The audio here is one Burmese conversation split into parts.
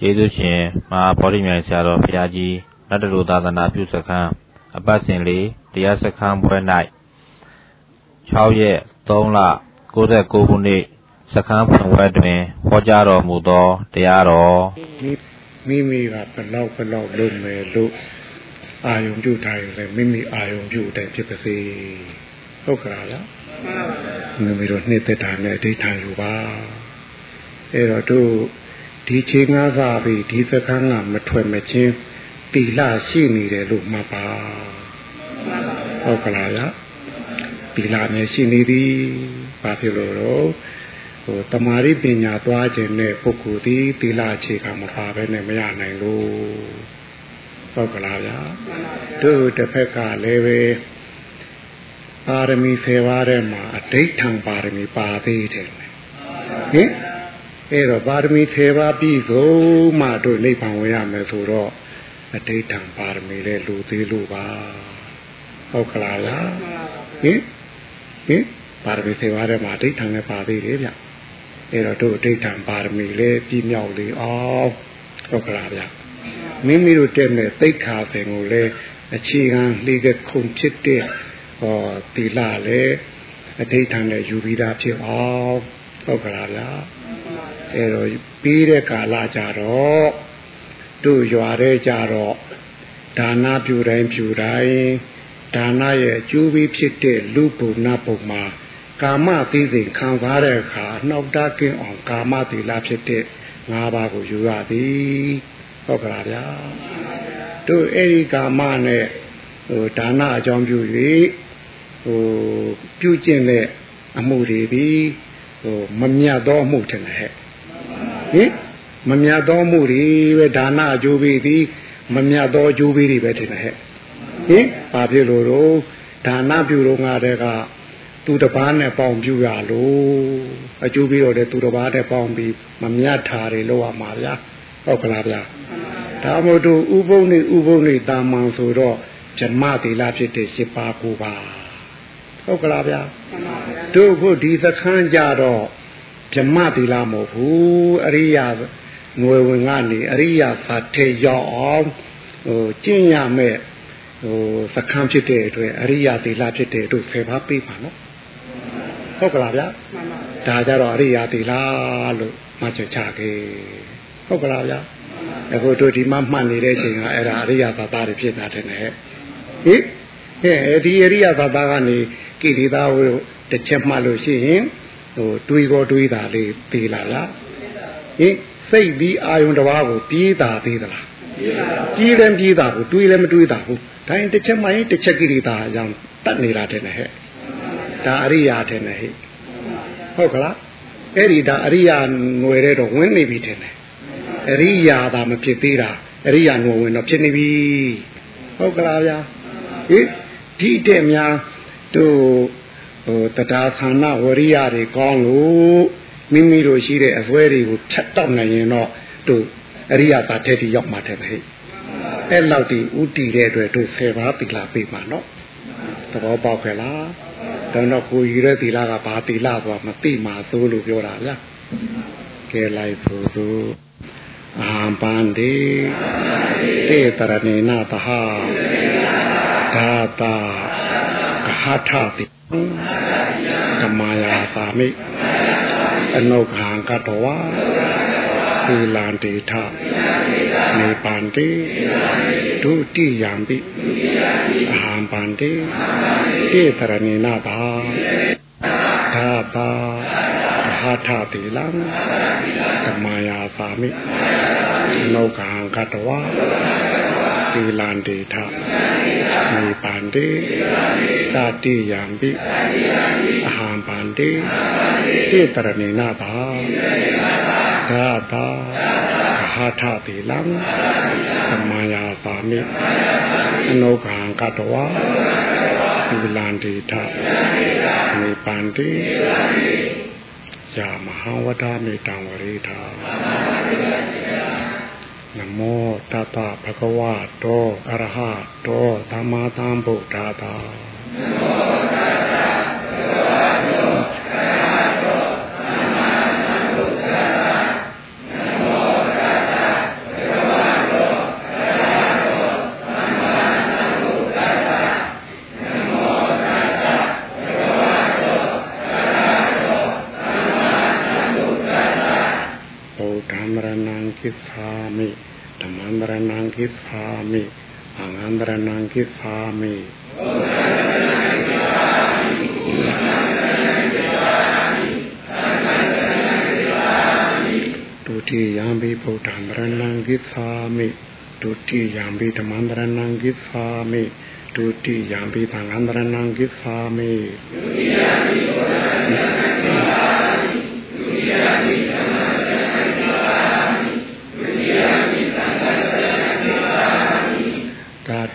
ကျေးဇူးရှင်မဟာဗောဓိမြိုင်ဆရာတော်ဘုရားကြီးနတ်တလူသာသနာပြုစခန်းအပတ်စဉ်လေးတရားစခန်းပွဲ၌6ရက်3လ69ခုနှစ်စခန်းဖွင့်ပွဲတွင်ဟောကြားတော်မူသောတရားတော်မိမိကဘလောက်ဘလောက်လုပ်မယ်လို့အာယုံပြုထားရင်လည်းမိမိအာယုံပြုတဲ့ဖြစ်ပါစေဟုတ်ကဲ့လားမိမိတို့နှစ်သက်တာနဲ့အဋ္ဌာန်ယူပါအဲ့တော့တို့ ဒီချိန်ကားစားပြီးဒီစကန်းကမထွက်မချင်းတီလာရှိနေတယ်လို့မှတ်ပါဟုတ်ကလားလားတီလာနဲ့ရှိနေသည်ဘာဖြစ်လို့တော့ဟိုတမာရိပညာသွားခြင်းနဲ့ပုဂ္ဂိုလ်ဒီတီလာအခြေခံမပါဘဲနဲ့မရနိုင်လို့ဟုတ်ကလားဗျာတို့တစ်ဖက်ကလည်းပဲပါရမီ10ပါးထဲမှာအဋိဋ္ဌံပါရမီပါသေးတယ်ဟင် အဲ့တော့ပါရမီ10ပါးပြည့်စုံမှတို့နိဗ္ဗာန်ဝင်ရမယ်ဆိုတော့အဋိဋ္ဌံပါရမီလည်းလူသေးလို့ပါဟုတ်ကလားလားဟင်ဟင်ပါရမီ10ပါးထဲမှာအဋိဋ္ဌံလည်းပါသေးတယ်ဗျအဲ့တော့တို့အဋိဋ္ဌံပါရမီလည်းပြည့်မြောက်လေအောင်ဟုတ်ကလားဗျမိမိတို့တက်မဲ့သိက္ခာပင်ကိုလည်းအခြေခံလှေကခုန်ဖြစ်တဲ့ဟောတီလာလည်းအဋိဋ္ဌံနဲ့ယူပြီးသားဖြစ်အောင် ဟုတ်ကလားဗျာအဲတော့ပြီးတဲ့ကာလကြတော့တို့ရွာတဲ့ကြတော့ဒါနပြုတိုင်းပြုတိုင်းဒါနရဲ့အကျိုးပေးဖြစ်တဲ့လူပုံနာပုံမှာကာမသိစိတ်ခံစားတဲ့အခါနှောက်တကင်းအောင်ကာမသီလဖြစ်တဲ့၅ပါးကိုယူရသည်ဟုတ်ကလားဗျာတို့အဲ့ဒီကာမနဲ့ဟိုဒါနအကြောင်းပြု၍ဟိုပြုကျင့်တဲ့အမှုတွေပြီး ဟိုမမြတ်သောအမှုထင်တယ်ဟဲ့ဟင်မမြတ်သောမှုတွေပဲဒါနအကျိုးပေးသည်မမြတ်သောအကျိုးပေးတွေပဲထင်တယ်ဟဲ့ဟင်ဘာဖြစ်လို့တော့ဒါနပြုတော့ငါတဲ့ကသူတပားနဲ့ပေါင်ပြူရလို့အကျိုးပြီးတော့လေသူတပားနဲ့ပေါင်ပြီးမမြတ်တာတွေလောက်ရမှာဗျာဟုတ်ကလားဗျာဒါမို့တို့ဥပုံနေဥပုံနေတာမန်ဆိုတော့ဇမတိလာဖြစ်တဲ့ရှစ်ပါးကိုပါ ဟုတ်ကလားဗျာတို့ဖို့ဒီသခန်းကြတော့ဇမတိလာမဟုတ်ဘူးအရိယာငွေဝင်ကနေအရိယာသာထေရောက်အောင်ဟိုကျင့်ရမဲ့ဟိုသခန်းဖြစ်တဲ့အတွက်အရိယာတိလာဖြစ်တဲ့တို့ဖယ်ပါပေးပါနော်ဟုတ်ကလားဗျာဒါကြတော့အရိယာတိလာလို့မှတ်ချက်ချခဲ့ဟုတ်ကလားဗျာအခုတို့ဒီမှာမှတ်နေတဲ့ချိန်ကအဲ့ဒါအရိယာသာသားတွေဖြစ်တာတဲ့ဟဲ့ဟိဟဲ့ဒီအရိယာသာသားကနေ ကိလေသာကိုတစ်ချက်မှတ်လို့ရှိရင်ဟိုတွေးကောတွေးတာလေးပြေးလာလားဟိစိတ်ပြီးအာယုံတစ်ပါးကိုပြေးတာသေးသလားပြေးတယ်ပြေးတာကိုတွေးလည်းမတွေးတာဘူးဒါရင်တစ်ချက်မှရင်တစ်ချက်ကိလေသာအကြောင်းတတ်နေတာတဲ့ဟဲ့ဒါအရိယာတဲ့ဟဲ့ဟုတ်ကလားအဲ့ဒီဒါအရိယာငွယ်တဲ့တော့ဝင်နေပြီတဲ့အရိယာသာမဖြစ်သေးတာအရိယာငွယ်ဝင်တော့ဖြစ်နေပြီဟုတ်ကလားဗျာဟိဒီတဲ့များ တို့ဟိုတရားဌာနဝရိယတွေကောင်းလို့မိမိတို့ရှိတဲ့အစွဲတွေကိုဖြတ်တောက်နိုင်ရင်တော့တို့အရိယာသာတဲ့တိရောက်မှာတဲ့ဟဲ့အဲ့လောက်ဒီဥတီတဲ့အတွက်တို့ဆယ်ပါးသီလပေးမှာနော်သဘောပေါက်ခဲ့လားတော့တော့ကိုယူတဲ့သီလကဘာသီလဆိုတာမသိမှာသို့လို့ပြောတာဗျာကဲလိုက်ဖို့တို့အာပန္တိတေတရဏေနသဟသာတာက ဟထတိကမာယာသာမိအနုခံကတဝါသီလံတေထနေပန္တိဒုတိယံပိအဟံပန္တိတေတရဏေနဘာသာတာဟာထတိလံကမာယာသာမိနောကံကတဝါ သီလံတေထနေပန္တိသတိယံပိအဟံပန္တိတေတရဏေနဘာသာတာဟာထတိလံကမာယာသာမိနောကံကတဝါသီလံတေထနေပန္တိယာမဟာဝဒမေတံဝရိထာ နမောတတဗဂဝတောအရဟတောသမ္မာသမ္ဗုဒ္ဓတာနမောတတဗဂဝတောအရဟတောသမ္မာသမ္ဗုဒ္ဓတာနမောတတဗံရဏံကိသာမိဓမ္မံရဏံကိ သာမိအင်္ဂံရဏံကိသာမိဘုရားတိယံဘိဗုဒ္ဓံရဏံဂိသာမိဒုတိယံဘိဓမ္မံရဏံဂိသာမိဒုတိယံဘိသံဃံရဏံဂိသာမိဒုတိယံဘိဗုဒ္ဓံရဏံဂိသာ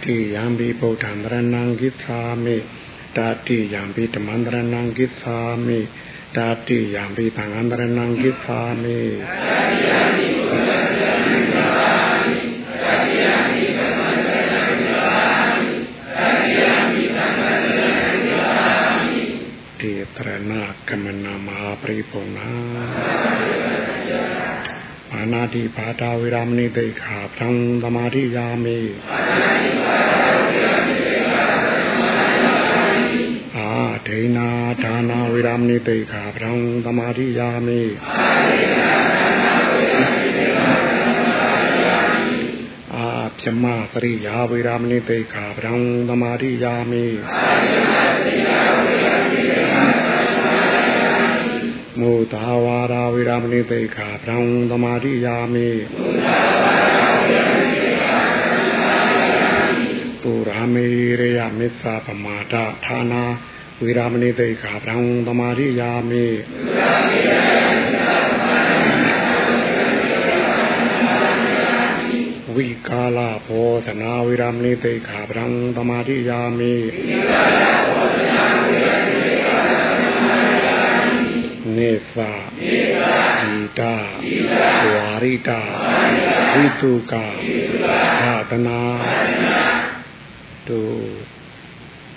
တာတိယံဘိဗုဒ္ဓံရဏံဂိသာမိတာတိယံဘိဓမ္မံရဏံဂိသာမိတာတိယံဘိသံဃံရဏံဂိသာမိတာတိယံဘိဘုရားရဏံဂိသာမိတာတိယံဘိဓမ္မံရဏံဂိသာမိတာတိယံဘိသံဃံရဏံဂိသာမိတေတရဏကမနမဟာပရိပုံနာအာ နာတိဘာတာဝေရမဏိတိခာသံသမာဓိယာမိအာနာတိဘာတာဝေရမဏိတိခာသံသမာဓိယာမိအာဒိနာဒါနာဝေရမဏိတိခာဗံသမာဓိယာမိအာဒိနာဒါနာဝေရမဏိတိခာဗံသမာဓိယာမိအာပြမပရိယာဝေရမဏိတိခာဗံသမာဓိယာမိ မိမုသာဝါရာဝေရမဏိတိခာဗံသမာဓိယာမိမုသာဝါရာဝေရမဏိတိခာဗံသမာဓိယာမိပုရာမေရယမစ္ဆာပမာဒဌာနာဝေရမဏိတိခာဗံသမာရိယာမိဝိကာလဘောဓနာဝေရမဏိတိခာဗံသမာရိယာမိ နေသာဣတာဝါရိတာဝိတုကာသာသနာတို့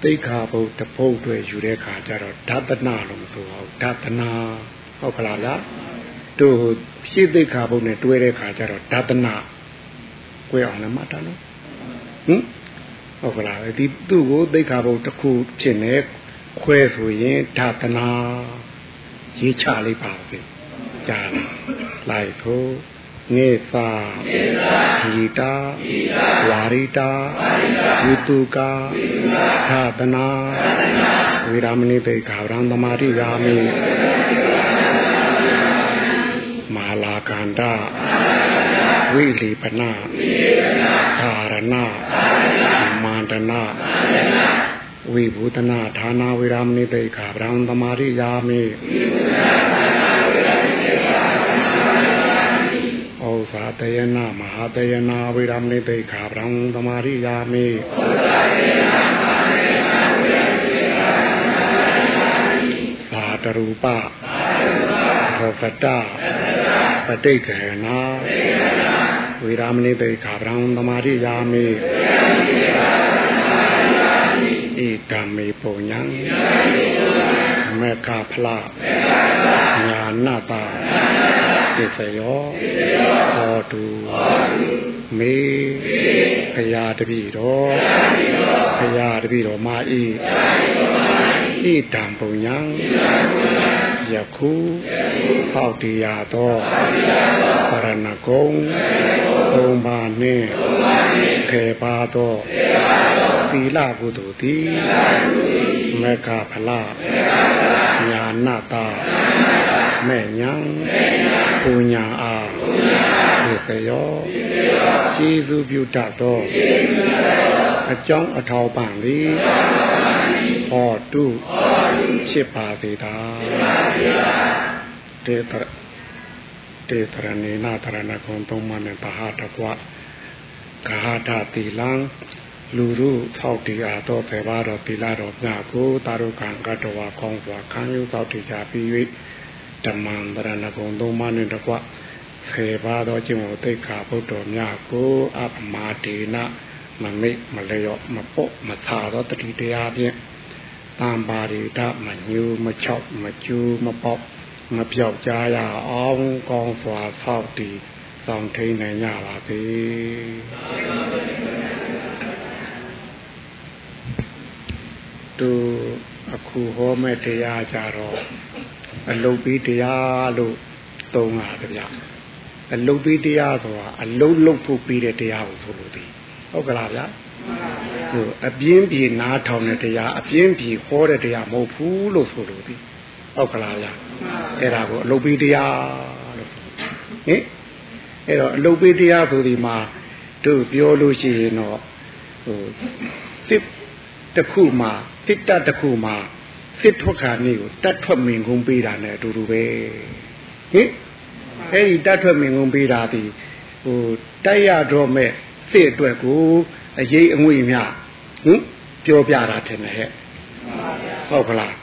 သိခါဘုတ်တပုတ်တွေယူတဲ့ခါကျတော့ဓတနာလို့မဆိုဘူးဓတနာဟုတ်ကလားလားတို့ရှင်းသိခါဘုတ်နဲ့တွဲတဲ့ခါကျတော့ဓတနာကိုအောင်လည်းမှတ်တာနော်ဟင်ဟုတ်ကလားဒီသူ့ကိုသိခါဘုတ်တစ်ခုဖြစ်နေခွဲဆိုရင်ဓတနာ ရေးချလိုက်ပါပဲကြားလိုက်ထို့နေသာဟိတာဝါရိတာဝိတုကာသာသနာဝိရမဏိတေခာဗရံသမာရိယာမိမာလာကန္တဝိလိပနာသာရဏမန္တနာ ဝိဘူတနာဌာနာဝိရမဏိတေခာဗရံသမာရိယာမိဝိဘူတနာဌာနာဝိ မိဣတမေပုညံဣတမေပုညံမေခဖလားမေခဖလားညာနာတာညာနာတာပစ္စယောဟောတုမေဘုရားတပည့်တော်ဘုရားတပည့်တော်မာဤဣတံပုံညာ ယခုဟောက်တရားသောပရဏဂုံသုံးပါးနှင့်ခေပါသောသီလကုသိုလ်သည်မေဃဖလားညာနာတာမဲ့ညာပူညာအားဒီကရောကျေးဇူးပြုတတ်သောအကြောင်းအထောက်ပံ့သည်ဟောတု ဖြစ်ပါစေသာတေတရတေတရဏေနာတရဏဂုံသုံးပါးနဲ့ပဟာတကွဂဟာတတိလံလူရုသောက်တရားတော့ဖေပါတော့ပိလာတော့ညကိုတာရုခံကတဝါကောင်းစွာခံယူသောက်တရားပြီး၍ဓမ္မံဗရဏဂုံသုံးပါးနှင့်တကွဖေပါသောကျင့်ဝတ်သိက္ခာဘုဒ္ဓမြတ်ကိုအပမာဒေနမမိတ်မလျော့မပေါ့မသာသောတတိတရားဖြင့် တံပါရိတမညူမချောက်မကျူးမပေါ့မပြောက်ကြရအောင်ကောင်းစွာဆောက်တည်ဆောင်ထိန်နိုင်ကြပါစေသူအခုဟောမဲ့တရားကြတော့အလုတ်ပြီးတရားလို့သုံးတာဗျာအအလုတ်ပေးတရားဆိုတာအလုတ်လုတ်ဖို့ပြီးတဲ့တရားကိုဆိုလို့ဒီ ဟုတ်ကလားဗျာဟိုအပြင်းပြေနားထောင်တဲ့တရားအပြင်းပြေဟောတဲ့တရားမဟုတ်ဘူးလို့ဆိုလို့ဒီဟုတ်ကလားဗျာအဲ့ဒါကိုအလုတ်ပေးတရားလို့ဟင်အဲ့တော့အလုတ်ပေးတရားဆိုဒီမှာတို့ပြောလို့ရှိရင်တော့ဟိုစစ်တစ်ခုမှာတစ်တတစ်ခုမှာစစ်ထွက်ခါနေကိုတတ်ထွက်မင်ကုန်ပေးတာနဲ့အတူတူပဲဟင်အဲ့ဒီတတ်ထွက်မင်ကုန်ပေးတာဒီဟိုတိုက်ရတော့မဲ့ စစ်အတွက်ကိုအရေးအငွေမြဟင်ပြောပြတာထင်တယ်ဟဲ့ဟုတ်ကလား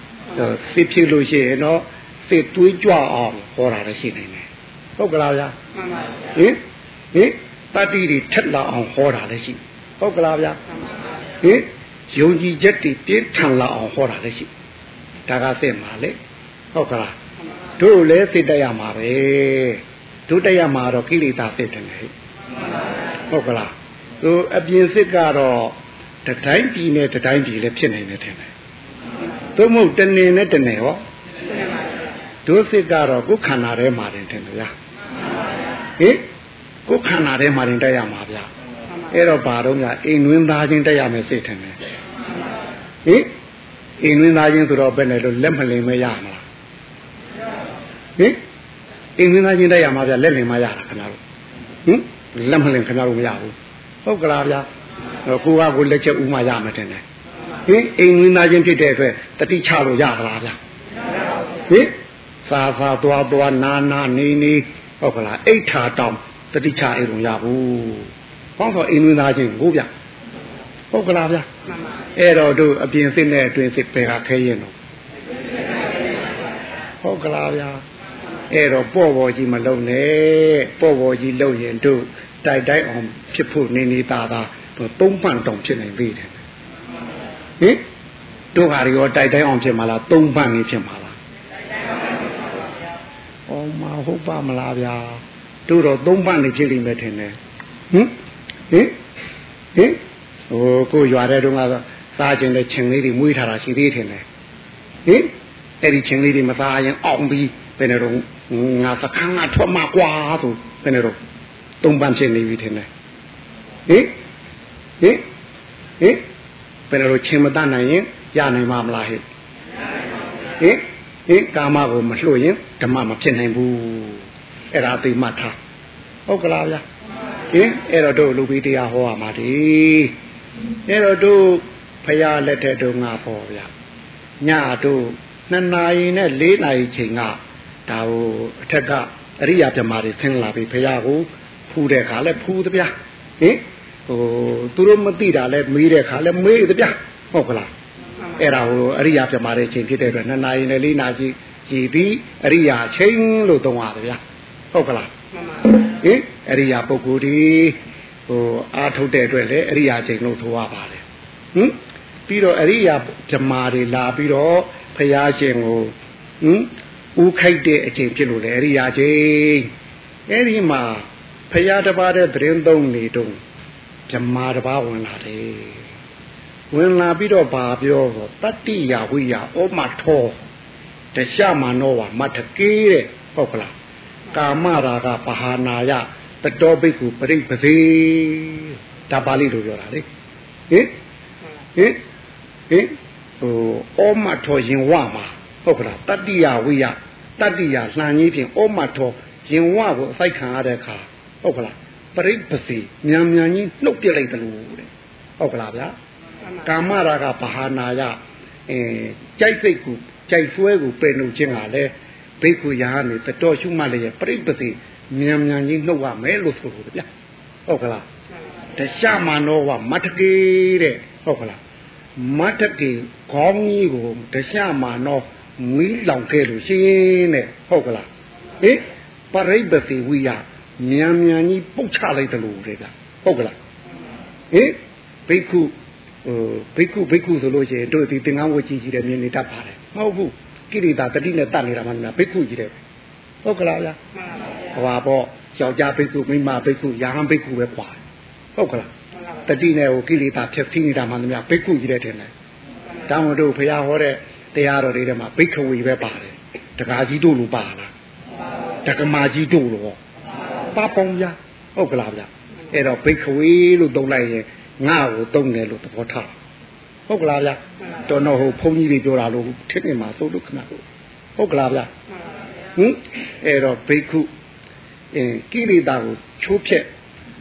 စစ်ဖြစ်လို့ရှိရင်တော့စစ်တွေးကြွအောင်ဟောတာလည်းရှိနေတယ်ဟုတ်ကလားဗျာမှန်ပါဗျာဟင်ဟင်တတိတွေထက်လာအောင်ဟောတာလည်းရှိဟုတ်ကလားဗျာဟင်ယုံကြည်ချက်တွေပြင်းထန်လာအောင်ဟောတာလည်းရှိဒါကစစ်မှာလေဟုတ်ကလားတို့လည်းစိတ်တက်ရမှာပဲတို့တက်ရမှာတော့ကိလေသာစစ်တယ်ဟဲ့ ဟုတ်ကလားသူအပြင်စစ်ကတော့တတိုင်းပြည်နဲ့တတိုင်းပြည်လည်းဖြစ်နေတယ်ထင်တယ်သို့မဟုတ်တနေနဲ့တနေဟောတို့စစ်ကတော့ကိုယ်ခန္ဓာထဲမှာတင်ထင်တယ်ဗျာဟင်ကိုယ်ခန္ဓာထဲမှာတင်တက်ရမှာဗျာအဲ့တော့ဘာတော့များအိမ်တွင်းသားချင်းတက်ရမယ်စိတ်ထင်တယ်ဟင်အိမ်တွင်းသားချင်းဆိုတော့ဘယ်နဲ့လို့လက်မလင်မရမလားဟင်အိမ်တွင်းသားချင်းတက်ရမှာဗျာလက်လင်မရတာခင်ဗျားတို့ဟင် လက်မလင်ခင်ဗျားတို့မရဘူးဟုတ်ကလားဗျာကိုကကိုလက်ချက်ဥမှရမယ်တင်တယ်ဟင်အိမ်ဝင်သားချင်းဖြစ်တဲ့အတွက်တတိချလို့ရသလားဗျာဟင်စာစာသွားသွားနာနာနေနေဟုတ်ကလားအိဋ္ဌာတောင်တတိချအိမ်လုံးရဘူးဟောဆိုအိမ်ဝင်သားချင်းကိုဗျာဟုတ်ကလားဗျာအဲ့တော့တို့အပြင်စစ်နဲ့အတွင်စစ်ပဲကခဲရင်တော့ဟုတ်ကလားဗျာ အဲ့တော့ပေါ့ပေါ်ကြီးမလုံနဲ့ပေါ့ပေါ်ကြီးလုံရင်တို့တိုက်တိုက်အောင်ဖြစ်ဖို့နေနေသားသားသုံးပန့်တောင်ဖြစ်နိုင်သေးတယ်ဟင်တို့ဟာရောတိုက်တိုင်းအောင်ဖြစ်မှာလားသုံးပန့်နေဖြစ်မှာလားဩမဟုတ်ပါမလားဗျာတို့တော့သုံးပန့်နေဖြစ်လိမ့်မယ်ထင်တယ်ဟင်ဟင်ဟင်ဟိုကိုရွာတဲ့တုန်းကစားခြင်းတဲ့ခြင်းလေးတွေမွေးထားတာရှိသေးတယ်ဟင်အဲ့ဒီခြင်းလေးတွေမစားရင်အောင်ပြီး ဘယ်နဲ့တော့ငါစခန်းကထွက်မှာကွာဆိုဘယ်နဲ့တော့သုံးပန်းဖြစ်နေပြီထင်တယ်ဟင်ဟင်ဟင်ဘယ်လိုချင်းမတတ်နိုင်ရင်ရနိုင်မှာမလားဟဲ့ဟင်ဟင်ကာမကိုမလှုပ်ရင်ဓမ္မမဖြစ်နိုင်ဘူးအဲ့ဒါသိမှတ်ထားဟုတ်ကလားဗျာဟင်အဲ့တော့တို့လူပြီးတရားဟောရမှာဒီအဲ့တော့တို့ဖရာလက်ထက်တို့ငါပေါ့ဗျာညတို့နှစ်နာရီနဲ့၄နာရီချိန်က ဒါဟိုအထက်ကအရိယာပြမာတွေဆင်းလာပြီဖရာကိုဖူးတဲ့ခါလဲဖူးသဗျာဟင်ဟိုသူတို့မသိတာလဲမေးတဲ့ခါလဲမေးသဗျာဟုတ်ကလားအဲ့ဒါဟိုအရိယာပြမာတဲ့အချိန်ဖြစ်တဲ့အတွက်နှစ်နာရီနဲ့လေးနာရီကြည်ပြီးအရိယာချိန်လို့သုံးရတယ်ဗျာဟုတ်ကလားဟင်အရိယာပုဂ္ဂိုလ်ဒီဟိုအာထုတ်တဲ့အတွက်လည်းအရိယာချိန်လို့ဆိုရပါတယ်ဟင်ပြီးတော့အရိယာဓမ္မာတွေလာပြီးတော့ဖရာရှင်ကိုဟင် ဦးခိုက်တဲ့အချိန်ဖြစ်လို့လေအရိယာချိန်အဲ့ဒီမှာဖရာတပါးတဲ့သတင်းသုံးနေတော့ဓမ္မာတပါးဝင်လာတယ်ဝင်လာပြီးတော့ဗာပြောတော့တတ္တိယဝိယဩမထောတရှမနောဝမထကေးတဲ့ဟုတ်ကလားကာမရာဂပဟာနာယတတောဘိက္ခုပရိပသေဒါပါဠိလိုပြောတာလေဟင်ဟင်ဟင်ဟိုဩမထောရင်ဝမှာ ဟုတ်ကလားတတ္တိယဝိယတတ္တိယလှန်ကြီးဖြင့်ဩမထောရင်ဝကိုအစိုက်ခံရတဲ့အခါဟုတ်ကလားပရိပစီမြန်မြန်ကြီးနှုတ်ပြလိုက်တယ်လို့တဲ့ဟုတ်ကလားဗျာကာမရာဂဘာဟာနာယအဲကြိုက်စိတ်ကိုကြိုက်ဆွဲကိုပယ်လို့ခြင်းကလည်းဘိက္ခုယာနေတတော်ရှုမှလည်းပရိပစီမြန်မြန်ကြီးနှုတ်ရမယ်လို့ဆိုလို့ဗျာဟုတ်ကလားတရှမနောဝမတကေတဲ့ဟုတ်ကလားမတကေခေါင်းကြီးကိုတရှမနော မီးလောင်ခဲ့လို့ရှိရင်တဲ့ဟုတ်ကလားဟင်ပရိပစီဝိယမြန်မြန်ကြီးပုတ်ချလိုက်တယ်လို့တဲ့ကဟုတ်ကလားဟင်ဘိက္ခုဟိုဘိက္ခုဘိက္ခုဆိုလို့ရှိရင်တို့ဒီသင်္ကန်းဝတ်ကြီးကြီးတယ်မြင်နေတတ်ပါတယ်မဟုတ်ဘူးကိရိတာတတိနဲ့တတ်နေတာမှမဟုတ်ဘိက္ခုကြီးတယ်ဟုတ်ကလားဗျာဟွာပေါ့ယောက်ျားဘိက္ခုမိန်းမဘိက္ခုယာဟန်ဘိက္ခုပဲပွာဟုတ်ကလားတတိနဲ့ဟိုကိလေသာဖြည့်ဆင်းနေတာမှမဟုတ်ဘိက္ခုကြီးတယ်ထင်တယ်တောင်းတို့ဘုရားဟောတဲ့ တရားတော်တွေထဲမှာဘိက္ခဝေပဲပါတယ်တကားကြီးတို့လိုပါလားတက္ကမာကြီးတို့လိုဟပါပေါင်းဗျာဟုတ်ကလားဗျာအဲ့တော့ဘိခဝေလို့သုံးလိုက်ရင်ငါ့ကိုသုံးတယ်လို့သဘောထားဟုတ်ကလားဗျာတော်တော့ဟိုဘုန်းကြီးတွေပြောတာလို့ထစ်နေမှာသို့လို့ခဏဟုတ်ကလားဗျာဟင်အဲ့တော့ဘိက္ခုအင်းကိလေသာကိုချိုးဖြက်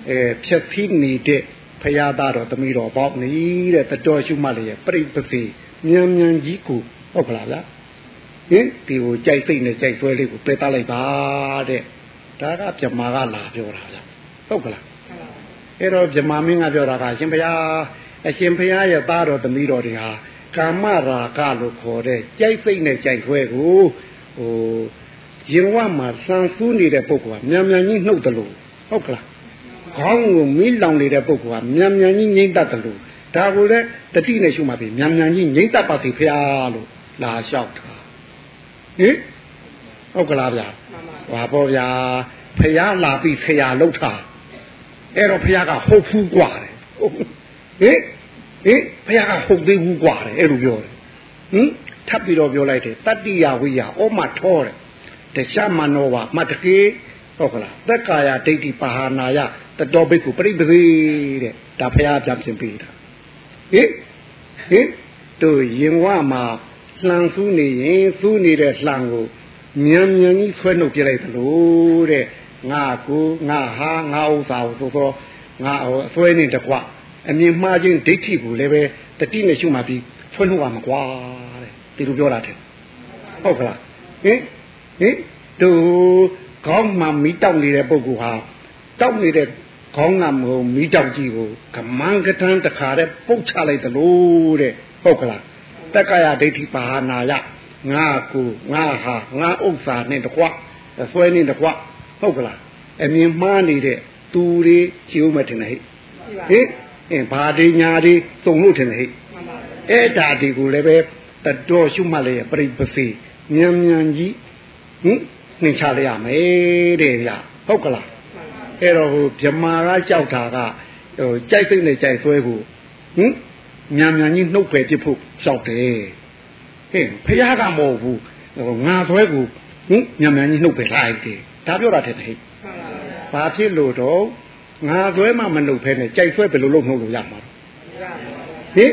အဲဖြက်ဖိနေတဲ့ဖရာသားတော်သမီးတော်ပေါ့နေတဲ့တတော်ရှုမှတ်လျက်ပြိပစီမြန်မြန်ကြီးကို ဟုတ်ကလားဗျာဟင်ဒီကိုကြိုက်စိတ်နဲ့ကြိုက်ဆွဲလေးကိုပယ်တတ်လိုက်ပါတဲ့ဒါကပြမာကလာပြောတာဗျာဟုတ်ကလားအဲ့တော့ပြမာမင်းကပြောတာကအရှင်ဘုရားအရှင်ဘုရားရဲ့သားတော်သမီးတော်တွေဟာကာမရာဂလို့ခေါ်တဲ့ကြိုက်စိတ်နဲ့ကြိုက်ဆွဲကိုဟိုရင်ဝမှာစံစူးနေတဲ့ပုဂ္ဂိုလ်ကမြန်မြန်ကြီးနှုတ်တယ်လို့ဟုတ်ကလားခေါင်းကိုမီးလောင်နေတဲ့ပုဂ္ဂိုလ်ကမြန်မြန်ကြီးငိမ့်တတ်တယ်လို့ဒါကိုလည်းတတိနဲ့ရှုမှပြီမြန်မြန်ကြီးငိမ့်တတ်ပါစေဖရာလို့ လာလျှောက်တာဟင်ဟုတ်ကလားဗျာဟာပေါ့ဗျာဖရာလာပြီးဖရာလှုပ်တာအဲ့တော့ဖရာကဟုတ်ဖူးกว่าတယ်ဟင်ဟင်ဖရာကဟုတ်သေးဘူးกว่าတယ်အဲ့လိုပြောတယ်ဟင်ထပ်ပြီးတော့ပြောလိုက်တယ်တတ္တိယဝိယဩမထောတယ်တခြားမနောဝမတကေဟုတ်ကလားသက်ကာယဒိဋ္ဌိပါဟာနာယတတော်ဘိက္ခုပရိပသေတဲ့ဒါဖရာပြန်ပြင်ပေးတာဟင်ဟင်တို့ရင်ဝမှာ လှန်ဆူးနေရင်ဆူးနေတဲ့လှန်ကိုမြန်မြန်ကြီးဆွဲနှုတ်ပြလိုက်သလိုတဲ့ငါကိုငါဟာငါဥစ္စာကိုသို့သောငါအဆွဲနေတကွအမြင်မှားခြင်းဒိဋ္ဌိကိုလည်းပဲတတိနဲ့ရှုမှပြီးဆွဲနှုတ်ရမှာကွာတဲ့ဒီလိုပြောတာတဲ့ဟုတ်ကလားဟင်ဟင်သူခေါင်းမှမီးတောက်နေတဲ့ပုဂ္ဂိုလ်ဟာတောက်နေတဲ့ခေါင်းကမဟုတ်မီးတောက်ကြီးကိုကမန်းကထန်းတခါတည်းပုတ်ချလိုက်သလိုတဲ့ဟုတ်ကလား တက္ကရာဒိဋ္ဌိပါဟာနာယငါကိုငါဟာငါဥစ္စာနဲ့တကွဆွဲနေတကွဟုတ်ကလားအမြင်မှားနေတဲ့သူတွေချီဦးမထင်နဲ့ဟိဟင်အင်းဘာဒီညာဒီစုံလို့ထင်တယ်ဟိအဲ့ဒါဒီကိုလည်းပဲတတော်ရှုမှတ်လေပြိပစီမြန်မြန်ကြီးဟင်နှင်ချလိုက်ရမယ်တဲ့ဗျဟုတ်ကလားအဲ့တော့ဟိုဗြမာကကြောက်တာကဟိုကြိုက်စိတ်နဲ့ကြိုက်ဆွဲဖို့ဟင် မြန်မြန်ကြီးနှုတ်ဖယ်ပြဖို့ကြောက်တယ်ဟင်ဖះကမဟုတ်ဘူးဟိုငါဆွဲကိုဟင်မြန်မြန်ကြီးနှုတ်ဖယ်လိုက်တယ်ဒါပြောတာတဲ့ဟဲ့ဘာဖြစ်လို့တော့ငါဆွဲမှမနှုတ်ဖဲနဲ့ကြိုက်ဆွဲဘယ်လိုလုပ်နှုတ်လို့ရမှာဟင်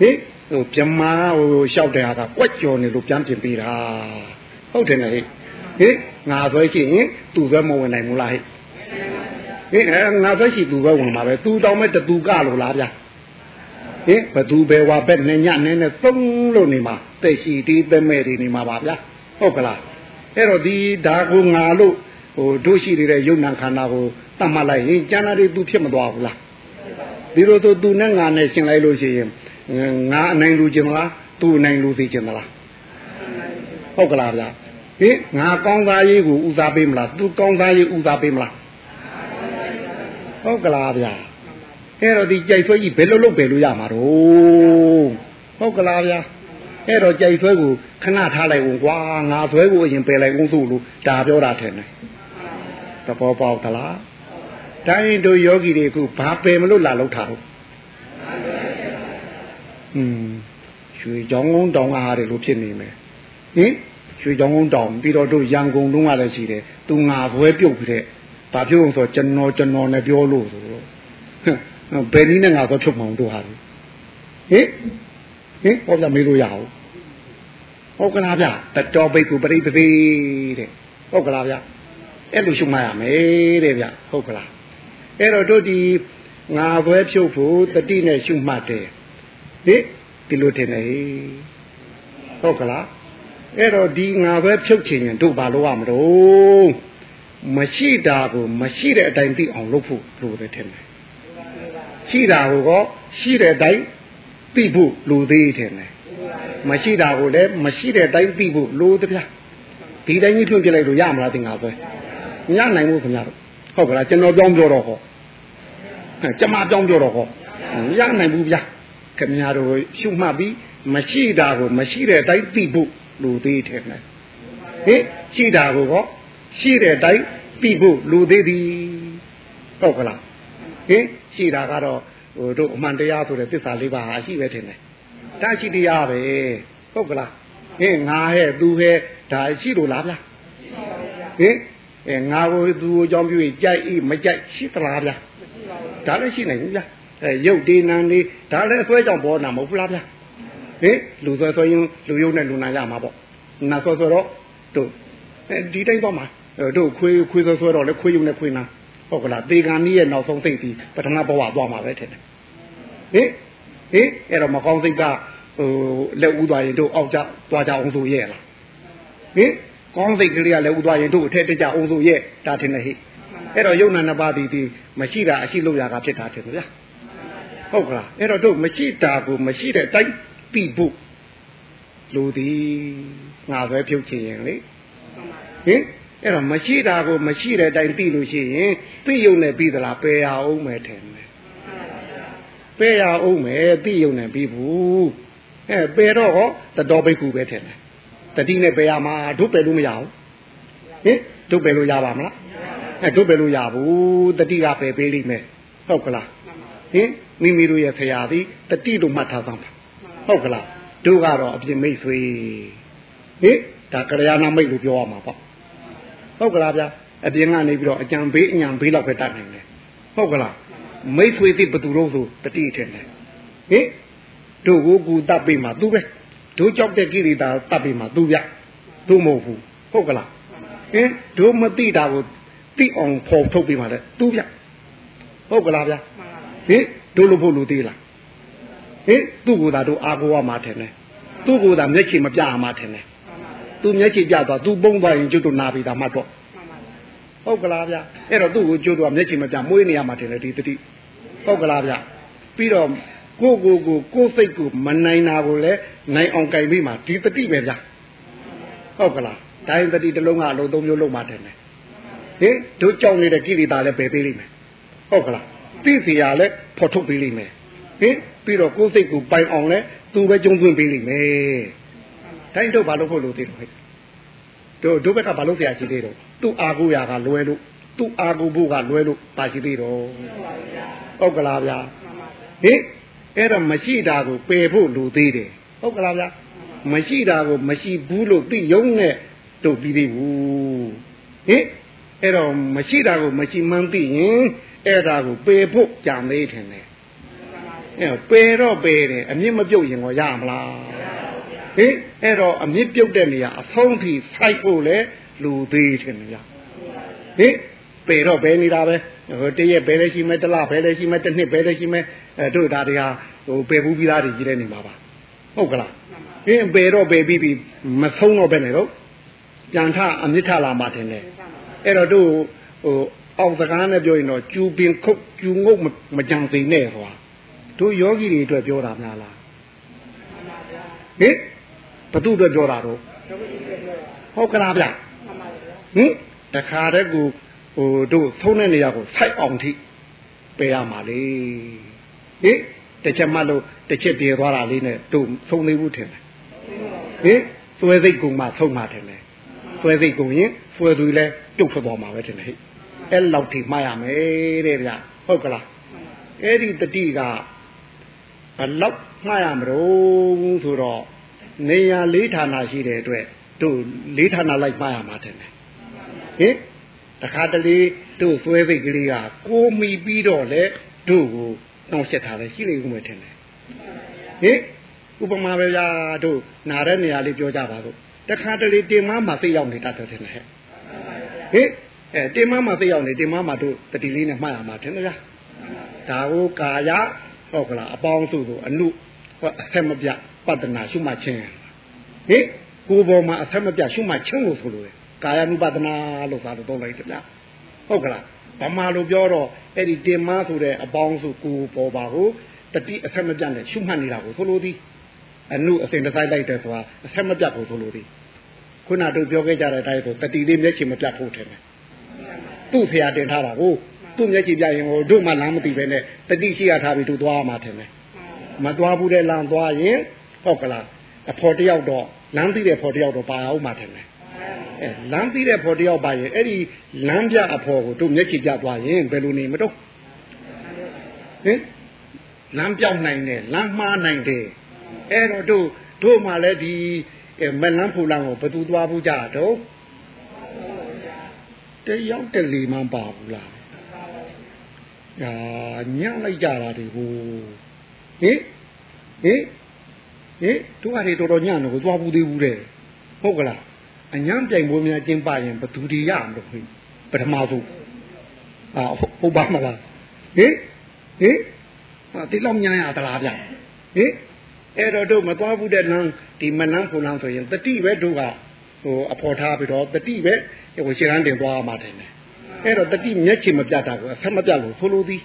ဟင်ဟိုဗြမာဟိုလျှောက်တဲ့ဟာကကွက်ကြော်နေလို့ပြန်ပြင်ပေးတာဟုတ်တယ်နဲ့ဟဲ့ဟင်ငါဆွဲရှိရင်သူ့ဆွဲမဝင်နိုင်ဘူးလားဟဲ့ဟင်အဲငါဆွဲရှိသူ့ဆွဲဝင်မှာပဲသူတောင်းမဲ့တူကလို့လားဗျာ ဟင်ဘသူပဲဝါဘက်နဲ့ညနဲ့နဲ့သုံးလို့နေမှာတဲ့ရှိတီးတဲ့မဲ့တွေနေမှာပါဗျာဟုတ်ကလားအဲ့တော့ဒီဒါကိုငါလို့ဟိုတို့ရှိနေတဲ့ယုံနာခန္ဓာကိုတတ်မှတ်လိုက်ရင်ကျန်တာတွေသူဖြစ်မသွားဘူးလားဒီလိုဆိုသူနဲ့ငါနဲ့ရှင်းလိုက်လို့ရှိရင်ငါအနိုင်လူကျင်မလားသူအနိုင်လူသိကျင်မလားဟုတ်ကလားဗျာဟင်ငါကောင်းသားရေးကိုဦးစားပေးမလားသူကောင်းသားရေးဦးစားပေးမလားဟုတ်ကလားဗျာ အဲ့တော့ဒီကြိုက်ဆွဲကြီးဘယ်လိုလုပ်ပဲလို့ရမှာတော့ဟုတ်ကလားဗျာအဲ့တော့ကြိုက်ဆွဲကိုခဏထားလိုက်ဦးကွာငါဆွဲကိုအရင်ပယ်လိုက်ဦးဆိုလို့ဒါပြောတာထင်တယ်သဘောပေါက်သလားတိုင်းတို့ယောဂီတွေအခုဘာပယ်မလို့လာလောက်တာတော့อืมရွှေကြောင်းကုန်းတောင်ကဟာတယ်လို့ဖြစ်နေမယ်ဟင်ရွှေကြောင်းကုန်းတောင်ပြီးတော့တို့ရန်ကုန်တုန်းကလည်းရှိတယ်သူငါဆွဲပြုတ်ပြီးတဲ့ဘာပြုတ်ဆိုကျွန်တော်ကျွန်တော်နဲ့ပြောလို့ဆိုတော့ ဘယ်နည်းနဲ့ငါဆွဲဖြုတ်မှောင်တို့ဟာဟင်ဟင်ဟောပြမေးလို့ရအောင်ဟုတ်ကလားဗျတတော်ဘိတ်ကူပရိပသိတဲ့ဟုတ်ကလားဗျအဲ့လိုရှုမှတ်ရမယ်တဲ့ဗျဟုတ်ကလားအဲ့တော့တို့ဒီငါဆွဲဖြုတ်ဖို့တတိနဲ့ရှုမှတ်တယ်ဟိဒီလိုထင်တယ်ဟုတ်ကလားအဲ့တော့ဒီငါပဲဖြုတ်ချင်ရင်တို့ဘာလို့ရမလို့မရှိတာကိုမရှိတဲ့အတိုင်းသိအောင်လုပ်ဖို့လိုတယ်ထင်တယ် ရှိတာကိုကရှိတဲ့အတိုင်းသိဖို့လိုသေးတယ်ထင်တယ်မရှိတာကိုလည်းမရှိတဲ့အတိုင်းသိဖို့လိုသဗျာဒီတိုင်းကြီးထွန့်ပြလိုက်လို့ရမလားတင်ငါပဲမရနိုင်ဘူးခင်ဗျားတို့ဟုတ်ကလားကျွန်တော်ပြောင်းပြောတော့ဟောကျမပြောင်းပြောတော့ဟောမရနိုင်ဘူးဗျာခင်ဗျားတို့ရှုမှတ်ပြီးမရှိတာကိုမရှိတဲ့အတိုင်းသိဖို့လူသေးတယ်နဲ့ဟင်ရှိတာကိုဟောရှိတဲ့အတိုင်းသိဖို့လူသေးသည်ဟုတ်ကလား ဟင်ရှိတာကတော့ဟိုတို့အမှန်တရားဆိုတဲ့သစ္စာလေးပါးဟာရှိပဲထင်တယ်ဒါရှိတရားပဲဟုတ်ကလားဟင်ငါဟဲ့သူဟဲ့ဒါရှိလို့လားဗျာဟင်ဟအဲငါကိုသူကိုကြောင်းပြည့်ကြိုက်ဤမကြိုက်ရှိသလားဗျာမရှိပါဘူးဒါလည်းရှိနိုင်ဘူးဗျာအဲရုပ်ဒီနာနေဒါလည်းအစွဲကြောင့်ပေါ်နာမဟုတ်ဘူးလားဗျာဟင်လူဆွဲဆွဲရင်လူယုံနဲ့လူနာရမှာပေါ့နာဆွဲဆွဲတော့တို့ဒီတိုင်းတော့မှာတို့ခွေးခွေးဆွဲဆွဲတော့လေခွေးယုံနဲ့ခွေးနာ ဟုတ်ကလားတေကန်ကြီးရဲ့နောက်ဆုံးသိပြီးပထမဘဝသွားမှာပဲထင်တယ်ဟင်ဟင်အဲ့တော့မကောင်းစိတ်ကဟိုလက်ဦးသွားရင်တို့အောက်ကြသွားကြအောင်ဆိုရဲ့လားဟင်ကောင်းစိတ်ကလေးကလည်းဥသွားရင်တို့အထက်တကြအောင်ဆိုရဲ့ဒါထင်တယ်ဟိအဲ့တော့ယုံနာနှစ်ပါးဒီဒီမရှိတာအရှိလို့ရတာဖြစ်တာထင်တယ်ဗျာဟုတ်ကလားအဲ့တော့တို့မရှိတာကိုမရှိတဲ့တိုင်းပြီးဖို့လူဒီငါပဲဖြုတ်ချင်ရင်လေဟင် အဲ့တော့မရှိတာကိုမရှိတဲ့အတိုင်းပြီးလို့ရှိရင်ပြီးယုံနဲ့ပြီးသလားပယ်ရအောင်မယ်ထင်တယ်ပယ်ရအောင်မယ်ပြီးယုံနဲ့ပြီးဘူးအဲပယ်တော့ဟောတတော်ဘိက္ခုပဲထင်တယ်တတိနဲ့ပယ်ရမှာဒုပယ်လို့မရဘူးဟင်ဒုပယ်လို့ရပါမလားအဲဒုပယ်လို့ရဘူးတတိကပယ်ပေးလိမ့်မယ်ဟုတ်ကလားဟင်မိမိတို့ရဲ့ဆရာသည်တတိလို့မှတ်ထားသမ်းပါဟုတ်ကလားတို့ကတော့အပြင်မိတ်ဆွေဟင်ဒါကရယာနာမိတ်လို့ပြောရမှာပေါ့ ဟုတ်ကလားဗျာအပြင်ကနေပြီးတော့အကြံဘေးအညံဘေးလောက်ပဲတတ်နိုင်တယ်ဟုတ်ကလားမိတ်ဆွေသိဘသူတို့ဆိုတတိထင်တယ်ဟင်တို့ကိုကူတတ်ပြီမှာသူပဲတို့ကြောက်တဲ့ကိရိတာတတ်ပြီမှာသူဗျတို့မဟုတ်ဘူးဟုတ်ကလားဟင်တို့မသိတာကိုသိအောင်ဖော်ထုတ်ပြီမှာလေသူဗျဟုတ်ကလားဗျာဟင်တို့လို့ဖို့လူသေးလားဟင်သူ့ကိုယ်သာတို့အာကိုရမှာထင်တယ်သူ့ကိုယ်သာမျက်ခြေမပြရမှာထင်တယ် သူမျက်ခြေပြသွားသူပုံသွားရင်ကျွတ်တို့နာပြီဒါမှတော့ဟုတ်ကလားဗျအဲ့တော့သူ့ကိုကျွတ်တို့ကမျက်ခြေမပြမွေးနေရမှာထင်တယ်ဒီတတိဟုတ်ကလားဗျပြီးတော့ကိုကိုကိုကိုစိတ်ကိုမနိုင်တာကိုလည်းနိုင်အောင်ကြိုင်ပြီးမှဒီတတိပဲဗျဟုတ်ကလားဒိုင်းတတိတစ်လုံးကအလုံးသုံးမျိုးလုံးမှတယ်ဟင်တို့ကြောက်နေတဲ့ကိလေသာလည်းပယ်ပေးလိမ့်မယ်ဟုတ်ကလားသိစီရလည်းဖော်ထုတ်ပေးလိမ့်မယ်ဟင်ပြီးတော့ကိုယ်စိတ်ကိုပိုင်အောင်လဲသူပဲကျုံသွင်းပေးလိမ့်မယ် တိုင်းတို့ဘာလို့ဖို့လို့သိတော့ဟဲ့တို့တို့ဘက်ကဘာလို့ဆရာရှိသေးတော့သူ့အာကိုရာကလွဲလို့သူ့အာကိုဖို့ကလွဲလို့ပါရှိသေးတော့ဟုတ်ကလားဗျာဟင်အဲ့တော့မရှိတာကိုပယ်ဖို့လိုသေးတယ်ဟုတ်ကလားဗျာမရှိတာကိုမရှိဘူးလို့သိယုံနဲ့တို့ပြီးသေးဘူးဟင်အဲ့တော့မရှိတာကိုမရှိမှန်းသိရင်အဲ့ဒါကိုပယ်ဖို့ကြံသေးတယ်နဲ့အဲ့ပယ်တော့ပယ်တယ်အမြင့်မပြုတ်ရင်ရောရမလား ဟင်အဲ့တော့အမြင့်ပြုတ်တဲ့နေရာအဆုံးထိစိုက်ဖို့လေလူသေးတယ်ဗျာဟင်ပယ်တော့ပယ်နေတာပဲဟိုတရက်ဘယ်လဲရှိမဲတလဘယ်လဲရှိမဲတစ်နှစ်ဘယ်လဲရှိမဲအဲတို့ဒါတွေကဟိုပယ်ဘူးပြီးသားတွေကြီးတဲ့နေမှာပါဟုတ်ကလားဟင်ပယ်တော့ပယ်ပြီးပြီမဆုံးတော့ပဲနဲ့တော့ပြန်ထအမြင့်ထလာမှတင်တယ်အဲ့တော့တို့ဟိုအောက်စကားနဲ့ပြောရင်တော့ကျူပင်ခုတ်ကျူငုတ်မကြံသိနဲ့ဟောတို့ယောဂီတွေအတွက်ပြောတာများလားဟင် ဘသူအတွက်ပြောတာတော့ဟုတ်ကလားဗျဟင်တခါတည်းကိုဟိုတို့သုံးတဲ့နေရာကိုစိုက်အောင်ထိပေးရမှာလေဟင်တစ်ချက်မှလို့တစ်ချက်ပြေသွားတာလေးနဲ့တို့သုံးနေဘူးထင်တယ်ဟင်သွဲစိတ်ကုံမှဆုံးမှထင်တယ်သွဲစိတ်ကုံရင်ဖွယ်သူလည်းတုတ်ထွက်သွားမှာပဲထင်တယ်ဟဲ့အဲ့လောက်ထိမှားရမယ်တဲ့ဗျဟုတ်ကလားအဲ့ဒီတတိကဘလောက်မှားရမလို့ဆိုတော့ နေရာလေးဌာနရှိတဲ့အတွက်တို့လေးဌာနလိုက်မှားရမှာထင်တယ်ဟင်တခါတလေတို့သွဲစိတ်ကလေးကကိုမီပြီးတော့လေတို့ကိုနှောင့်ယှက်ထားတယ်ရှိလိမ့်ဦးမယ်ထင်တယ်ဟင်ဥပမာပဲဗျာတို့နာတဲ့နေရာလေးပြောကြပါတော့တခါတလေတင်မမှာသိရောက်နေတတ်တယ်ထင်တယ်ဟဲ့ဟင်အဲတင်မမှာသိရောက်နေတင်မမှာတို့တတိလေးနဲ့မှတ်ရမှာထင်တယ်ဗျာဒါကိုကာယဟုတ်ကလားအပေါင်းစုဆိုအနုအဆက်မပြ ပတ္တနာရှုမှတ်ခြင်းဟင်ကိုယ်ပေါ်မှာအဆက်မပြရှုမှတ်ခြင်းလို့ဆိုလို့ကာယ ानु ပဒနာလို့သာတော့သုံးလိုက်တယ်ဗျာဟုတ်ကလားဗမာလိုပြောတော့အဲ့ဒီတင်မဆိုတဲ့အပေါင်းစုကိုပေါ်ပါကိုတတိအဆက်မပြတ်နဲ့ရှုမှတ်နေတာကိုဆိုလိုသည်အနုအစဉ်တစိုက်လိုက်တယ်ဆိုတာအဆက်မပြတ်ကိုဆိုလိုသည်ခုနတို့ပြောခဲ့ကြတဲ့အတိုင်းဆိုတတိလေးမျက်ခြေမပြတ်ဖို့ထင်တယ်သူ့ဖရာတင်ထားတာကိုသူ့မျက်ခြေပြရင်ဟိုတို့မှလမ်းမသိပဲနဲ့တတိရှိရထားပြီးတို့သွားမှာထင်တယ်မသွားဘူးတဲ့လမ်းသွားရင် ဟုတ်ကလားအဖော်တယောက်တော့လမ်းသိတဲ့ဖော်တယောက်တော့ပါအောင်မှာထင်တယ်အဲလမ်းသိတဲ့ဖော်တယောက်ပါရင်အဲ့ဒီလမ်းပြအဖော်ကိုတို့မျက်ခြေပြသွားရင်ဘယ်လိုနေမတော့ဟင်လမ်းပြောင်းနိုင်တယ်လမ်းမှားနိုင်တယ်အဲ့တော့တို့တို့မှလည်းဒီမလန်းဖူလန်းကိုဘသူသွားဘူးကြတော့တယောက်တလေမှပါဘူးလားညာညံ့လိုက်ကြတာဒီဟိုဟင်ဟင် ဟင်တို့ဟာတွေတော်တော်ညံ့တော့ကိုသွားဘူးသေးဘူးတဲ့ဟုတ်ကလားအညံ့ပြိုင်ပွဲများကျင်းပရင်ဘသူတွေရမလို့ခင်ပထမဆုံးအာဟုတ်ပါမလားဟင်ဟင်ဟာဒီလောက်ညံ့ရသလားဗျဟင်အဲ့တော့တို့မသွားဘူးတဲ့နန်းဒီမနန်းဖုန်နန်းဆိုရင်တတိပဲတို့ကဟိုအဖော်ထားပြီးတော့တတိပဲဟိုရှင်းရန်တင်သွားမှတယ်အဲ့တော့တတိမျက်ခြေမပြတ်တာကိုအဆက်မပြတ်လို့ဆိုလိုသည်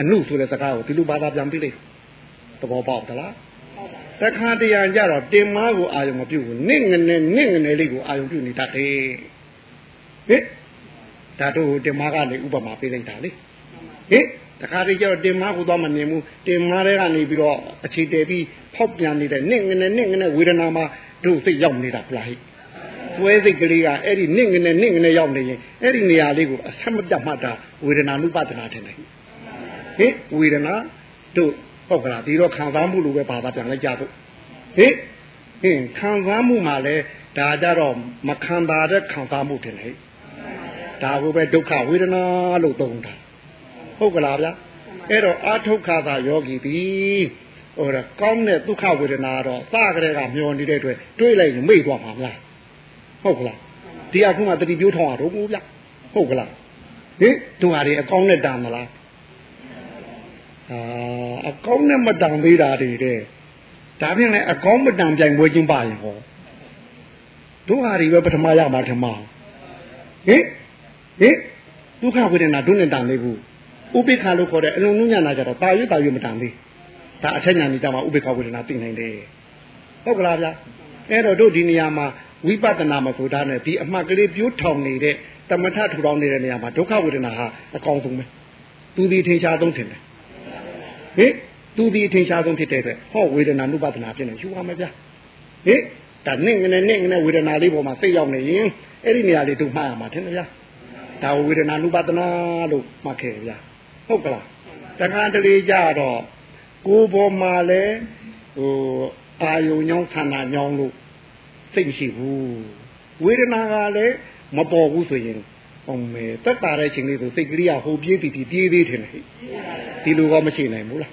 အနုဆိုတဲ့စကားကိုဒီလိုဘာသာပြန်ပြီးလိုက်သဘောပေါက်သလား တခါတရံကြတော့တင်မားကိုအာယုံမပြုတ်ဘူးနင့်ငနဲ့နင့်ငနဲ့လေးကိုအာယုံပြုတ်နေတတ်တယ်ဟင်ဒါတို့တင်မားကနေဥပမာပေးလိုက်တာလေဟင်တခါတည်းကျတော့တင်မားကိုသွားမမြင်ဘူးတင်မားတွေကနေပြီးတော့အခြေတည်ပြီးဖောက်ပြန်နေတဲ့နင့်ငနဲ့နင့်ငနဲ့ဝေဒနာမှာတို့စိတ်ရောက်နေတာဖလားဟိသွဲစိတ်ကလေးကအဲ့ဒီနင့်ငနဲ့နင့်ငနဲ့ရောက်နေရင်အဲ့ဒီနေရာလေးကိုအဆက်မပြတ်မှတ်တာဝေဒနာနုပဒနာထင်တယ်ဟင်ဝေဒနာတို့ ဟုတ်ကလားဒီတော့ခံစားမှုလိုပဲဘာသာပြန်လိုက်ကြတော့ဟင်ဟင်ခံစားမှုမှာလဲဒါကြတော့မခံတာတဲ့ခံစားမှုတင်လေဒါကိုပဲဒုက္ခဝေဒနာလို့သုံးတာဟုတ်ကလားဗျာအဲ့တော့အာထုတ်ခါသာယောဂီပြီဟိုတော့ကောင်းတဲ့ဒုက္ခဝေဒနာတော့စကြတဲ့ကမျောနေတဲ့အတွက်တွေးလိုက်ရင်မေ့သွားမှာမလားဟုတ်ကလားဒီအခုမှတတိပြိုးထောင်းရတော့ဘူးဗျဟုတ်ကလားဟင်တို့ဟာတွေအကောင်းနဲ့တာမလား အာအကောင်းနဲ့မတန်သေးတာတွေတဲ့ဒါဖြင့်လည်းအကောင်းမတန်ပြိုင်ပွဲချင်းပါရင်ဟောတို့ဟာတွေပဲပထမရမှာထမဟင်ဟင်ဒုက္ခဝေဒနာဒုနဲ့တန်လေးဘူးဥပိ္ပခာလို့ခေါ်တဲ့အလုံးလုံးညာနာကြတော့တာရွတာရွမတန်သေးဒါအထက်ညာနေကြမှာဥပိ္ပခဝေဒနာသိနိုင်တယ်ဟုတ်ကလားဗျာအဲ့တော့တို့ဒီနေရာမှာဝိပဿနာမဆိုတာနဲ့ဒီအမှတ်ကလေးပြိုးထောင်နေတဲ့တမထထူထောင်နေတဲ့နေရာမှာဒုက္ခဝေဒနာဟာအကောင်းဆုံးပဲသူဒီထင်ရှားဆုံးထင်တယ် ဟင်သူဒီထင်ရှားဆုံးဖြစ်တဲ့အတွက်ဟောဝေဒနာနုပဒနာဖြစ်နေယူပါမယ်ဗျာဟင်ဒါနဲ့ငနဲ့နဲ့ငနဲ့ဝေဒနာလေးပေါ်မှာစိတ်ရောက်နေရင်အဲ့ဒီနေရာလေးတို့မှားရမှာထင်တယ်ဗျာဒါဝေဒနာနုပဒနာလို့မှတ်ခဲ့ဗျာဟုတ်ကလားတခါတလေကြတော့ကိုယ်ပေါ်မှာလဲဟိုအာယုံညောင်းခန္ဓာညောင်းလို့စိတ်မရှိဘူးဝေဒနာကလည်းမပေါ်ဘူးဆိုရင် အောင်မယ်တက်တာတဲ့ချိန်လေးဆိုစိတ်ကလေးကဟိုပြေးတည်တည်ပြေးသေးတယ်ဟဲ့ဒီလိုကမရှိနိုင်ဘူးလား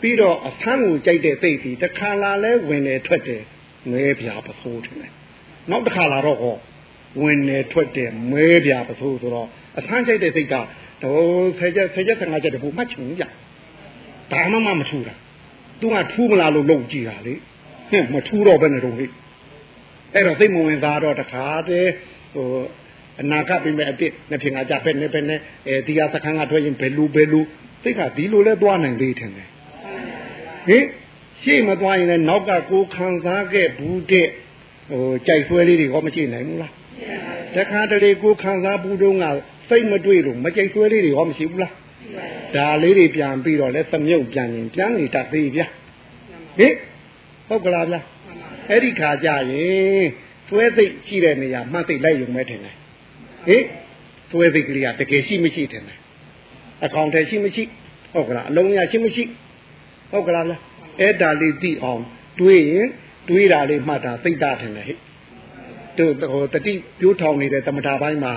ပြီးတော့အဆန်းကိုကြိုက်တဲ့စိတ်ဒီတစ်ခါလာလဲဝင်တယ်ထွက်တယ်ငဲပြာပစိုးတယ်နောက်တစ်ခါလာတော့ဟောဝင်တယ်ထွက်တယ်မဲပြာပစိုးဆိုတော့အဆန်းကြိုက်တဲ့စိတ်ကတော့ဆယ်ချက်ဆယ်ချက်15ချက်တပူမှတ်ချင်ကြဒါမှမမထူတာသူကထူးမလားလို့လုံကြည့်တာလေဟင်မထူးတော့ဘယ်နဲ့တော့ဟိအဲ့တော့သိမဝင်သားတော့တခါတည်းဟို အနာကပြင်မဲ့အစ်နှစ်ဖြင်ကကြဖက်နေဖက်နေအဲဒီဟာစခန်းကထွက်ရင်ဘယ်လူဘယ်လူသိကဒီလိုလဲသွားနိုင်သေးတယ်ဟင်ရှေ့မသွားရင်လည်းနောက်ကကိုခံစားခဲ့ဘူးတဲ့ဟိုကြိုက်ဆွဲလေးတွေကမရှိနိုင်ဘူးလားတခါတလေကိုခံစားဘူးတုန်းကစိတ်မတွေ့လို့မကြိုက်ဆွဲလေးတွေကမရှိဘူးလားဒါလေးတွေပြန်ပြီးတော့လဲသမြုပ်ပြန်ရင်ပြန်နေတတ်သေးဗျာဟင်ဟုတ်ကလားဗျာအဲ့ဒီခါကျရင်သွဲသိရှိတဲ့နေရာမှတ်သိလိုက်ရုံပဲထင်တယ် ဟင်သွဲသိကလေးကတကယ်ရှိမရှိထင်တယ်အကောင်တည်းရှိမရှိဟုတ်ကလားအလုံးရရှိမရှိဟုတ်ကလားဗျာအဲ့ဒါလေးသိအောင်တွေးရင်တွေးတာလေးမှတ်တာသိတာထင်တယ်ဟဲ့တို့ဟိုတတိပြိုးထောင်နေတဲ့သမထာပိုင်းမှာ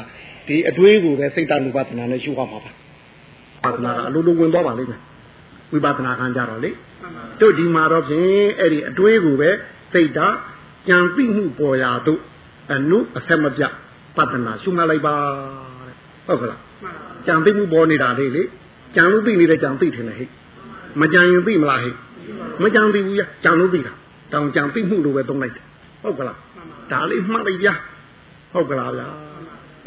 ဒီအတွေးကိုပဲစိတ်တ ानु ပဒနာနဲ့ရှုရမှာပါပဒနာကအလိုလိုဝင်သွားပါလိမ့်မယ်ဝိပဿနာခံကြတော့လေတို့ဒီမှာတော့ဖြင့်အဲ့ဒီအတွေးကိုပဲစိတ်ဓာတ်ကြံသိမှုပေါ်ရာသို့အနုအဆက်မပြ ပတနာရှုမှတ်လိုက်ပါတဲ့ဟုတ်ကလားကြံသိမှုပေါ်နေတာလေလေကြံလို့သိနေတဲ့ကြံသိထင်တယ်ဟဲ့မကြံရင်သိမလားဟဲ့မကြံသိဘူးရကြံလို့သိတာတောင်ကြံသိမှုလိုပဲသုံးလိုက်တယ်ဟုတ်ကလားဒါလေးမှတ်လိုက်ဗျာဟုတ်ကလားဗျာ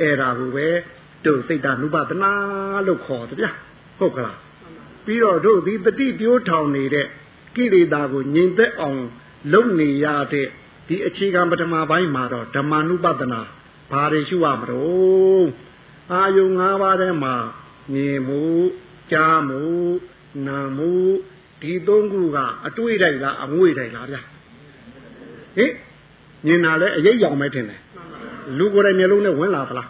အဲ့ဒါကိုပဲတို့စိတ်ဓာတ်နုပဒနာလို့ခေါ်တယ်ဗျာဟုတ်ကလားပြီးတော့တို့ဒီတတိပြိုးထောင်နေတဲ့ကိလေသာကိုငြိမ်သက်အောင် လုံနေရတဲ့ဒီအခြေခံပထမပိုင်းမှာတော့ဓမ္မနုပဒနာ ဘာတွေရှုရမလို့အာယု၅ပါးထဲမှာမြင်မှုကြားမှုနာမှုဒီသုံးခုကအတွေ့တိုင်လားအငွေတိုင်လားဗျာဟင်မြင်တာလဲအရေးရောင်ပဲထင်တယ်လူကိုယ်တိုင်မျိုးလုံးနဲ့ဝင်လာသလား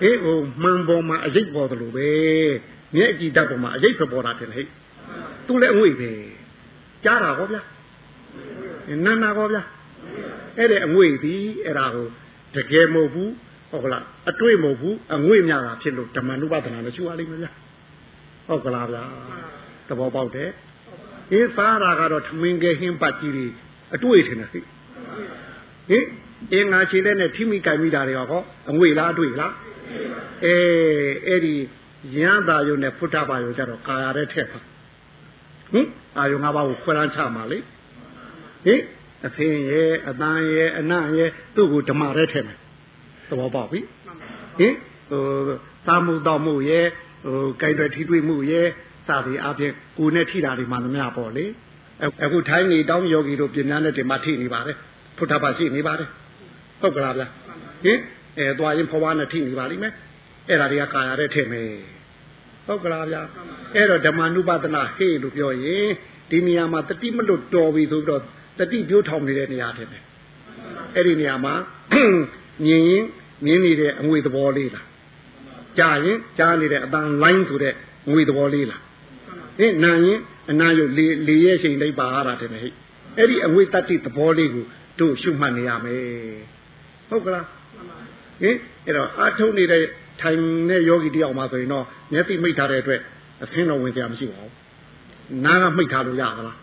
ဟေးဟိုမှန်ပေါ်မှာအရေးပေါ်တယ်လို့ပဲမျက်ကြည့်တတ်ပေါ်မှာအရေးပေါ်တာထင်တယ်ဟဲ့သူလည်းအငွေပဲကြားတာဟောဗျာနာနာကောဗျာအဲ့ဒီအငွေသည်အဲ့ဒါကို တကယ်မဟုတ်ဘူးဟုတ်ကလားအတွေ့မဟုတ်ဘူးအငွေ့များတာဖြစ်လို့ဓမ္မနုပဒနာနဲ့ရှုရလိမ့်မယ်ဗျာဟုတ်ကလားဗျာသဘောပေါက်တယ်အေးစားတာကတော့ထမင်းကဲဟင်းပတ်ကြီးတွေအတွေ့ထင်တယ်ဟိဟင်အင်းငါခြေလက်နဲ့ထိမိကြိုင်မိတာတွေဟောအငွေလားအတွေ့လားအဲအဲ့ဒီရန်တာယုံနဲ့ဖုဒ္ဓဘာယုံကြတော့ကာရတဲ့ထက်ပါဟင်အာယုံငါးပါးကိုခွဲလန်းချမှာလေဟင် အဖင်းရဲ့အတန်ရဲ့အနံ့ရဲ့သူ့ကိုဓမ္မရဲထည့်မယ်သဘောပေါက်ပြီဟင်ဟိုသာမှုတော်မှုရဲ့ဟိုကြိုက်တဲ့ထိတွေ့မှုရဲ့စသည်အပြင်ကိုယ်နဲ့ထိတာတွေမှသမျှပေါ့လေအခုထိုင်းနေတောင်းယောဂီတို့ပြင်များနဲ့ဒီမှာထိနေပါတယ်ဖုဒ္ဓဘာရှိနေပါတယ်ဟုတ်ကလားဗျာဟင်အဲသွားရင်ဖွားနဲ့ထိနေပါလိမ့်မယ်အဲ့ဒါတွေကကာရတဲ့ထည့်မယ်ဟုတ်ကလားဗျာအဲ့တော့ဓမ္မနုပဒနာဟေ့လို့ပြောရင်ဒီနေရာမှာတတိမလွတ်တော်ပြီဆိုပြီးတော့ တတိပြိုးထောင်နေတဲ့နေရာထင်တယ်အဲ့ဒီနေရာမှာမြင်ရင်မြင်နေတဲ့အငွေသဘောလေးလားကြားရင်ကြားနေတဲ့အတန်လိုင်းဆိုတဲ့ငွေသဘောလေးလားဟင်နာရင်အနာရုပ်လေလေရဲ့ချိန်လိုက်ပါရတာတယ်ဟဲ့အဲ့ဒီအငွေတတ္တိသဘောလေးကိုတို့ရှုမှတ်နေရမယ်ဟုတ်ကလားဟင်အဲ့တော့အာထုံနေတဲ့ထိုင်တဲ့ယောဂီတယောက်မှဆိုရင်တော့မျက်စိမိတ်ထားတဲ့အတွက်အသင်းတော်ဝင်ကြမရှိပါဘူးနားကမိတ်ထားလို့ရသလား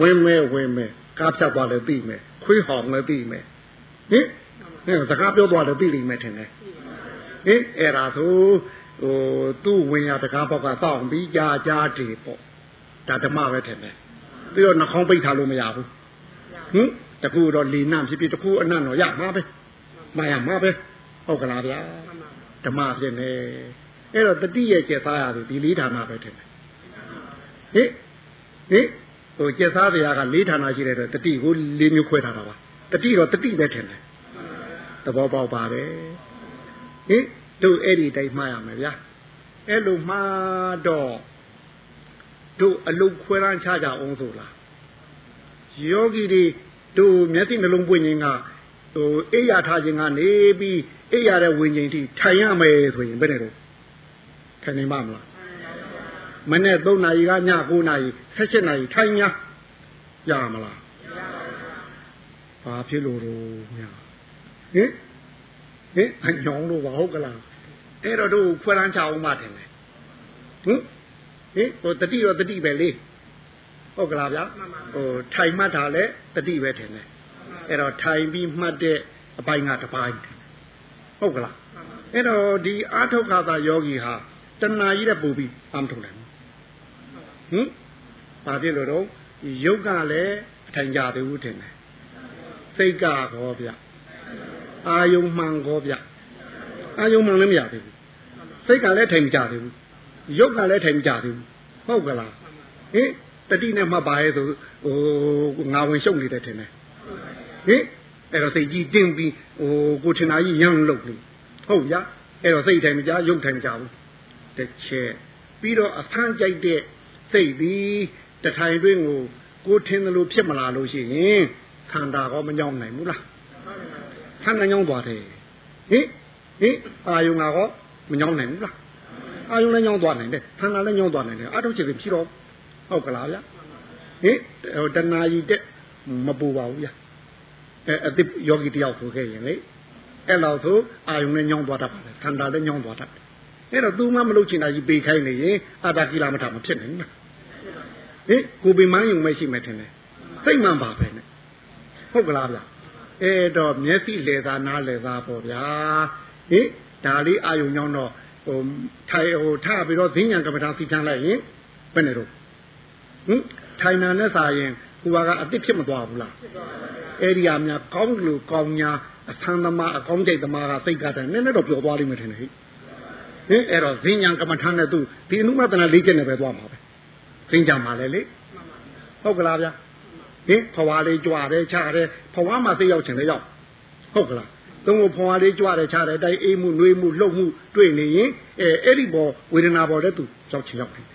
ဝင်မဲ့ဝင်မဲ့ကားဖြတ်သွားလည်းသိမယ်ခွေးဟောင်လည်းသိမယ်ဟင်ဟင်စကားပြောသွားလည်းသိလိမ့်မယ်ထင်တယ်ဟင်အဲ့ဒါဆိုဟိုသူ့ဝင်ရတကားဘောက်ကစောင့်ပြီးကြာကြာတည်ပေါ့ဒါဓမ္မပဲထင်တယ်ပြီးတော့နှာခေါင်းပိတ်ထားလို့မရဘူးဟင်တခုတော့လီနံဖြစ်ဖြစ်တခုအနံ့တော့ရမှာပဲမရမှာပဲဟုတ်ကလားဗျာဓမ္မဖြစ်နေအဲ့တော့တတိရဲ့ကျက်သားရတယ်ဒီလေးဌာနပဲထင်တယ်ဟင်ဟင် ဟိုကျက်သားတရားကလေးဌာနရှိတဲ့အတွက်တတိကိုလေးမျိုးခွဲထားတာပါတတိတော့တတိပဲထင်တယ်သဘောပေါက်ပါတယ်ဟင်တို့အဲ့ဒီတိုင်းမှားရမယ်ဗျာအဲ့လိုမှားတော့တို့အလုတ်ခွဲရန်ချကြအောင်ဆိုလားယောဂီတွေတို့မျက်စိနှလုံးပွင့်ခြင်းကဟိုအိယာထားခြင်းကနေပြီးအိယာတဲ့ဝิญဉ်ထိထိုင်ရမယ်ဆိုရင်ဘယ်နဲ့တော့ထိုင်နေမှာမလား မနေ့3နာရီကည9နာရီ17နာရီထိုင်냐ရမလားဘာဖြစ်လို့တော့ညာဟင်ဟင်အညောင်းလို့ဘာဟုတ်ကလားအဲ့တော့တို့ခွဲလန်းချအောင်မှတယ်ဟင်ဟင်ဟိုတတိတော့တတိပဲလေဟုတ်ကလားဗျာဟိုထိုင်မှတ်တာလဲတတိပဲထင်တယ်အဲ့တော့ထိုင်ပြီးမှတ်တဲ့အပိုင်းကတစ်ပိုင်းဟုတ်ကလားအဲ့တော့ဒီအာထုတ်ခါသာယောဂီဟာတဏှာကြီးတဲ့ပူပြီးအမထုတ်နိုင် ဟင်ဘာဖြစ်လို့တော့ရုပ်ကလည်းအထိုင်ကြသေးဘူးထင်တယ်စိတ်ကဟောဗျအာယုံမှန်ဟောဗျအာယုံမှန်လည်းမရသေးဘူးစိတ်ကလည်းထိုင်ကြသေးဘူးရုပ်ကလည်းထိုင်ကြသေးဘူးဟုတ်ကလားဟင်တတိနဲ့မှတ်ပါရဲ့ဆိုဟိုငါဝင်ရှုပ်နေတယ်ထင်တယ်ဟင်အဲ့တော့စိတ်ကြီးတင်းပြီးဟိုကိုထင်တာကြီးရမ်းလုပ်လို့ဟုတ်ရအဲ့တော့စိတ်ထိုင်မကြရုပ်ထိုင်မကြဘူးတစ်ချက်ပြီးတော့အဖမ်းကြိုက်တဲ့ စိတ်ပြီးတထိုင်တွင်းကိုကိုထင်တယ်လို့ဖြစ်မလာလို့ရှိရင်ခန္ဓာကောမညောင်းနိုင်ဘူးလားခန္ဓာညောင်းသွားတယ်ဟင်ဟင်အာယုံကောမညောင်းနိုင်ဘူးလားအာယုံလည်းညောင်းသွားနိုင်တယ်ခန္ဓာလည်းညောင်းသွားနိုင်တယ်အထုတ်ချင်ဖြစ်တော့ဟုတ်ကလားဗျဟင်ဟိုတဏှာကြီးတက်မပူပါဘူးဗျအဲအတိယောဂီတယောက်ဆိုခဲ့ရင်လေအဲ့လောက်ဆိုအာယုံနဲ့ညောင်းသွားတတ်ပါတယ်ခန္ဓာလည်းညောင်းသွားတတ်တယ်အဲ့တော့သူမှမလုပ်ချင်တာကြီးပေခိုင်းနေရင်အာတာကိလမထမဖြစ်နိုင်ဘူး ဟင်ကိုပင်မန်းယုံမရှိမယ်ထင်တယ်စိတ်မှန်ပါပဲနဲ့ဟုတ်ကလားဗျအဲ့တော့မျက်စိလေသာနားလေသာပေါ့ဗျာဟင်ဒါလေးအာယုံညောင်းတော့ဟိုထိုင်ဟိုထပြီးတော့ဈဉ္ဉံကမ္မထာစီထမ်းလိုက်ရင်ဘယ်နဲ့တော့ဟင်ထိုင်နာနဲ့စာရင်ကိုကအစ်စ်ဖြစ်မသွားဘူးလားအဲ့ဒီအများကောင်းလို့ကောင်းညာအဆန်းသမားအကောင်းကြိတ်သမားကစိတ်ကတည်းကနည်းနည်းတော့ပျော်သွားလိမ့်မယ်ထင်တယ်ဟိဟင်အဲ့တော့ဈဉ္ဉံကမ္မထာနဲ့သူဒီအနုမတနာလေးချက်နဲ့ပဲသွားမှာပဲ ဈဉ္ဉံမှာလည်းလေဟုတ်ကလားဗျာဟင်ဖွာလေးကြွတယ်ချတယ်ဖွာမှာသိရောက်ချင်လေရောက်ဟုတ်ကလားသုံးဖို့ဖွာလေးကြွတယ်ချတယ်တိုက်အေးမှုနှွေးမှုလှုပ်မှုတွေ့နေရင်အဲအဲ့ဒီပေါ်ဝေဒနာပေါ်တဲ့သူရောက်ချင်ရောက်တယ်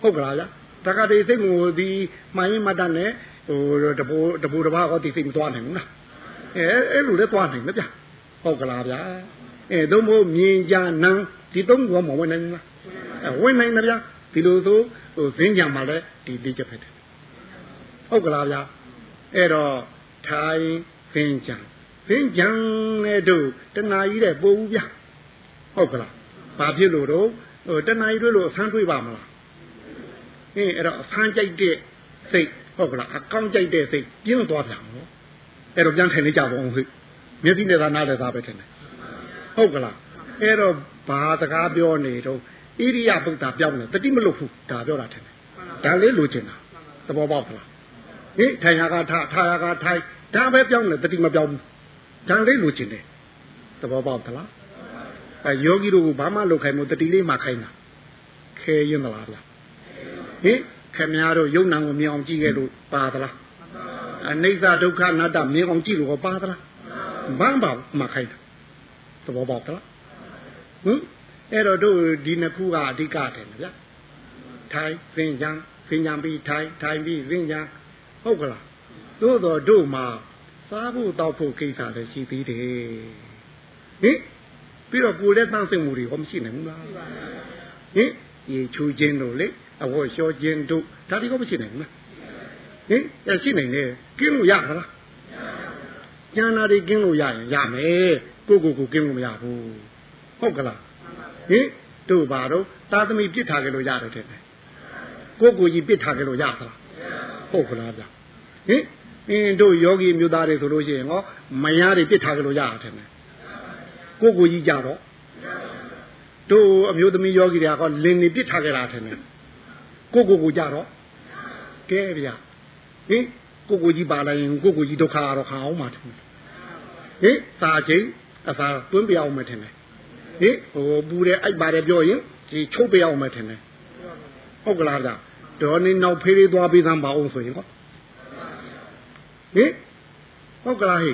ဟုတ်ကလားဗျာတက္ကတိစိတ်ကိုဒီမှန်ရင်မတတ်နဲ့ဟိုတဘူတဘူတဘာဟောဒီစိတ်မသွားနိုင်ဘူးလားအဲအဲ့လိုလဲသွားနိုင်မဗျဟုတ်ကလားဗျာအဲသုံးဖို့မြင်ကြနံဒီသုံးဘောမဝင်နိုင်ဘူးလားအဲဝင်နိုင်တယ်ဗျာ ဒီလိုဆိုဟိုဇင်းကြံမှာလဲဒီလေးချက်ဖက်တယ်ဟုတ်ကလားဗျာအဲ့တော့ထိုင်ဇင်းကြံဖင်းကြံတဲ့တို့တဏှာကြီးတဲ့ပို့ဘူးဗျဟုတ်ကလားဘာဖြစ်လို့တော့ဟိုတဏှာကြီးတို့လို့အဆန်းတွေးပါမလားအင်းအဲ့တော့အဆန်းကြိုက်တဲ့စိတ်ဟုတ်ကလားအကောင်းကြိုက်တဲ့စိတ်ပြင်းသွားပြန်နော်အဲ့တော့ပြန်ထိုင်နေကြပါအောင်ဟိမျက်စိနဲ့သာနားလည်းသာပဲထင်တယ်ဟုတ်ကလားအဲ့တော့ဘာစကားပြောနေတော့ ဣရိယပုဒ်တာပြောင်းနေတတိမလို့ဘူးဒါပြောတာထင်တယ်ဒါလေးလိုချင်တာသဘောပေါက်လားဟိထိုင်ရကထားထားရကထိုင်ဒါပဲပြောင်းနေတတိမပြောင်းဘူးဒါလေးလိုချင်တယ်သဘောပေါက်သလားအဲယောဂီတို့ကဘာမှလုပ်ခိုင်းမို့တတိလေးမှခိုင်းတာခဲရင်သလားဗျဟိခင်များတို့ယုံနာကိုမြင်အောင်ကြည့်ခဲ့လို့ပါသလားအနိစ္စဒုက္ခအနတ္တမြင်အောင်ကြည့်လို့ပါသလားဘာမှမခိုင်းတာသဘောပေါက်သလားဟင် အဲ့တော့တို့ဒီနှစ်ခုကအဓိကတယ်ဗျာထိုင်သင်္ကြန်သင်္ကြန်ပြီးထိုင်ထိုင်ပြီးသင်္ကြန်ဟုတ်ကလားသို့တော့တို့မှာစားဖို့တောက်ဖို့ကိစ္စလည်းရှိသေးတယ်ဟင်ပြီးတော့ကိုယ်လည်းတန်းစင်မှုတွေဟောမရှိနိုင်ဘူးလားဟင်ရေချူခြင်းတို့လေအဝတ်လျှောခြင်းတို့ဒါတွေကမရှိနိုင်ဘူးလားဟင်အဲရှိနိုင်တယ်ကင်းလို့ရမလားကျန်တာတွေကင်းလို့ရရင်ရမယ်ကိုကိုကိုကင်းလို့မရဘူးဟုတ်ကလား ဟင်တို့ဘာတော့သာသမီပြစ်ထားကြလို့ရတယ်တဲ့ကိုကိုကြီးပြစ်ထားကြလို့ရသလားဟုတ်ကလားဗျဟင်အင်းတို့ယောဂီမျိုးသားတွေဆိုလို့ရှိရင်ဟောမယားတွေပြစ်ထားကြလို့ရတယ်ကိုကိုကြီးကြတော့တို့အမျိုးသမီးယောဂီတွေကဟောလင်နေပြစ်ထားကြတာတယ်ကိုကိုကိုကြတော့ကဲဗျာဟင်ကိုကိုကြီးပါလိုက်ရင်ကိုကိုကြီးဒုက္ခတော့ခံအောင်မှာတယ်ဟင်စာချင်းအစာတွင်းပြအောင်မယ်ထင်တယ် ဟင်ဟိုပူတယ်အိုက်ပါတယ်ပြောရင်ဒီချုပ်ပြအောင်မယ်ထင်တယ်ဟုတ်ကလားဗျာဒေါ်နေနောက်ဖေးလေးသွားပေးသမ်းပါအောင်ဆိုရင်ဟောဟင်ဟုတ်ကလားဟိ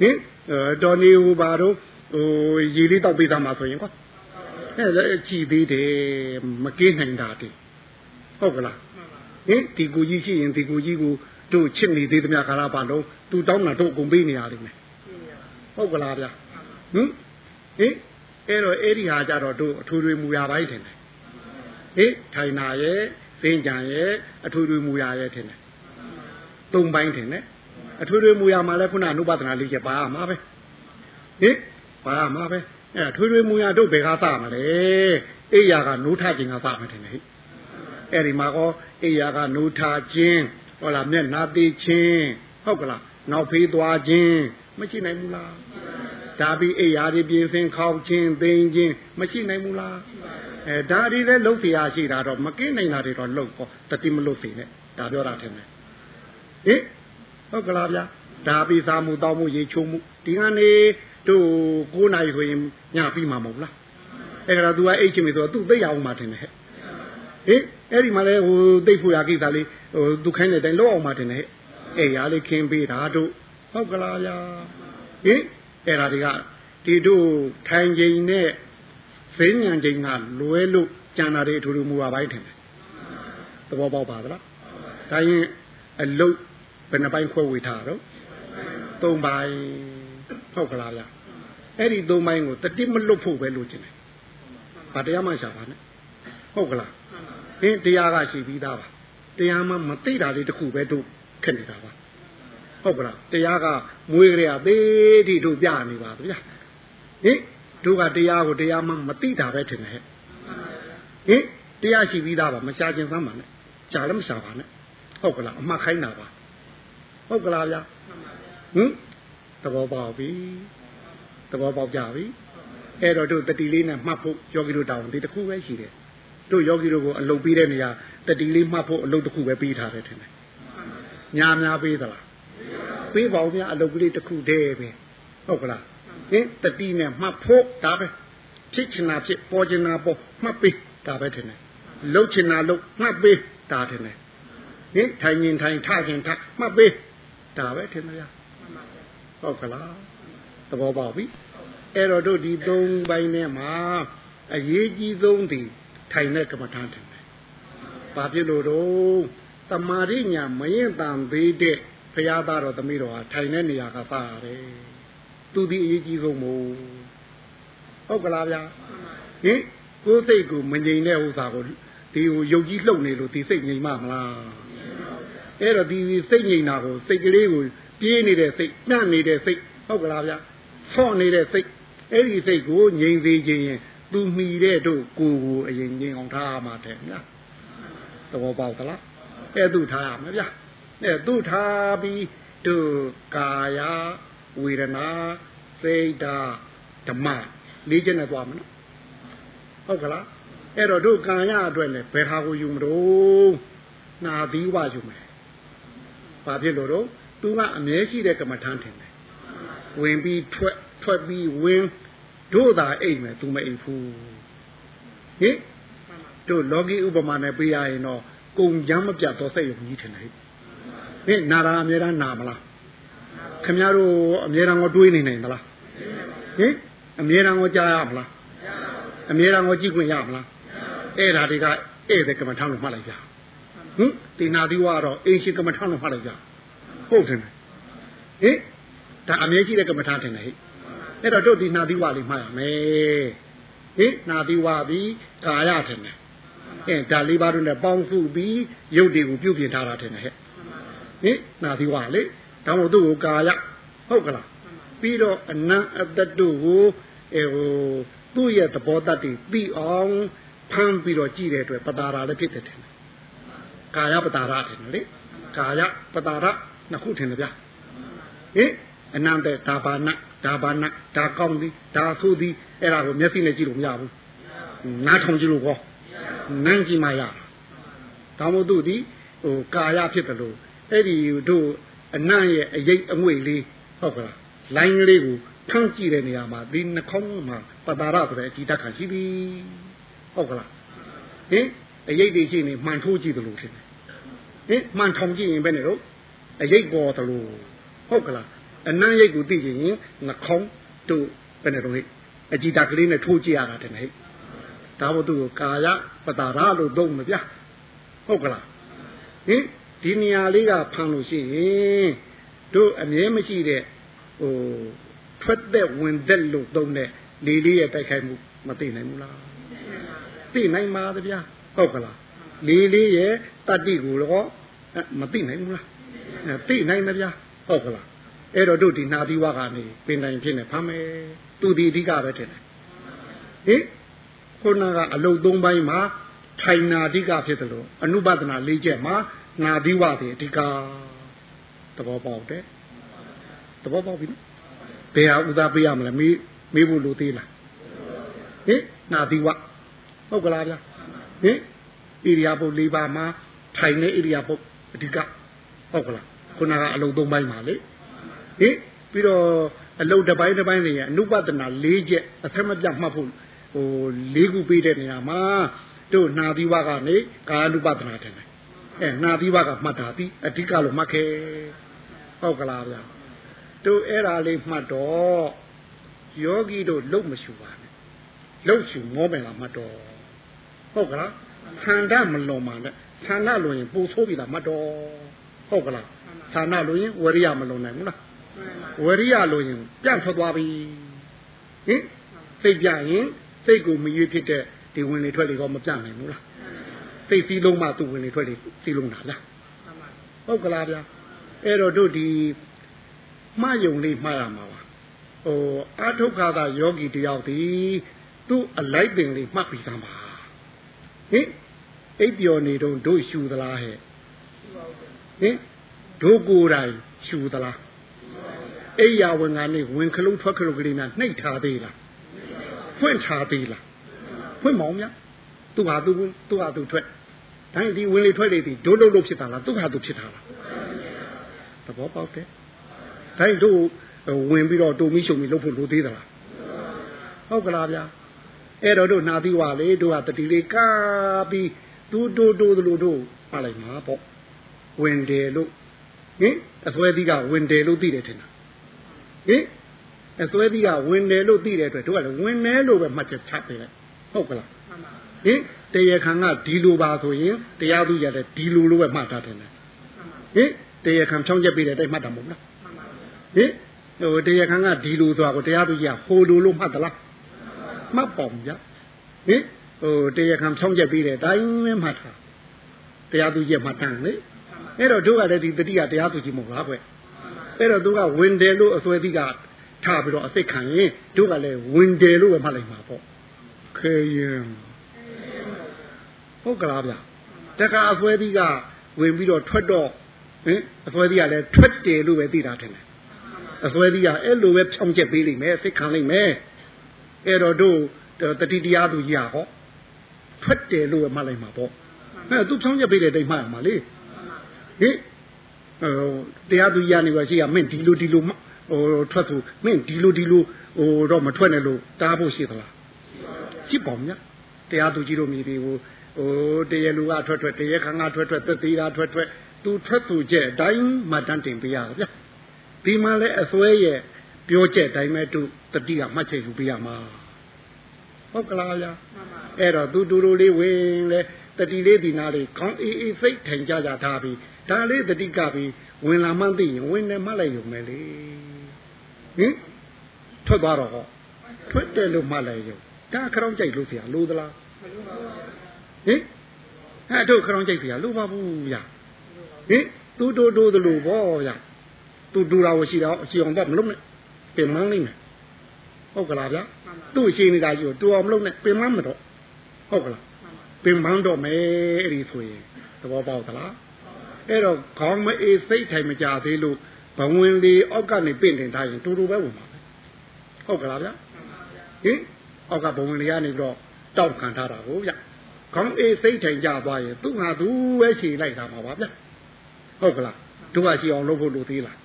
ဟင်ဒေါ်နေဟိုပါတော့ဟိုရေလေးတောက်ပေးသမ်းပါဆိုရင်ဟောအဲ့ဒါကြည်သေးတယ်မကင်းနိုင်တာတည်းဟုတ်ကလားဟင်ဒီကူကြီးရှိရင်ဒီကူကြီးကိုတို့ချစ်နေသေးသမျှခါလာပါတော့သူတောင်းတာတို့အကုန်ပေးနေရလိမ့်မယ်ဟုတ်ကလားဗျာဟင် ဟင်အဲ့တော့အဲ့ဒီဟာကြတော့တို့အထွေထွေမူရပိုင်းထင်တယ်ဟင်ထိုင်နာရဲ့သင်ကြံရဲ့အထွေထွေမူရရဲ့ထင်တယ်သုံးပိုင်းထင်တယ်အထွေထွေမူရမှာလဲခုနအနုပဒနာလေးချက်ပါမှာပဲဟင်ပါမှာပဲအဲ့ထွေထွေမူရတို့ဘယ်ကစမှာလဲအိယာကနိုးထခြင်းကစမှာထင်တယ်ဟိအဲ့ဒီမှာကောအိယာကနိုးထခြင်းဟုတ်လားမျက်နာသေးခြင်းဟုတ်ကလားနောက်ဖေးသွားခြင်းမရှိနိုင်ဘူးလား ဒါပြီးအိယာတွေပြင်ဆင်ခေါင်းချင်းသိင်းချင်းမရှိနိုင်ဘူးလားအဲဒါတွေလည်းလှုပ်ပြရရှိတာတော့မကင်းနိုင်တာတွေတော့လှုပ်ပေါ့တတိမလှုပ်စေနဲ့ဒါပြောတာထင်တယ်ဟင်ဟုတ်ကလားဗျာဒါပြီးစားမှုတောင်းမှုရေချိုးမှုဒီကနေတို့9နာရီဆိုရင်ညပြီးမှာမဟုတ်လားအဲ့ဒါ तू ကအိတ်ချင်ပြီဆိုတော့ तू သိရအောင်မှထင်တယ်ဟဲ့ဟင်အဲ့ဒီမှာလဲဟိုသိဖို့ရာကိစ္စလေးဟိုသူခိုင်းတဲ့အတိုင်းလောက်အောင်မှတင်တယ်ဟဲ့အဲ့ရာလေးခင်းပေးတာတို့ဟုတ်ကလားဗျာဟင် အဲ့ဒါတွေကဒီတို့ထိုင်ချိန်နဲ့ဈဉ္ဉံချိန်ကလွဲလို့ကြံတာတွေအထူးထူးမူပါပိုင်းထင်တယ်သဘောပေါက်ပါသလားဒါရင်အလုတ်ဘယ်နှပိုင်းခွဲဝေထားတော့သုံးပိုင်းဟုတ်ကလားဗျာအဲ့ဒီသုံးပိုင်းကိုတတိမလွတ်ဖို့ပဲလိုချင်တယ်ဘာတရားမှရှာပါနဲ့ဟုတ်ကလားအင်းတရားကရှိပြီးသားပါတရားမှမသိတာလေးတခုပဲတို့ခက်နေတာပါ ဟုတ်ကလားတရားကမွေးကြရသေးတိတို့ပြနေပါဗျာဟင်တို့ကတရားကိုတရားမှမသိတာပဲထင်တယ်ဟင်တရားရှိပြီးသားပါမရှာခြင်းသမ်းပါနဲ့ရှာလည်းမရှာပါနဲ့ဟုတ်ကလားအမှတ်ခိုင်းတာပါဟုတ်ကလားဗျာဟင်သဘောပေါက်ပြီသဘောပေါက်ကြပြီအဲ့တော့တို့တတိလေးနဲ့မှတ်ဖို့ယောဂီတို့တောင်းဒီတစ်ခုပဲရှိတယ်တို့ယောဂီတို့ကိုအလုပ်ပေးတဲ့နေရာတတိလေးမှတ်ဖို့အလုပ်တစ်ခုပဲပေးထားတယ်ထင်တယ်ညာများပေးသလား ပေးပါဦးဗျာအလုပ်ကလေးတစ်ခုတည်းပဲဟုတ်ကလားဟင်တတိနဲ့မှတ်ဖို့ဒါပဲဖြစ်ချင်တာဖြစ်ပေါ်ချင်တာပေါ်မှတ်ပေးဒါပဲထင်တယ်လှုပ်ချင်တာလှုပ်မှတ်ပေးဒါထင်တယ်ဟင်ထိုင်ရင်ထိုင်ထရင်ထမှတ်ပေးဒါပဲထင်မလားဟုတ်ကလားသဘောပေါက်ပြီအဲ့တော့တို့ဒီသုံးပိုင်းထဲမှာအရေးကြီးဆုံးဒီထိုင်တဲ့ကမ္မထာထင်တယ်ဘာဖြစ်လို့တော့တမာရိညာမရင်တန်သေးတဲ့ ဘုရားသားတော်သမီးတော်ဟာထိုင်တဲ့နေရာကပါရတယ်သူဒီအရေးကြီးဆုံးမို့ဟုတ်ကလားဗျာဟင်ကိုယ်စိတ်ကိုမငြိမ်တဲ့ဥစ္စာကိုဒီဟိုယုတ်ကြီးလှုပ်နေလို့ဒီစိတ်ငြိမ်မမလားအဲ့တော့ဒီစိတ်ငြိမ်တာကိုစိတ်ကလေးကိုပြေးနေတဲ့စိတ်ညံ့နေတဲ့စိတ်ဟုတ်ကလားဗျာဆော့နေတဲ့စိတ်အဲ့ဒီစိတ်ကိုငြိမ်စေခြင်းရင်သူမိတဲ့တို့ကိုယ်ကိုအရင်ငြိမ်အောင်ထားမှတဲ့ဗျာသဘောပေါက်သလားအဲ့သူထားရမယ်ဗျာ အဲ့သူထားပြီးတို့ကာယဝေဒနာစိတ်ဓာဓမ္မလေးချက်နဲ့သွားမနော်ဟုတ်ကလားအဲ့တော့တို့ကံရအတွက်လည်းဘယ်ဟာကိုယူမလို့နာသီးဝယူမယ်ဘာဖြစ်လို့တော့သူကအမြဲရှိတဲ့ကမ္မထမ်းထင်တယ်ဝင်ပြီးထွက်ထွက်ပြီးဝင်တို့သာအိမ်မယ်သူမအိမ်ဘူးဟင်တို့လောကီဥပမာနဲ့ပြရရင်တော့ကုံကြမ်းမပြတ်တော့စိတ်ရုံကြီးထင်တယ် ဟင်နာတာအမြဲတမ်းနာမလားခင်ဗျားတို့အမြဲတမ်းကိုတွေးနေနိုင်မလားဟင်အမြဲတမ်းကိုကြားရမလားအမြဲတမ်းကိုကြည့်ခွင့်ရမလားအဲ့ဒါတွေကဧည့်တဲ့ကမ္မထမ်းလို့မှတ်လိုက်ကြဟင်ဒီနာဒီဝါတော့အင်းရှိကမ္မထမ်းလို့မှတ်လိုက်ကြဟုတ်တယ်ဟင်ဒါအမြဲရှိတဲ့ကမ္မထမ်းထင်တယ်ဟဲ့အဲ့တော့တို့ဒီနာဒီဝါလေးမှတ်ရမယ်ဟင်နာဒီဝါပြီးကာယထင်တယ်အဲဒါလေးပါးတို့နဲ့ပေါင်းစုပြီးရုပ်တွေကိုပြုပြင်ထားတာထင်တယ်ဟဲ့ ဟင်နာဒီဝါလေဒါမို့သူ့ကိုကာယဟုတ်ကလားပြီးတော့အနံအတ္တတို့ကိုအဲဟိုသူ့ရဲ့သဘောတတ်တွေပြီးအောင်ဖမ်းပြီးတော့ကြည့်တဲ့အတွက်ပတာရာလည်းဖြစ်တယ်ထင်တယ်ကာယပတာရထင်တယ်လေကာယပတာရနှစ်ခုထင်တယ်ဗျဟင်အနန္တဒါဘာနဒါဘာနဒါကောင်းသည်ဒါဆိုသည်အဲ့ဒါကိုမျက်စိနဲ့ကြည့်လို့မရဘူးနားထောင်ကြည့်လို့ကောနန်းကြည့်မှရဒါမို့သူဒီဟိုကာယဖြစ်တယ်လို့ အဲ့ဒီတို့အနံ့ရဲ့အရေးအငွေ့လေးဟုတ်ကလားလိုင်းလေးကိုဖမ်းကြည့်တဲ့နေရာမှာဒီနှာခေါင်းမှာပတာရဆိုတဲ့အကြည့်တတ်ခံရှိပြီဟုတ်ကလားဟင်အရေးတွေရှိနေမှန်ထိုးကြည့်တယ်လို့ထင်တယ်ဟင်မှန်ထောင်ကြည့်ရင်ဘယ်နဲ့တော့အရေးပေါ်တယ်လို့ဟုတ်ကလားအနံ့ရိတ်ကိုသိကြရင်နှာခေါင်းတို့ဘယ်နဲ့တော့ဟဲ့အကြည့်တတ်ကလေးနဲ့ထိုးကြည့်ရတာတဲ့ဟဲ့ဒါမို့သူ့ကိုကာယပတာရလို့သုံးမပြဟုတ်ကလားဟင် ဒီနေရာလေးကဖမ်းလို့ရှိရင်တို့အမြဲမရှိတဲ့ဟိုထွက်တဲ့ဝင်သက်လို့သုံးတဲ့လေလေးရဲ့တိုက်ခိုက်မှုမသိနိုင်ဘူးလားသိနိုင်ပါသဗျာဟုတ်ကလားလေလေးရဲ့တတ္တိကိုတော့မသိနိုင်ဘူးလားသိနိုင်မဗျာဟုတ်ကလားအဲ့တော့တို့ဒီနာသီဝကနေပင်တိုင်ဖြစ်နေဖမ်းမယ်သူဒီအဓိကပဲထင်တယ်ဟင်ခုနကအလုတ်သုံးပိုင်းမှာထိုင်နာအဓိကဖြစ်တယ်လို့အနုပဒနာ၄ချက်မှာ နာသီဝတွေအဓိကသဘောပေါက်တယ်သဘောပေါက်ပြီနော်ဘယ်ဟာဥသာပေးရမလဲမေးမေးဖို့လိုသေးလားဟင်နာသီဝဟုတ်ကလားဗျာဟင်ဣရိယာပုတ်၄ပါးမှာထိုင်နေဣရိယာပုတ်အဓိကဟုတ်ကလားခုနကအလုံး၃ပိုင်းပါလေဟင်ပြီးတော့အလုံးတစ်ပိုင်းတစ်ပိုင်းတွေရဲ့အနုပဒနာ၄ချက်အထက်မပြတ်မှတ်ဖို့ဟို၄ခုပေးတဲ့နေရာမှာတို့နာသီဝကနေကာယ ानु ပဒနာတယ် အဲနာသီဝကမှတ်တာပြီးအဓိကလို့မှတ်ခဲ့ဟုတ်ကလားဗျာတို့အဲ့ဒါလေးမှတ်တော့ယောဂီတို့လုံမရှူပါနဲ့လုံရှူမောမယ်လားမှတ်တော့ဟုတ်ကလားခန္ဓာမလွန်ပါနဲ့ခန္ဓာလွန်ရင်ပူဆိုးပြီလားမှတ်တော့ဟုတ်ကလားခန္ဓာလွန်ရင်ဝရိယမလွန်နိုင်ဘူးလားဝရိယလွန်ရင်ပြန့်ထွက်သွားပြီဟင်စိတ်ပြရင်စိတ်ကိုမရွေးဖြစ်တဲ့ဒီဝင်လေထွက်လေတော့မပြန့်နိုင်ဘူးလား စိတ်စည်းလုံးမှသူ့ဝင်လေထွက်လေစည်းလုံးတာလားဟုတ်ကလားဗျာအဲ့တော့တို့ဒီမှားယုံလေးမှားရမှာပါဟိုအာထုခါသာယောဂီတယောက်ဒီသူ့အလိုက်ပင်လေးမှတ်ပြီးသားပါဟင်အိပ်ပျော်နေတော့တို့ရှူသလားဟဲ့ဟင်တို့ကိုယ်တိုင်ရှူသလားအိယာဝင်ကနေဝင်ခလုံးထွက်ခလုံးကလေးများနှိပ်ထားသေးလားဖွင့်ထားသေးလားဖွင့်မောင်းမြ သူဟာသူသူဟာသူထွက်တိုင်းဒီဝင်လေထွက်လေဒီဒိုးလုံးလုံးဖြစ်တာလားသူဟာသူဖြစ်တာလားသဘောပေါက်တယ်တိုင်းတို့ဝင်ပြီးတော့တူမီရှုံမီလုပ်ဖို့လိုသေးသလားဟုတ်ကလားဗျာအဲ့တော့တို့နာပြီးွာလေတို့ကတတိလေးကားပြီးတူတူတူတို့တို့ပါလိုက်မှာပေါ့ဝင်တယ်လို့ဟင်အစွဲသီးကဝင်တယ်လို့သိတယ်ထင်တာဟင်အစွဲသီးကဝင်တယ်လို့သိတဲ့အတွက်တို့ကလည်းဝင်တယ်လို့ပဲမှတ်ချက်ချပေးလိုက်ဟုတ်ကလား ဟင်တရားခံကဒီလိုပါဆိုရင်တရားသူရတဲ့ဒီလိုလိုပဲမှတ်ထားတယ်ဟင်တရားခံဖြောင်းချက်ပေးတဲ့တိုက်မှတ်တာမဟုတ်လားဟင်ဟိုတရားခံကဒီလိုဆိုတာကိုတရားသူကြီးကဟိုလိုလို့မှတ်သလားမှတ်ပါဗျာဟင်ဟိုတရားခံဖြောင်းချက်ပေးတဲ့တိုင်းပဲမှတ်တာတရားသူကြီးမှတ်တန်းလေအဲ့တော့တို့ကလည်းဒီတတိယတရားသူကြီးမဟုတ်လားကွအဲ့တော့သူကဝင်တယ်လို့အစွဲသီးကထားပြီးတော့အသိခံရင်တို့ကလည်းဝင်တယ်လို့ပဲမှတ်လိုက်မှာပေါ့ခေရင် ဟုတ်ကလားဗျတခါအစွဲသီးကဝင်ပြီးတော့ထွက်တော့ဟင်အစွဲသီးကလည်းထွက်တယ်လို့ပဲသိတာထင်တယ်အစွဲသီးကအဲ့လိုပဲဖြောင်းချက်ပေးလိမ့်မယ်သိခံလိမ့်မယ်အဲ့တော့တို့တတိတရားသူကြီးဟောထွက်တယ်လို့ပဲမှတ်လိုက်မှာပေါ့ဟဲ့သူဖြောင်းချက်ပေးတဲ့တိတ်မှတ်ရမှာလေဟင်ဟိုတရားသူကြီးကနေပါရှိရမင်းဒီလိုဒီလိုဟိုထွက်သူမင်းဒီလိုဒီလိုဟိုတော့မထွက်နဲ့လို့တားဖို့ရှိသလားရှိပါမြတ်တရားသူကြီးတို့မြည်ပြီးဟို ဟိုတရလူကထွက်ထွက်တရခန်းကထွက်ထွက်သက်သေးတာထွက်ထွက်သူထွက်သူကျက်အတိုင်းမှတန်းတင်ပေးရဗျာဒီမှာလဲအစွဲရဲ့ပြောချက်တိုင်းပဲသူတတိကမှတ်ချက်ယူပေးရမှာဟုတ်ကလားဗျာအဲ့တော့သူတူတူလေးဝင်လဲတတိလေးဒီနာလေးခေါင်းအေးအေးစိတ်ထိုင်ကြကြထားပြီးဒါလေးတတိကပြီးဝင်လာမှန်းသိရင်ဝင်နေမှလိုက်ရုံပဲလေဟင်ထွက်သွားတော့ဟောထွက်တယ်လို့မှလိုက်ရုံဒါခရောင်းကြိုက်လို့ဆရာလို့သလား ဟင်အဲ့တို့ခရောင်းကြိုက်ဆရာလို့ပါဘူးဗျာဟင်သူတို့တို့သလိုပေါ့ဗျာသူဒူတာဝရှိတော့အစီအောင်တော့မလုပ်နဲ့ပြင်မန်းလိမ့်မယ်ဟုတ်ကလားဗျာသူ့ရှိနေတာကြီးကိုတူအောင်မလုပ်နဲ့ပြင်မန်းမတော့ဟုတ်ကလားပင်ပန်းတော့မယ်အဲ့ဒီဆိုရင်သဘောပေါက်သလားအဲ့တော့ခေါင်းမအေးစိတ်ထိုင်မကြသေးလို့ဘဝင်လေးအောက်ကနေပင့်တင်ထားရင်တူတူပဲဝင်ပါပဲဟုတ်ကလားဗျဟင်အောက်ကဘဝင်လေးကနေတော့တောက်ခံထားတာကိုဗျ ခေါင်းအေးစိတ်ထိုင်ကြသွားရင်သူ့ငါသူပဲခြေလိုက်တာပါဗျဟုတ်ကလားတို့ကခြေအောင်လုပ်ဖို့လိုသေးလား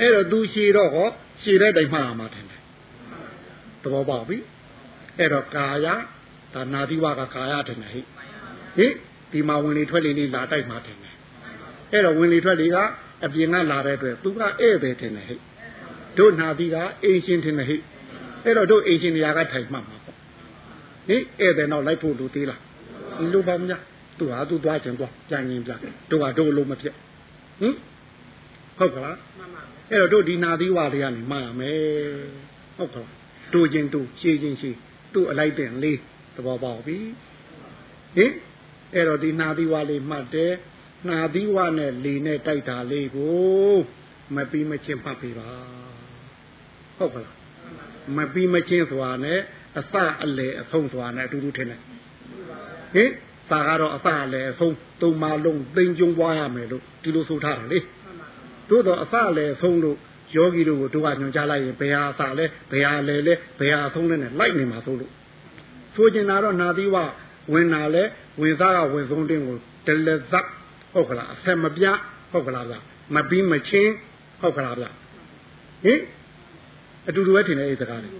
အဲ့တော့သူခြေတော့ဟောခြေတဲ့တိုင်မှလာမှာတယ်သဘောပေါက်ပြီအဲ့တော့ကာယဒါနာသီဝကကာယတယ်ဟိဟိဒီမှာဝင်လေထွက်လေလေးလာတိုက်မှာတယ်အဲ့တော့ဝင်လေထွက်လေကအပြင်ကလာတဲ့အတွက်သူကဧည့်ပဲတယ်ဟိတို့နာသီကအိမ်ရှင်တယ်ဟိအဲ့တော့တို့အိမ်ရှင်နေရာကထိုင်မှမှာပေါ့ ဟိဧည့်တယ်တော့လိုက်ဖို့လူသေးလားဒီလိုပါမညာသူဟာသူသွားခြင်းသွားကြံရင်ပြတို့ကတို့လုံးမဖြစ်ဟင်ဟုတ်ကလားအဲ့တော့တို့ဒီနာသီဝတွေကနေမှားရမယ်ဟုတ်ကလားတို့ချင်းတို့ရှည်ချင်းရှည်သူ့အလိုက်တင်လေးသဘောပေါက်ပြီဟင်အဲ့တော့ဒီနာသီဝလေးမှတ်တယ်နာသီဝနဲ့လေနဲ့တိုက်တာလေးကိုမပြီးမချင်းမှတ်ပြီပါဟုတ်ကလားမပြီးမချင်းဆိုတာနဲ့ အစအလေအဆုံးဆိုတာနဲ့အတူတူထင်တယ်ဟင်သာကတော့အစအလေအဆုံးသုံးပါလုံးသိမ့်ကျုံပွားရမယ်လို့ဒီလိုဆိုထားတယ်လေတို့တော့အစအလေအဆုံးလို့ယောဂီတို့ကိုတို့ကညွှန်ကြားလိုက်ရင်ဘယ်ဟာအစလဲဘယ်ဟာလဲလဲဘယ်ဟာအဆုံးလဲနဲ့လိုက်နေမှာဆိုလို့ဆိုကျင်တာတော့နာသီဝဝင်တာလဲဝင်စားကဝင်ဆုံးတင်းကိုဒလဇတ်ဟုတ်ကလားအဆက်မပြဟုတ်ကလားဗျမပြီးမချင်းဟုတ်ကလားဗျဟင်အတူတူပဲထင်တယ်အဲ့စကားလေး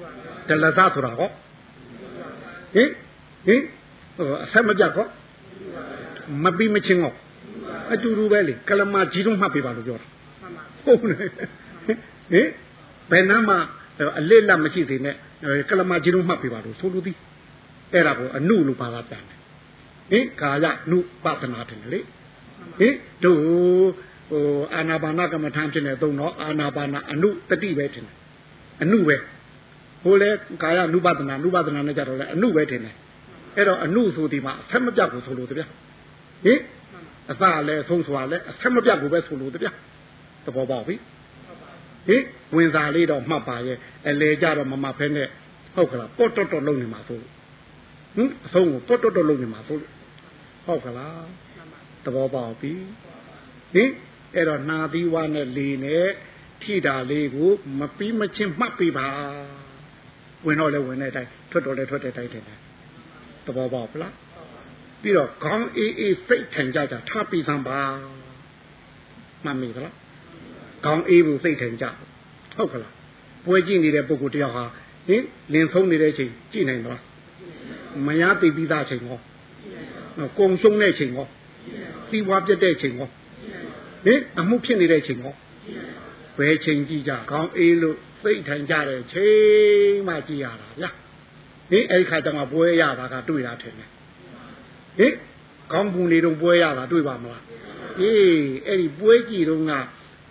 ဒလဇတ်ဆိုတာဟော ဟင်ဟင်အဆက်မပြကောမပြီးမချင်းဟောအတူတူပဲလေကလမကြီးတော့မှတ်ပေးပါလို့ပြောတာဟုတ်တယ်ဟင်ဘယ်နှမှာအလစ်လက်မရှိသေးနဲ့ကလမကြီးတော့မှတ်ပေးပါလို့ဆိုလိုသည်အဲ့ဒါကိုအနုလို့ပါတာပြန်တယ်ဟင်ကာယနုပပနာတယ်လေဟင်တို့ဟိုအာနာပါနကမ္မထံဖြစ်နေသုံးတော့အာနာပါနအနုတတိပဲထင်တယ်အနုပဲ ဟိုလေကာယနုပဒနာနုပဒနာနဲ့ကြတော့လေအနုပဲထင်တယ်အဲ့တော့အနုဆိုဒီမှာအဆက်မပြတ်ကိုဆိုလို့တဗျာဟင်အစလည်းဆုံးစွာလည်းအဆက်မပြတ်ကိုပဲဆိုလို့တဗျာသဘောပေါက်ပြီဟင်ဝင်စားလေးတော့မှတ်ပါရဲ့အလေကြတော့မမဖဲနဲ့ဟုတ်ကလားပေါ့တော်တော်လုံးနေမှာဆိုလို့ဟင်အဆုံးကိုတော်တော်တော်လုံးနေမှာဆိုလို့ဟုတ်ကလားသဘောပေါက်ပြီဟင်အဲ့တော့နာသီဝနဲ့လေနဲ့ထိတာလေးကိုမပြီးမချင်းမှတ်ပြီးပါ ဝင်တော့လဲဝင်တဲ့အတိုင်းထွက်တော့လဲထွက်တဲ့အတိုင်းတယ်သဘောပေါက်လားပြီးတော့ခေါင်းအေးအေးစိတ်ထန်ကြကြထားပြီးသံပါမှတ်မိသလားခေါင်းအေးဘူးစိတ်ထန်ကြဟုတ်ကလားပွဲကြည့်နေတဲ့ပုဂ္ဂိုလ်တယောက်ဟာဟင်လင်ဆုံးနေတဲ့ချိန်ကြည့်နိုင်သလားမရသိပြီးသားချိန်ဟောကုံရှုံးတဲ့ချိန်ဟောစီးပွားပြတ်တဲ့ချိန်ဟောဟင်အမှုဖြစ်နေတဲ့ချိန်ဟောဘယ်ချိန်ကြည့်ကြခေါင်းအေးလို့ စိတ်ထိုင်ကြတဲ့ချိန်မှကြည့်ရတာဗျာဟင်အဲ့ဒီခါကျမှပွဲရတာကတွေ့တာထင်တယ်ဟင်ခေါင်းပူနေတော့ပွဲရတာတွေ့ပါမလားအေးအဲ့ဒီပွဲကြည့်တော့က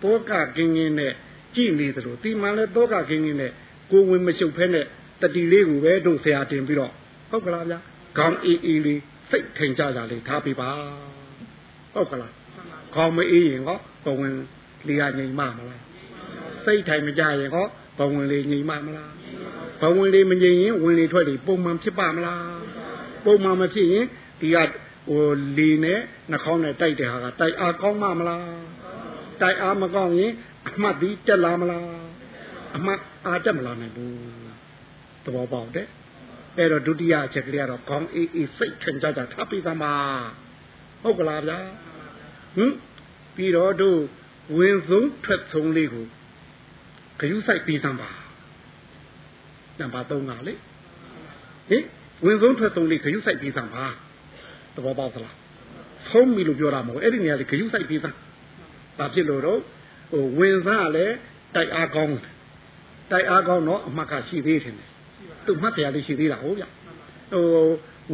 တောကကင်းကင်းနဲ့ကြည့်နေသလိုဒီမှလည်းတောကကင်းကင်းနဲ့ကိုဝင်မရှုပ်ဖဲနဲ့တတိလေးကိုပဲတို့ဆရာတင်ပြီးတော့ဟုတ်ကလားဗျာခေါင်းအေးအေးလေးစိတ်ထိန်ကြကြလေးထားပြပါဟုတ်ကလားခေါင်းမအေးရင်ဟောဘဝင်လီယာငိမ်မမလားဟ စိတ်ထိုင်မကြရင်ဟောဘဝင်လေးငြိမ်မမလားဘဝင်လေးမငြိမ်ရင်ဝင်လေးထွက်လေးပုံမှန်ဖြစ်ပါမလားပုံမှန်မဖြစ်ရင်ဒီကဟိုလီနဲ့နှာခေါင်းနဲ့တိုက်တဲ့ဟာကတိုက်အားကောင်းမှမလားတိုက်အားမကောင်းရင်အမှတ်ဒီတက်လာမလားအမှတ်အားတက်မလာနိုင်ဘူးသဘောပေါက်တယ်အဲ့တော့ဒုတိယအချက်ကလေးကတော့ခေါင်းအေးအေးစိတ်ထင်ကြကြထားပြီးသားမှာဟုတ်ကလားဗျာဟင်ပြီးတော့တို့ဝင်ဆုံးထွက်ဆုံးလေးကို ဂယုဆိုင်ပြီးသမ်းပါနံပါတ်3ကလေဟင်ဝင်ဆုံးထွက်ဆုံးလေးဂယုဆိုင်ပြီးသမ်းပါသဘောပေါက်သလားဆုံးပြီလို့ပြောတာမဟုတ်အဲ့ဒီနေရာလေးဂယုဆိုင်ပြီးသမ်းဘာဖြစ်လို့တော့ဟိုဝင်စားလည်းတိုက်အားကောင်းတိုက်အားကောင်းတော့အမှတ်ကရှိသေးတယ်သူမှတ်တရားလေးရှိသေးတာဟုတ်ဗျဟို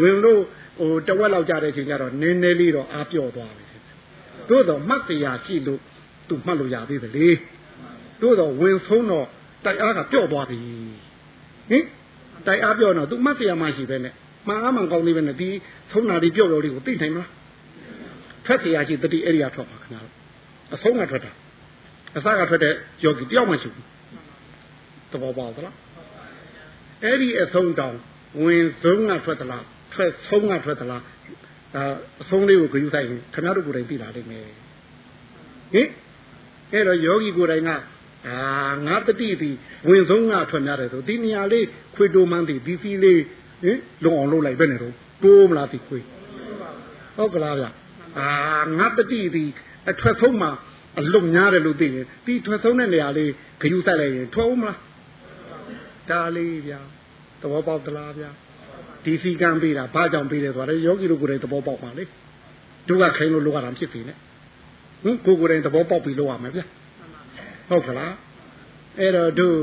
ဝင်လို့ဟိုတဝက်လောက်ကြတဲ့အချိန်ကျတော့နည်းနည်းလေးတော့အားပြော့သွားပြီသို့တော့မှတ်တရားရှိလို့သူမှတ်လို့ရသေးတယ်လေ တို့တော့ဝင်ဆုံးတော့တိုက်အားကပြော့သွားပြီဟင်တိုက်အားပြော့တော့သူမှတ်တရားမှရှိပဲနဲ့မှန်အားမှန်ကောင်းသေးပဲနဲ့ဒီဆုံးတာဒီပြော့တော်လေးကိုသိနိုင်မလားထွက်တရားရှိတတိအဲ့ဒီကထွက်ပါခင်ဗျားတို့အဆုံးကထွက်တာအစကထွက်တဲ့ယောဂီတယောက်မှရှိဘူးသဘောပေါက်သလားအဲ့ဒီအဆုံးတောင်ဝင်ဆုံးကထွက်သလားထွက်ဆုံးကထွက်သလားဒါအဆုံးလေးကိုဂရုစိုက်ရင်ခင်ဗျားတို့ကိုယ်တိုင်သိလာလိမ့်မယ်ဟင်အဲ့တော့ယောဂီကိုယ်တိုင်က အာငါတတိပြီဝင်ဆုံးကထွက်များတယ်ဆိုဒီနေရာလေးခွေတိုမန်းဒီဒီစီလေးဟင်လုံအောင်လုပ်လိုက်ပဲနေတော့တိုးမလားဒီခွေဟုတ်ကလားဗျအာငါတတိပြီအထွက်ဆုံးမှာအလုံများတယ်လို့သိရင်ဒီထွက်ဆုံးတဲ့နေရာလေးဂယုစိုက်လိုက်ရင်ထွက်ဦးမလားဒါလေးဗျာသဘောပေါက်သလားဗျာဒီစီကံပေးတာဘာကြောင့်ပေးတယ်ဆိုတော့ယောဂီတို့ကိုယ်တိုင်သဘောပေါက်ပါလေတို့ကခိုင်းလို့လောရတာဖြစ်နေတယ်ဟင်ကိုကိုယ်တိုင်သဘောပေါက်ပြီးလောရမယ်ဗျာ ဟုတ်ကလားအဲ့တော့တို့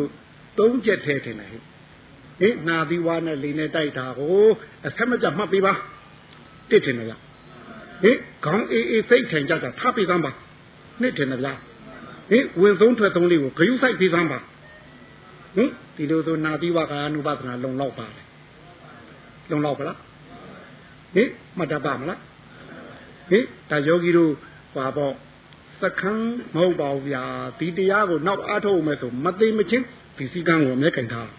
သုံးချက်ထဲထင်တယ်ဟိဟိနာသီဝါနဲ့လေနဲ့တိုက်တာကိုအဆက်မကြမှတ်ပေးပါတစ်ထင်တယ်ဗျဟိခေါင်းအေးအေးစိတ်ထိုင်ကြတာထားပေးသမ်းပါနှစ်ထင်တယ်ဗျဟိဝင်ဆုံးထွက်ဆုံးလေးကိုဂယုဆိုင်ပေးသမ်းပါဟင်ဒီလိုဆိုနာသီဝါကာနုပဒနာလုံလောက်ပါလေလုံလောက်ပါလားဟိမှတ်တတ်ပါမလားဟိဒါယောဂီတို့ပါပေါ့ စခန်းမဟုတ်ပါဘူးဗျာဒီတရားကိုနောက်အားထုတ်မယ်ဆိုမသိမချင်းဒီစည်းကမ်းကိုအမြဲကင်ထား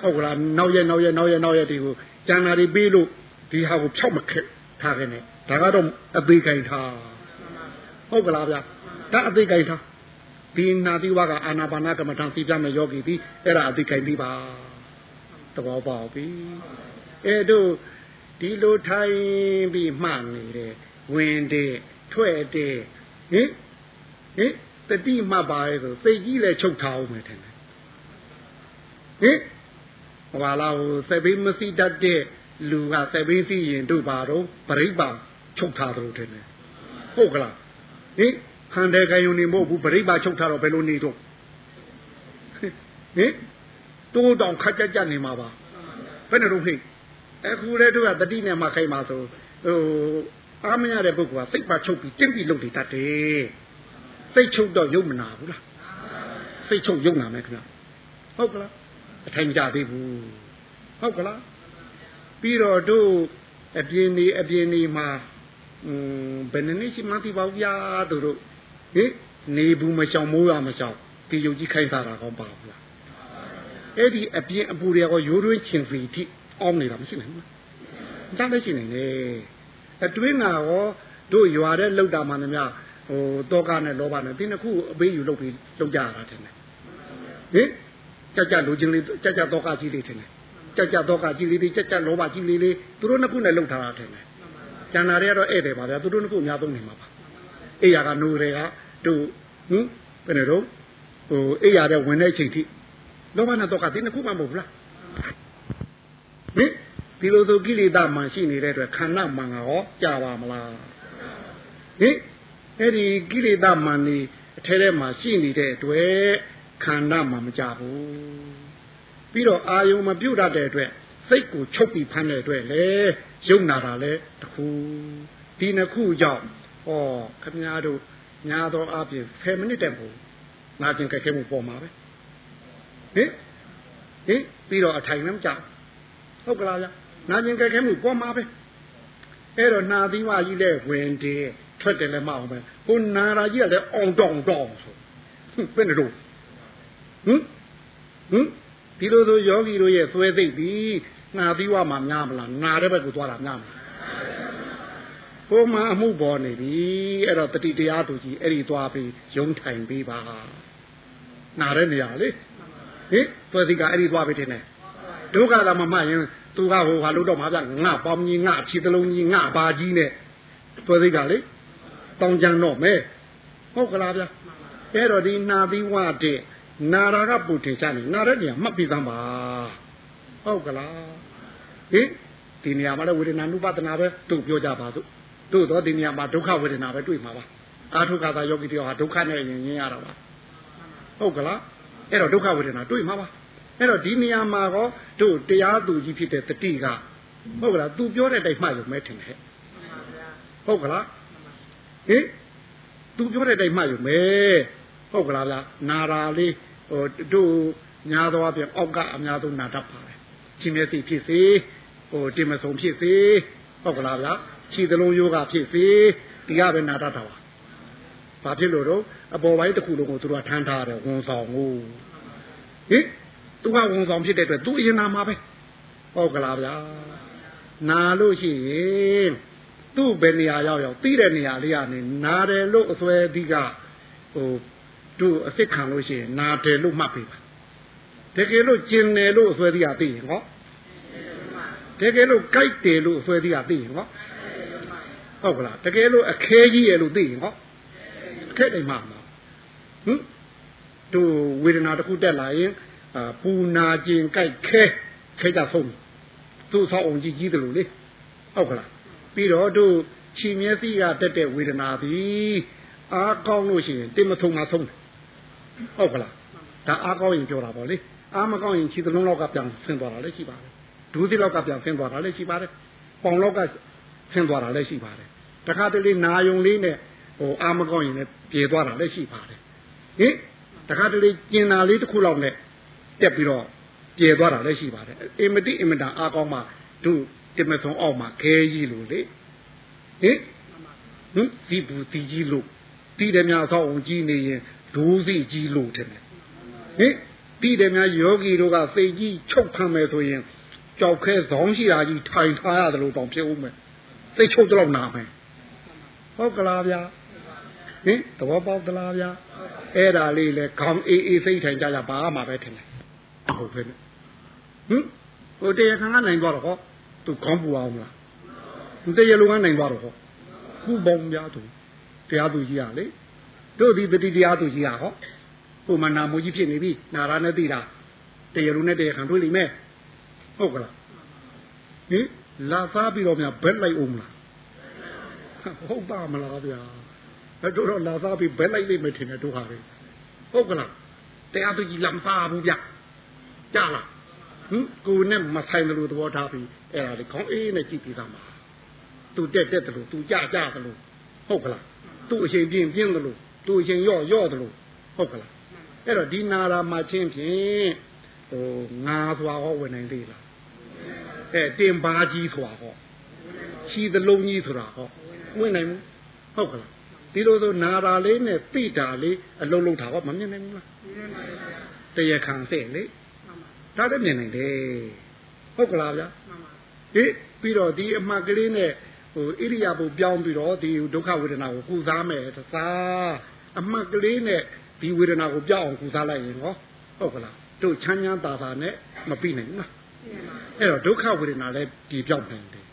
ဟုတ်ကလားနောက်ရက်နောက်ရက်နောက်ရက်နောက်ရက်ဒီကိုကျန်တာတွေပြီးလို့ဒီဟာကိုဖြောက်မခက်ထားခဲ့နဲ့ဒါကတော့အသေးကင်ထားဟုတ်ကလားဗျာဒါအသေးကင်ထားဒီနာတိဝကအာနာပါနာကမ္မထံသိပြမယ်ယောဂီဒီအဲ့ဒါအသေးကင်ပြီးပါသဘောပေါက်ပြီအဲ့တို့ဒီလိုထိုင်ပြီးမှနေတယ်ဝင်တယ်ထွက်တယ် ဟင်ဟင်တတိမှတ်ပါရဲ့ဆိုစိတ်ကြီးလည်းချုပ်ထားအောင်မယ်ထင်တယ်ဟင်ဘာလားဟိုစက်ဘိမစီတတ်တဲ့လူကစက်ဘိစီရင်တို့ပါတော့ပြိပ္ပါချုပ်ထားတယ်ထင်တယ်ဟုတ်ကလားဟင်ခန္ဓာကယုံနေမဟုတ်ဘူးပြိပ္ပါချုပ်ထားတော့ဘယ်လိုနေတော့ဟင်တိုးတောင်ခက်ကြကြနေမှာပါဘယ်နဲ့တော့ဟိအခုလေတို့ကတတိနဲ့မှခိုင်းပါဆိုဟို အားမရတဲ့ပုဂ္ဂိုလ်ကစိတ်ပါချုပ်ပြီးကျင့်ပြီးလုပ်နေတတ်တယ်စိတ်ချုပ်တော့ယုံမနာဘူးလားစိတ်ချုပ်ယုံနာမယ်ခင်ဗျဟုတ်ကလားအထိုင်ကြသေးဘူးဟုတ်ကလားပြီးတော့တို့အပြင်းနေအပြင်းနေမှာอืมဘယ်နည်းရှိမှသိပါဘူးဗျာတို့တို့ဟင်နေဘူးမရှောင်မိုးရမရှောင်ဒီယုတ်ကြီးခိုင်းစားတာကောင်းပါဘူးလားအဲ့ဒီအပြင်းအပူတွေကရိုးရွင်းချင်စီတိအောင်းနေတာမရှိနိုင်ဘူး။ဒါလည်းရှိနိုင်တယ်။ အတွင်းကရောတို့ရွာတဲ့လောက်တာမှလည်းများဟိုတောကနဲ့လောဘနဲ့ဒီနှစ်ခုအပေးယူလုပ်ပြီးလုပ်ကြရတာတယ်။ဟင်ကြကြလူချင်းလေးကြကြတောကကြီးလေးတယ်။ကြကြတောကကြီးလေးတွေကြကြလောဘကြီးလေးလေးသူတို့နှစ်ခုနဲ့လှုပ်ထားတာတယ်။ကျန်တာတွေကတော့ဧည့်တယ်ပါဗျာသူတို့နှစ်ခုအများဆုံးနေမှာပါ။အေးရကနိုးတွေကတို့ဟင်ဘယ်နဲ့တော့ဟိုအေးရတဲ့ဝင်တဲ့အချိန်ထိလောဘနဲ့တောကဒီနှစ်ခုမှမဟုတ်ဘူးလား။ဟင် ဒီလိုဆိုကိလေသာမှန်ရှိနေတဲ့အတွက်ခန္ဓာမှန်ကရောကြာပါမလားဟင်အဲ့ဒီကိလေသာမှန်နေအထဲထဲမှာရှိနေတဲ့အတွက်ခန္ဓာမှမကြဘူးပြီးတော့အာယုံမပြုတ်တတ်တဲ့အတွက်စိတ်ကိုချုပ်ပြီးဖမ်းတဲ့အတွက်လေယုံနာတာလေတခုဒီနှစ်ခုကြောင့်ဩခမများတို့ညာတော်အပြင်10မိနစ်တည်းပို့နာကျင်ကြက်ခဲမှုပေါ်မှာပဲဟင်ဟင်ပြီးတော့အထိုင်လည်းမကြောက်ဟုတ်ကလားဗျ နာကျင်ကြက်ခဲမှုပေါ်မှာပဲအဲ့တော့နာသီဝကြီးလည်းဝင်တယ်ထွက်တယ်လည်းမအောင်ပဲဟိုနာရာကြီးကလည်းအောင်တောင်တောင်ဆိုဘယ်နဲ့တော့ဟဟင်ဟင်ဒီလိုဆိုယောဂီတို့ရဲ့သွဲသိပ်ပြီးနာပြီးဝမှာများမလားနာတဲ့ဘက်ကိုသွားတာများမလားကိုမအမှုပေါ်နေပြီအဲ့တော့တတိတရားသူကြီးအဲ့ဒီသွားပြီးယုံထိုင်ပြီးပါနာတဲ့နေရာလေဟင်သွဲသိကအဲ့ဒီသွားပြီးတင်တယ် ဒုက္ခသာမမှတ်ရင်သူကဟိုဟာလို့တော့မှာဗျငါပေါင်းကြီးငါခြေတလုံးကြီးငါဘာကြီးနဲ့သွဲသိကလေတောင်းကြံတော့မဲဟုတ်ကလားဗျအဲ့တော့ဒီနာပြီးဝတဲ့နာရာကပူထင်ရှားနေနာတဲ့နေရာမှတ်ပြီးသားပါဟုတ်ကလားဟင်ဒီနေရာမှာလည်းဝေဒနာနုပဒနာပဲသူ့ပြောကြပါစို့တို့တော့ဒီနေရာမှာဒုက္ခဝေဒနာပဲတွေ့မှာပါအာထုခါသာယောဂီတယောက်ဟာဒုက္ခနဲ့ရင်ရင်းရတာပါဟုတ်ကလားအဲ့တော့ဒုက္ခဝေဒနာတွေ့မှာပါ အဲ့တော့ဒီနေရာမှာတော့တို့တရားသူကြီးဖြစ်တဲ့တတိကဟုတ်ကလားသူပြောတဲ့တိုင်မှရုံမဲထင်တယ်ဟုတ်ကလားဟင်သူပြောတဲ့တိုင်မှရုံမဲဟုတ်ကလားလားနာရာလေးဟိုတို့ညာတော်ပြန်အောက်ကအများဆုံးနာတတ်ပါတယ်ချင်းမျက်စိဖြစ်စေဟိုတင်မဆုံးဖြစ်စေဟုတ်ကလားဗျာခြေသလုံးယောဂဖြစ်စေဒီကပဲနာတတ်တာပါဘာဖြစ်လို့တော့အပေါ်ပိုင်းတစ်ခုလုံးကိုသူတို့ကထမ်းထားတယ်ဝန်ဆောင်ကိုဟင် သူကဝန်ဆောင်ဖြစ်တဲ့အတွက်သူအရင်နာမှာပဲဟုတ်ကလားဗျာနာလို့ရှိရင်သူ့ဘယ်နေရာရောက်ရောက်ပြီးတဲ့နေရာလေးကနေနာတယ်လို့အစွဲဒီကဟိုတို့အစ်စ်ခံလို့ရှိရင်နာတယ်လို့မှတ်ပေးပါတကယ်လို့ကျင်တယ်လို့အစွဲဒီကသိရင်ဟောတကယ်လို့ကြိုက်တယ်လို့အစွဲဒီကသိရင်ဟောဟုတ်ကလားတကယ်လို့အခဲကြီးရဲ့လို့သိရင်ဟောအခဲတိုင်းမှာဟင်တို့ဝေဒနာတစ်ခုတက်လာရင်အာ ပူနာကျင်ကြိုက်ခဲခဲကြဆုံးသူ့ဆောက်အောင်ကြီးကြီးတယ်လို့လေဟုတ်ကလားပြီးတော့တို့ခြေမျက်စိကတက်တဲ့ဝေဒနာသည်အားကောင်းလို့ရှိရင်တင်မထုံမှဆုံးတယ်ဟုတ်ကလားဒါအားကောင်းရင်ပြောတာပေါ့လေအားမကောင်းရင်ခြေသလုံးလောက်ကပြန်ဆင်းသွားတာလည်းရှိပါတယ်ဒူးသီလောက်ကပြန်ဆင်းသွားတာလည်းရှိပါတယ်ပေါင်လောက်ကဆင်းသွားတာလည်းရှိပါတယ်တခါတလေနာယုံလေးနဲ့ဟိုအားမကောင်းရင်လည်းပြေသွားတာလည်းရှိပါတယ်ဟင်တခါတလေကျင်နာလေးတစ်ခုလောက်နဲ့ တက်ပြီးတော့ပြေသွားတာလည်းရှိပါတယ်အင်မတိအင်မတန်အားကောင်းမှတို့တင်မထုံအောက်မှာခဲကြီးလို့လေဟင်ဟင်ဒီဘူးတီကြီးလို့တီးတယ်များဆောက်အောင်ကြီးနေရင်ဒိုးစီကြီးလို့တယ်ဟင်တီးတယ်များယောဂီတို့ကစိတ်ကြီးချုပ်ခံမယ်ဆိုရင်ကြောက်ခဲဇောင်းရှိတာကြီးထိုင်ထားရတယ်လို့တောင်ဖြစ်ဦးမယ်စိတ်ချုပ်တော့နာမယ်ဟုတ်ကလားဗျာဟင်သဘောပေါက်သလားဗျာအဲ့ဒါလေးလေခေါင်းအေးအေးစိတ်ထိုင်ကြကြပါမှာပဲထင်တယ် ဟုတ်ပဲဟင်ဟိုတရားခံကနိုင်သွားတော့ဟောသူခေါင်းပူအောင်လားတရားလုံးကနိုင်သွားတော့ဟောခုပေါင်းများသူတရားသူကြီးရလေတို့ဒီတတိတရားသူကြီးရဟောဟိုမနာမူကြီးဖြစ်နေပြီနာရနဲ့သိတာတရားလုံးနဲ့တရားခံတွေ့လိမ့်မယ်ဟုတ်ကလားဟင်လာစားပြီးတော့များဘက်လိုက်အောင်လားဟုတ်ပါမလားဗျာအဲ့တို့တော့လာစားပြီးဘက်လိုက်လိမ့်မယ်ထင်တယ်တို့ဟာလေဟုတ်ကလားတရားသူကြီးလမ်းစားဘူးဗျ ကြလားဟင်ကိုနဲ့မဆိုင်တယ်လို့သဘောထားပြီးအဲ့ဒါလေခေါင်းအေးနဲ့ကြည့်ပြီးသားမှာသူတက်တက်တယ်လို့သူကြကြတယ်လို့ဟုတ်ကလားသူ့အချိန်ပြင်းပြင်းတယ်လို့သူ့အချိန်ရော့ရော့တယ်လို့ဟုတ်ကလားအဲ့တော့ဒီနာရာမှာချင်းဖြင့်ဟိုငါသွားဟောဝင်နိုင်သေးလားအဲတင်ပါကြီးဆိုတာဟောချီသလုံးကြီးဆိုတာဟောဝင်နိုင်ဘူးဟုတ်ကလားဒီလိုဆိုနာရာလေးနဲ့တိတာလေးအလုံးလုံးတာဟောမမြင်နိုင်ဘူးလားတရားခံစေလေ ဒါလည်းမြင်နိုင်တယ်ဟုတ်ကလားဗျာဟေးပြီးတော့ဒီအမှတ်ကလေးနဲ့ဟိုဣရိယာပုပြောင်းပြီးတော့ဒီဒုက္ခဝေဒနာကိုကုစားမယ်သစားအမှတ်ကလေးနဲ့ဒီဝေဒနာကိုပြောင်းအောင်ကုစားလိုက်ရင်ဟောဟုတ်ကလားတို့ချမ်းချမ်းသာသာနဲ့မပြီးနိုင်ဘူးလားအဲ့တော့ဒုက္ခဝေဒနာလည်းဒီပြောင်းနိုင်တယ်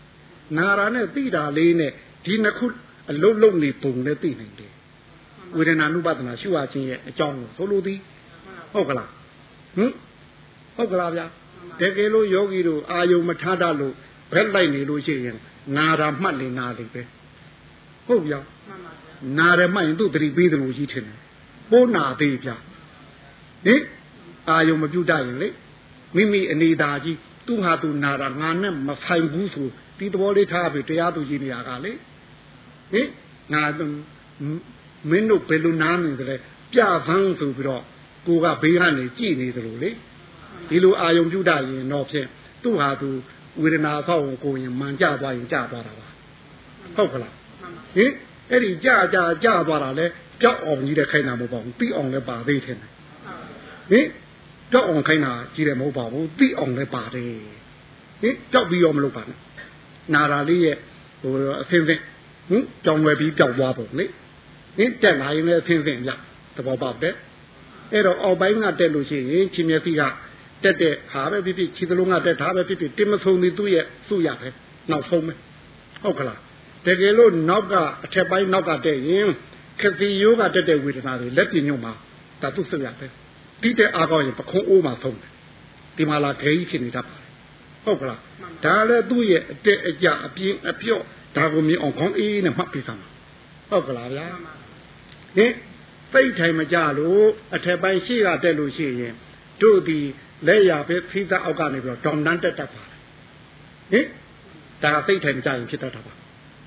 နာရာနဲ့သိတာလေးနဲ့ဒီနှစ်ခုအလုံးလုံးနေပုံနဲ့သိနိုင်တယ်ဝေဒနာနုပဒနာရှုရခြင်းရဲ့အကြောင်းကိုဆိုလိုသည်ဟုတ်ကလားဟင် ဟုတ်ကလားဗျာတကယ်လို့ယောဂီတို့အာယုံမထားတတ်လို့ဘက်လိုက်နေလို့ရှိရင်နာတာမှတ်နေနာလိမ့်ပဲဟုတ်ဗျာနာတယ်မှတ်ရင်သူ့တတိပေးတယ်လို့ကြီးထင်တယ်ပိုးနာသေးဗျာဟင်အာယုံမပြုတ်တတ်ရင်လေမိမိအနေသာကြီးသူ့ဟာသူနာတာငါနဲ့မဆိုင်ဘူးဆိုဒီသဘောလေးထားပြီးတရားသူကြီးနေရာကလေဟင်ငါမင်းတို့ဘယ်လိုနားနေကြလဲပြဖန်းဆိုပြီးတော့ကိုကဘေးကနေကြည်နေသလိုလေ ဒီလိုအာယုံပြုတ်တတ်ရင်တော့ဖြင့်သူ့ဟာသူဝေဒနာဆောက်ဝင်ကိုရင်မှန်ကြသွားရင်ကြသွားတာပါဟုတ်ကလားဟင်အဲ့ဒီကြကြကြသွားတာလဲကြောက်အောင်ကြီးတဲ့ခိုင်းတာမဟုတ်ပါဘူးပြီးအောင်လည်းပါသေးတယ်ဟဟင်ကြောက်အောင်ခိုင်းတာကြီးတယ်မဟုတ်ပါဘူးသိအောင်လည်းပါတယ်ဟင်ကြောက်ပြီးရောမလုပ်ပါနဲ့နာတာလေးရဲ့ဟိုအဖင်းဖင်းဟင်ကြောင်ွယ်ပြီးပျောက်သွားပုံလေဟင်တက်လာရင်လည်းအဖင်းဖင်းရသဘောပေါက်တယ်အဲ့တော့အောက်ပိုင်းကတက်လို့ရှိရင်ချင်းမျက်စိက တက်တဲ့ဟာပဲဖြစ်ဖြစ်ခြေသလုံးကတက်တာပဲဖြစ်ဖြစ်တင်မဆုံးသေးသူ့ရဲ့သူ့ရပဲနောက်ဆုံးပဲဟုတ်ကလားတကယ်လို့နောက်ကအထက်ပိုင်းနောက်ကတက်ရင်ခတိယောကတက်တဲ့ဝေဒနာတွေလက်ပြညွတ်မှာဒါသူ့ဆွရပဲတိတဲ့အားကောင်းရင်ပခုံးအိုးမှာဆုံးတယ်ဒီမှာလာခဲကြီးဖြစ်နေတတ်ပါတယ်ဟုတ်ကလားဒါလည်းသူ့ရဲ့အတက်အကျအပြင်းအပြော့ဒါကိုမြင်အောင်ခေါင်းအေးနဲ့မှတ်ပြီးသားမှာဟုတ်ကလားဗျာဟင်ပိတ်ထိုင်မကြလို့အထက်ပိုင်းရှိကတက်လို့ရှိရင် တို့ဒီလက်ရပဲဖိသအောက်ကနေပြီးတော့ဒေါမ်တန်းတက်တတ်ပါတယ်ဟင်ဒါပိတ်ထိုင်မကြရင်ဖြစ်တတ်တာပါ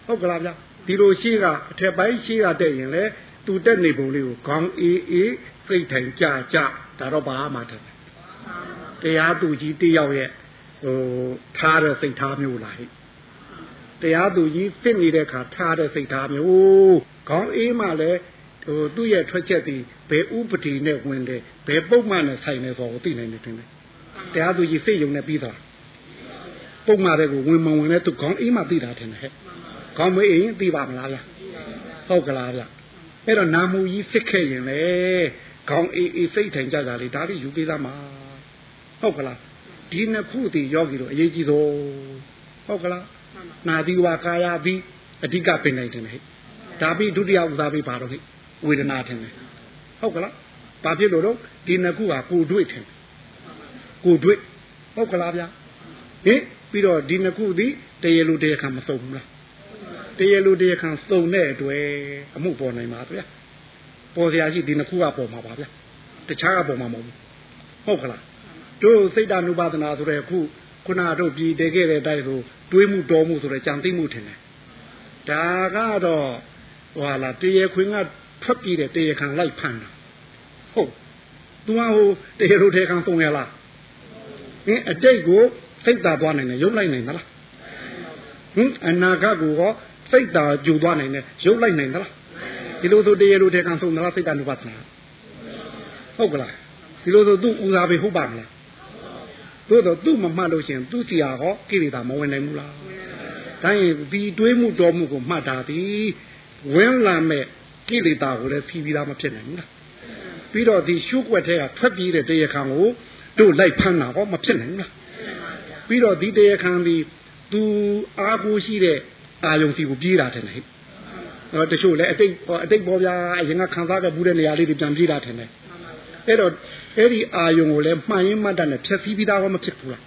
ဟုတ်ကလားဗျာဒီလိုရှိကအထက်ပိုင်းရှိကတက်ရင်လေသူတက်နေပုံလေးကိုခေါင်းအေးအေးစိတ်ထိုင်ကြကြဒါတော့ဘာမှတယ်တရားသူကြီးတယောက်ရဲ့ဟိုထားတဲ့စိတ်ထားမျိုးလားဟိတရားသူကြီးစစ်နေတဲ့ခါထားတဲ့စိတ်ထားမျိုးခေါင်းအေးမှလည်း ဟိုသူ့ရဲ့ထွက်ချက်ဒီဘယ်ဥပဒေနဲ့ဝင်တယ်ဘယ်ပုံမှန်နဲ့ဆိုင်နေဆိုတော့သိနိုင်တယ်တင်တယ်တရားသူကြီးစိတ်ယုံနဲ့ပြီးသားပုံမှန်တဲ့ကိုဝင်မဝင်နဲ့သူခေါင်းအေးမှသိတာတင်တယ်ဟဲ့ခေါင်းမအေးရင်သိပါမလားဗျဟုတ်ကလားဗျအဲ့တော့နာမူကြီးစစ်ခဲ့ရင်လေခေါင်းအေးအေးစိတ်ထိုင်ကြကြလေဒါတွေယူပေးသားမှာဟုတ်ကလားဒီနှစ်ခုတည်ယောဂီတို့အရေးကြီးဆုံးဟုတ်ကလားနာသီဝါကာယပြီးအဓိကပင်နိုင်တယ်ဟဲ့ဒါပြီးဒုတိယဥစားပြီးပါတော့ဟဲ့ ဝေဒနာထင်တယ်ဟုတ်ကလားဘာဖြစ်လို့တော့ဒီနှစ်ခုဟာကိုတွေ့ထင်ကိုတွေ့ဟုတ်ကလားဗျာဟင်ပြီးတော့ဒီနှစ်ခုသည်တရေလူတရေခံမစုံဘူးလားတရေလူတရေခံစုံတဲ့အတွက်အမှုပေါ်နိုင်ပါဗျာပေါ်စရာရှိဒီနှစ်ခုကပေါ်မှာပါဗျာတခြားကပေါ်မှာမဟုတ်ဘူးဟုတ်ကလားတို့စိတ်တ ानु ပါဒနာဆိုတဲ့အခုခုနတို့ပြည်တည်ခဲ့တဲ့အတိုင်းဆိုတွေးမှုတော်မှုဆိုတဲ့ကြံသိမှုထင်တယ်ဒါကတော့ဟွာလာတရေခွင်က ထွက်ပြေးတဲ့တရေခံလိုက်ဖမ်းတာဟုတ်သူကဟိုတရေတို့တေခံသုံးရလားဟင်အတိတ်ကိုစိတ်သာသွားနိုင်တယ်ရုပ်လိုက်နိုင်သလားဟင်အနာဂတ်ကိုရောစိတ်သာကြူသွားနိုင်တယ်ရုပ်လိုက်နိုင်သလားဒီလိုဆိုတရေတို့တေခံသုံးသလားစိတ်တ ानु ပါဒနာဟုတ်ကလားဒီလိုဆိုသူ့ဦးစားပေးဟုတ်ပါမလားသို့တော့သူ့မမှတ်လို့ရှင်သူ့စီဟာဟောကိလေသာမဝင်နိုင်ဘူးလားဒါရင်ဒီတွေးမှုတော်မှုကိုမှတ်တာဒီဝင်လာမဲ့ ကိလေသာကိုလည်းဖြီးပြီးသားမဖြစ်နိုင်ဘူးလားပြီးတော့ဒီရှုွက်တဲ့ကထွက်ပြေးတဲ့တရားခံကိုတို့လိုက်ဖမ်းတာဟောမဖြစ်နိုင်ဘူးလားပြီးတော့ဒီတရားခံဒီသူအားကိုရှိတဲ့အာယုံစီကိုပြေးတာတယ်ဟဲ့ဟောတချို့လည်းအတိတ်အတိတ်ပေါ်ပြာအရင်ကခံစားခဲ့ဘူးတဲ့နေရာလေးတွေပြန်ပြေးတာတယ်အဲ့တော့အဲ့ဒီအာယုံကိုလည်းမှန်ရင်မှတ်တတ်နဲ့ဖြက်ဖီးပြီးသားကမဖြစ်ဘူးလား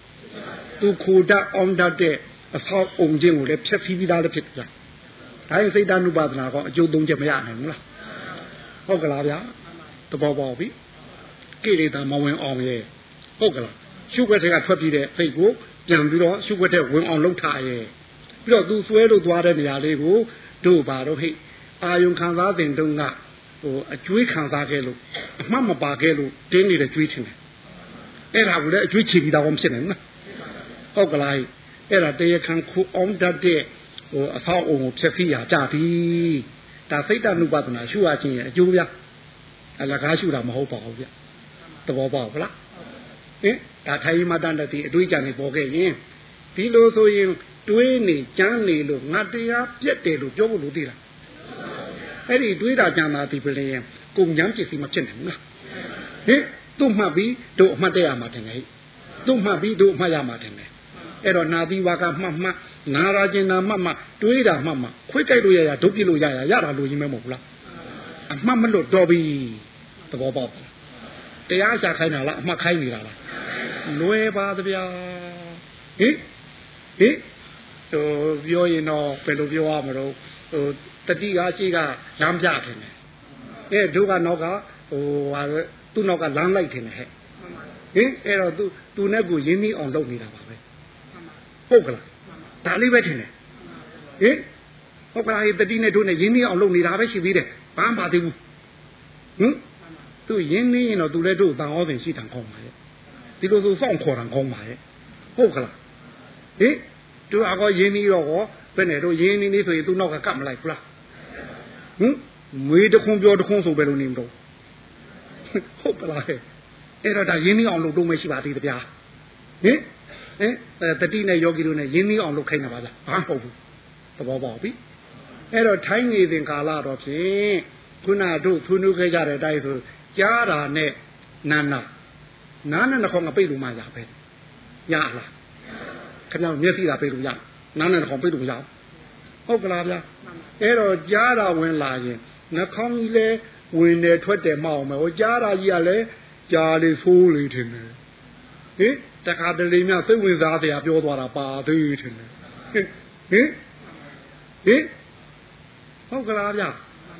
သူခိုတတ်အောင်တတ်တဲ့အဖောက်အုံချင်းကိုလည်းဖြက်ဖီးပြီးသားလည်းဖြစ်ဘူးလား ဒါရင်စိတ်တ ानु ပါဒနာကအကျိုးသုံးချက်မရနိုင်ဘူးလားဟုတ်ကလားဗျာတဘောပေါက်ပြီကိလေသာမဝင်အောင်ရဲ့ဟုတ်ကလားရှုွက်တဲ့ကထွက်ပြီးတဲ့စိတ်ကိုပြန်ပြီးတော့ရှုွက်တဲ့ဝင်အောင်လှုပ်ထားရဲ့ပြီးတော့သူဆွဲလို့သွားတဲ့နေရာလေးကိုတို့ပါတော့ဟိအာယုံခံစားတဲ့တုန်းကဟိုအကျွေးခံစားခဲ့လို့အမှတ်မပါခဲ့လို့တင်းနေတဲ့ကျွေးချင်တယ်အဲ့ဒါကိုလည်းအကျွေးချပြီးတော့မဖြစ်နိုင်ဘူးဟုတ်ကလားအဲ့ဒါတရားခံခုအောင်တတ်တဲ့ ဟိုအဆောက်အုံကိုဖြည့်ဆည်းရကြသည်ဒါစိတ်တ ानु ပါဒနာရှုရခြင်းရဲ့အကျိုးဗျအလကားရှုတာမဟုတ်ပါဘူးဗျသဘောပေါက်လားဟင်ဒါထိုင်မှတန်တဲ့ဒီအတွေးကြံနေပေါ်ခဲ့ရင်ဒီလိုဆိုရင်တွေးနေကြမ်းနေလို့ငါတရားပြက်တယ်လို့ပြောဖို့လို့သိလားအဲ့ဒီတွေးတာကြံတာဒီပလင်ကုန်ကြမ်းပစ္စည်းမဖြစ်နိုင်ဘူးလားဟင်သူ့မှတ်ပြီးတို့အမှတ်တရမှာတင်တယ်သူ့မှတ်ပြီးတို့အမှတ်ရမှာတင်တယ် အဲ့တော့နာသီဝါကမှတ်မှတ်နာရာကျင်နာမှတ်မှတွေးတာမှတ်မှခွေးကြိုက်လို့ရရဒုတ်ပြလို့ရရရတာလို့ရင်းမဲမဟုတ်ဘူးလားအမှတ်မလို့တော်ပြီသဘောပေါက်တရားရှာခိုင်းတာလားအမှတ်ခိုင်းနေတာလားလွယ်ပါသဗျာဟင်ဟင်ဟိုပြောရင်တော့ဘယ်လိုပြောရမလို့ဟိုတတိကရှိကလမ်းပြတယ်အဲတို့ကနောက်ကဟိုဟာသူ့နောက်ကလမ်းလိုက်တယ်ဟဲ့ဟင်အဲ့တော့သူသူနဲ့ကိုရင်းနှီးအောင်လုပ်နေတာပါပဲ ဟုတ်ကလားဒါလေးပဲထင်တယ်ဟင်ဟုတ်ကလားတတိနဲ့တို့နဲ့ရင်းနှီးအောင်လုပ်နေတာပဲရှိသေးတယ်ဘာမှမသေးဘူးဟင်သူရင်းနှီးရင်တော့သူလည်းတို့တန်ဩစဉ်ရှိတန်ကောင်းပါရဲ့ဒီလိုဆိုစောင့်ခေါ်တန်ကောင်းပါရဲ့ဟုတ်ကလားဟင်တို့အကောရင်းနှီးတော့ဟောဘယ်နဲ့တို့ရင်းနှီးနေဆိုရင်သူ့နောက်ကကတ်မလိုက်ဘူးလားဟင်မွေးတခွန်းပြောတခွန်းဆိုပဲလို့နေမလို့ဟုတ်ကလားဟဲ့ဟအဲ့တော့ဒါရင်းနှီးအောင်လုပ်တော့မရှိပါသေးတဗျာဟင် ဟင်တတိနဲ့ယောဂီတို့နဲ့ရင်းနှီးအောင်လုပ်ခိုင်းတာပါဗျာဘာမဟုတ်ဘူးသဘောပေါက်ပြီအဲ့တော့ထိုင်းနေစဉ်ကာလတော့ဖြင့်ခုနတို့ဖွနုခဲ့ကြတဲ့အတိုင်းဆိုကြားတာနဲ့နာနာနာနဲ့နှခေါင်းကပိတ်လို့မှရပဲရလားခင်ဗျားမျက်စိသာပိတ်လို့ရနာနဲ့နှခေါင်းပိတ်လို့မရဟုတ်ကလားဗျာအဲ့တော့ကြားတာဝင်လာရင်နှခေါင်းကြီးလဲဝင်တယ်ထွက်တယ်မအောင်မယ်ဟိုကြားတာကြီးကလည်းကြားလေဆိုးလေထင်တယ်ဟင် တခါတလေမြစိတ်ဝင်စားတရားပြောသွားတာပါသေးထင်တယ်ဟင်ဟင်ဟင်ဟုတ်ကလားဗျ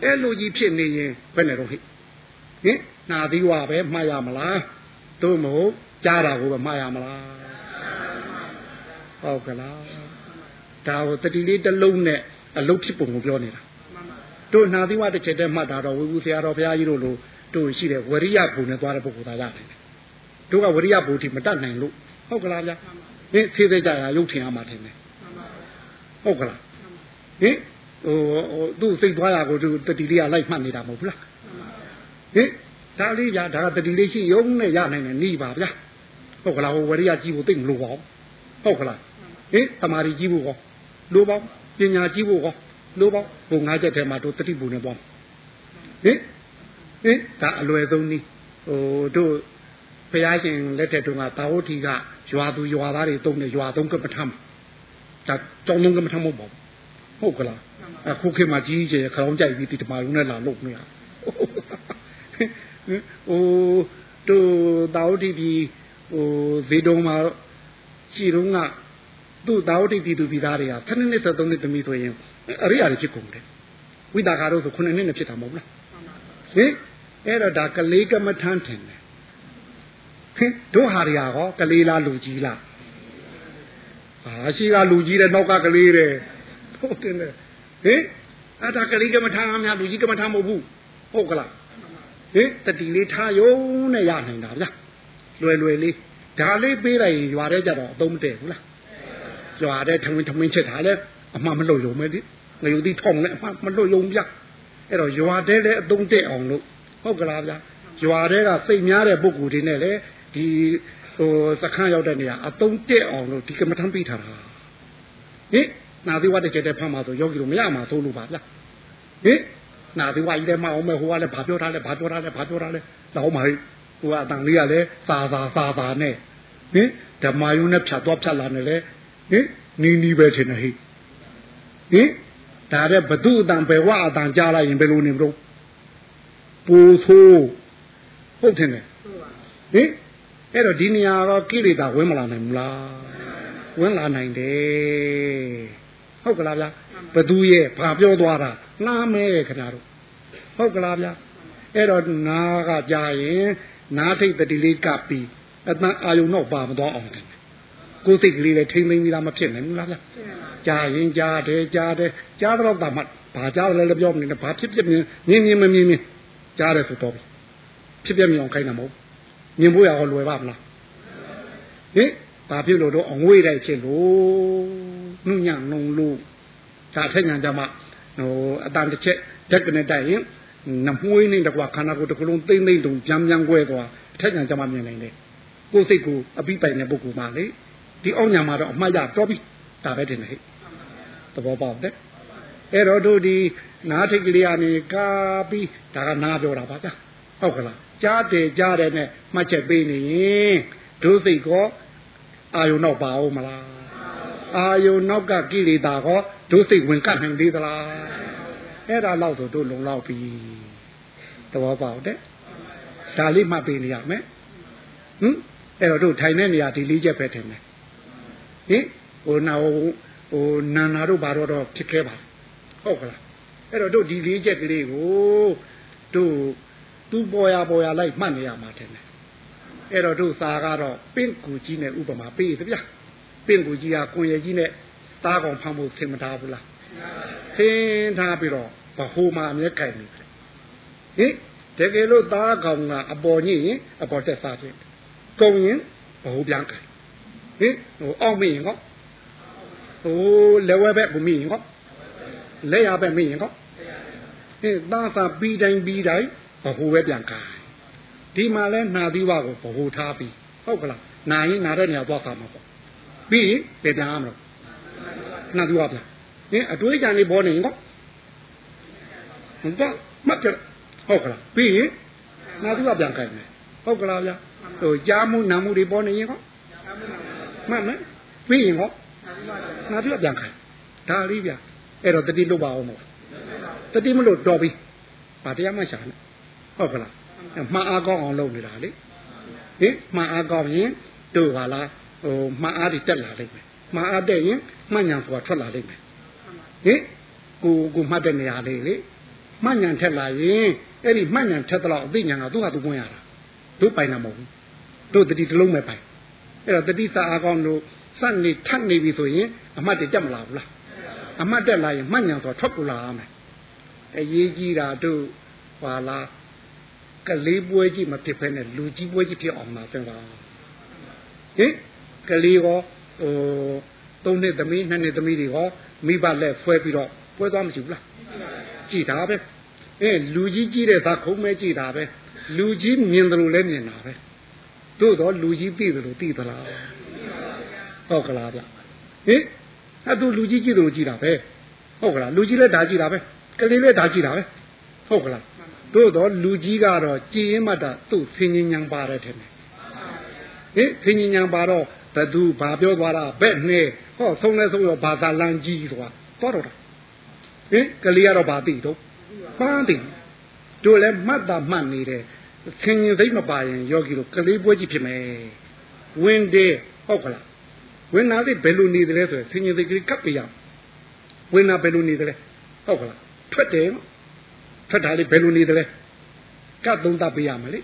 အဲ့လိုကြီးဖြစ်နေရင်ဘယ်နဲ့တော့ဟိဟင်နာသီဝပဲမှားရမလားတို့မဟုတ်ကြားတာကိုပဲမှားရမလားဟုတ်ကလားဒါကိုတတိလေးတစ်လုံးနဲ့အလုတ်ဖြစ်ပုံကိုပြောနေတာတို့နာသီဝတစ်ချက်တည်းမှတ်တာတော့ဝေဘူးဆရာတော်ဘုရားကြီးတို့လိုတို့ရှိတဲ့ဝရိယဘုံနဲ့သွားတဲ့ပုဂ္ဂိုလ်သားရတယ် တို့ကဝရိယဘုံတိမတတ်နိုင်လို့ဟုတ်ကလားဗျာဟင်ဖြေးသေးကြရရုပ်ထင်ရမှာထင်တယ်ဟုတ်ကလားဟင်ဟိုသူ့စိတ်သွားတာကိုသူတတိလေးကလိုက်မှတ်နေတာမဟုတ်ဘူးလားဟင်ဒါလေးဗျာဒါကတတိလေးရှိရုံနဲ့ရနိုင်တယ်နေပါဗျာဟုတ်ကလားဟိုဝရိယကြီးဖို့သိမလို့ပါဟုတ်ကလားဟင်တမာရီကြီးဖို့ကောလိုပါပညာကြီးဖို့ကောလိုပါဘုံငါးချက်ထဲမှာတို့တတိပူနေပေါ့ဟင်ဟင်ဒါအလွယ်ဆုံးနီးဟိုတို့ ဘုရားရှင်လက်ထက်တုန်းကသာဝတိကရွာသူရွာသားတွေတုံးနေရွာသုံးကပ္ပထမဒါတောင်းလုံးကပ္ပထမဟုတ်ပါဘူးဟုတ်ကလားအခုခေတ်မှာကြီးကြီးခေါင်းကြိုက်ပြီးဒီတမာရုံးနဲ့လာလုပ်နေရဟိုတို့တာဝတိဒီဟိုဇေတုံမှာရှိတော့ကသူ့တာဝတိပြည်သူပြည်သားတွေက7နှစ်73နှစ်သမီးဆိုရင်အရိယာတွေဖြစ်ကုန်တယ်ဝိတာကာတို့ဆို9နှစ်နဲ့ဖြစ်တာမဟုတ်လားဟင်အဲ့တော့ဒါကလေးကမထမ်းထင်တယ် ဟင်တို့ဟာတွေကဟောကလေးလားလူကြီးလားအာရှိကလူကြီးတဲ့နောက်ကကလေးတဲ့ဟုတ်တယ်လေဟင်အဲ့ဒါကလေးကမထမ်းအများလူကြီးကမထမ်းမဟုတ်ဘူးဟုတ်ကလားဟင်တတိလေးထားယုံနဲ့ရနိုင်တာဗျာလွယ်လွယ်လေးဒါလေးပေးလိုက်ရင်ရွာတဲ့ကြတော့အသုံးမတည့်ဘူးလားရွာတဲ့ထမင်းထမင်းချက်ထားလဲအမှမလို့ယုံမဲဒီငရုတ်တိထောင်းလဲအမှမလို့ယုံဗျအဲ့တော့ရွာတဲ့လည်းအသုံးတည့်အောင်လို့ဟုတ်ကလားဗျာရွာတဲ့ကစိတ်များတဲ့ပုဂ္ဂိုလ်တွေနဲ့လေ ဒီဟိုစခန်းရောက်တဲ့နေရာအသုံးတည့်အောင်လို့ဒီကမ္မထမ်းပေးထားတာဟင်နာသီဝတ်တဲ့ကျတဲ့ဖမ်းမှာဆိုယောဂီတို့မရမှာသို့လို့ပါဗျာဟင်နာသီဝတ်ကြီးလည်းမအောင်မဲ့ဟိုကလည်းဘာပြောထားလဲဘာပြောထားလဲဘာပြောထားလဲတော့မှဟိုကအတန်လေးကလည်းစာစာစာစာနဲ့ဟင်ဓမ္မယုံနဲ့ဖြတ်သွားဖြတ်လာနေလေဟင်နီးနီးပဲထင်တယ်ဟိဟင်ဒါတဲ့ဘသူအတန်ဘယ်ဝအတန်ကြားလိုက်ရင်ဘယ်လိုနေမလို့ပူဆိုးဟုတ်တယ်ဟင် အဲ့တော့ဒီနေရာတော့ကိလေသာဝင်မလာနိုင်ဘူးလားဝင်လာနိုင်တယ်ဟုတ်ကလားဗျာဘသူရဲ့ဘာပြောသွားတာနားမဲခင်ဗျားတို့ဟုတ်ကလားဗျာအဲ့တော့နားကကြာရင်နားထိတ်တတိလေးကပ်ပြီးအတန်အာယုံတော့ပါမသွားအောင်တယ်ကိုယ်စိတ်ကလေးလည်းထိမ့်သိမ်းပြီးသားမဖြစ်နိုင်ဘူးလားဗျာကြာရင်ကြားတယ်ကြားတယ်ကြားတော့တာမှဘာကြားလဲလည်းပြောမနေနဲ့ဘာဖြစ်ဖြစ်မြင်မြင်မြင်မမြင်မြင်ကြားတယ်ဆိုတော့ဖြစ်ပြမြင်အောင်ခိုင်းတာမဟုတ် မြင်ဖို့ရအောင်လွယ်ပါမလားဟင်ဘာဖြစ်လို့တော့အငွေ့တိုက်ဖြစ်လို့နှုညံ့နှုံလို့ဒါထက်ညာကြမှာဟိုအတန်တစ်ချက်ဓာတ်ကနေတိုက်ရင်နမွှေးနေတကွာခန္ဓာကိုယ်တစ်ခုလုံးသိမ့်သိမ့်တုံပြန်ပြန်ကွဲသွားအထက်ညာကြမှာမြင်နိုင်တယ်ကိုယ်စိတ်ကိုအပိပိုင်တဲ့ပုဂ္ဂိုလ်မှလေဒီအောက်ညာမှာတော့အမှတ်ရတော့ပြီဒါပဲတင်တယ်ဟဲ့သဘောပေါက်တယ်အဲ့တော့တို့ဒီနားထိတ်ကလေးကနေကာပြီးဒါကနားပြောတာပါဗျာဟုတ်ကလား ကြားတယ်ကြားတယ်နဲ့မှတ်ချက်ပေးနေရင်တို့စိတ်ကောအာယုံနောက်ပါအောင်မလားအာယုံနောက်ကကိလေသာကောတို့စိတ်ဝင်ကပ်နိုင်သေးသလားအဲ့ဒါတော့ဆိုတို့လုံလောက်ပြီသဘောပေါက်တယ်ဒါလေးမှတ်ပေးနေရမယ်ဟင်အဲ့တော့တို့ထိုင်တဲ့နေရာဒီလေးချက်ပဲထင်တယ်ဟင်ဟိုနာဟိုနာနာတို့ဘာတော့တော့ဖြစ်ခဲ့ပါဟုတ်ကလားအဲ့တော့တို့ဒီလေးချက်ကလေးကိုတို့ သူ့ပေါ်ရပေါ်ရလိုက်မှတ်နေရမှာတယ်အဲ့တော့တို့စာကတော့ပင့်ကူကြီးနဲ့ဥပမာပေးတယ်ဗျာပင့်ကူကြီးကကိုရကြီးနဲ့သားကောင်ဖမ်းဖို့သင်မထားဘူးလားသင်ထားပြီးတော့ဘဟိုမှာအမြဲကြိုင်နေတယ်ဟင်တကယ်လို့သားကောင်ကအပေါ်ညိရင်အပေါ်တက်စားခြင်းကုံရင်ဘဟိုပြန်ကြိုင်ဟင်ဟိုအောက်မင်းဟောဟိုလက်ဝဲဘက်ဘုမင်းဟောလက်ရဘက်မင်းဟောဟင်သားစာပြီးတိုင်းပြီးတိုင်း ဘဟိုပဲပြန်ကြိုင်ဒီမှာလဲနာသီဝကိုဗဟိုထားပြီးဟုတ်ကလားနာရင်နာတဲ့နေရာသွားခါမှာပေါ့ပြီးပြန်ပြန်ရမလို့နာသီဝဗျာဟင်အတွေးကြံနေပေါ်နေရင်ကောဟုတ်ကမှတ်ကြဟုတ်ကလားပြီးရင်နာသီဝပြန်ခိုင်းမယ်ဟုတ်ကလားဗျာဟိုကြားမှုနာမှုတွေပေါ်နေရင်ကောမှတ်မယ်ပြီးရင်ကောနာသီဝပြန်ခိုင်းဒါလေးဗျာအဲ့တော့တတိလွတ်ပါအောင်မို့တတိမလို့တော်ပြီဗာတရားမှရှာနေ ဟုတ်ကလားမှားအားကောင်းအောင်လုပ်နေတာလေဟင်မှားအားကောင်းရင်တို့ပါလားဟိုမှားအားတွေတက်လာလိမ့်မယ်မှားအားတက်ရင်မှတ်ညာဆိုတာထွက်လာလိမ့်မယ်ဟင်ကိုကိုမှတ်တဲ့နေရာလေးလေမှတ်ညာထက်လာရင်အဲ့ဒီမှတ်ညာထက်တော့အသိဉာဏ်ကသူ့ဟာသူဝင်ရတာတို့ပိုင်တာမဟုတ်ဘူးတို့တတိတလုံးပဲပိုင်အဲ့တော့တတိစာအားကောင်းတို့စနေထပ်နေပြီဆိုရင်အမှတ်တွေတက်မလာဘူးလားအမှတ်တက်လာရင်မှတ်ညာဆိုထွက်ပေါ်လာရမယ်အရေးကြီးတာတို့ပါလား ကလေးပွဲကြီးမဖြစ်ဖဲနဲ့လူကြီးပွဲကြီးဖြစ်အောင်မှာစဉ်းစားဟင်ကလေးရောဟိုသုံးနှစ်သမီးနှစ်နှစ်သမီးတွေရောမိဘလက်ဆွဲပြီးတော့ပွဲသွားမရှိဘူးလားကြည်တာပဲအဲလူကြီးကြီးတဲ့သာခုံးမဲကြည်တာပဲလူကြီးမြင်တယ်လို့လည်းမြင်တာပဲသို့တော့လူကြီးသိတယ်လို့သိသလားဟုတ်ကလားဗျဟင်အဲ့သူလူကြီးကြည့်တယ်လို့ကြည်တာပဲဟုတ်ကလားလူကြီးလည်းဒါကြည်တာပဲကလေးလည်းဒါကြည်တာပဲဟုတ်ကလား သို့တော့လူကြီးကတော့ကြည်ရင်မှတာသူ့ဆင်းញဉဏ်ပါတယ်ထင်တယ်ဟင်ဆင်းញဉဏ်ပါတော့ဘသူဘာပြောသွားတာဘက်နဲ့ဟောဆုံးလဲဆုံးရောဘာသာလန်ကြီးဆိုတာတော့တော့ဟင်ကလေးကတော့ဘာသိတော့မှန်းသိတို့လည်းမှတ်တာမှတ်နေတယ်ဆင်းញသိမပါရင်ယောဂီတို့ကလေးပွဲကြီးဖြစ်မယ်ဝင်တယ်ဟုတ်ကလားဝင်နာလေးဘယ်လိုနေတယ်လဲဆိုရင်ဆင်ញင်သိကလေးကပ်ပြရဝင်နာဘယ်လိုနေတယ်လဲဟုတ်ကလားထွက်တယ် ထွက်တာလေးဘယ်လိုနေသလဲကတ်သုံးတတ်ပေးရမယ်လေ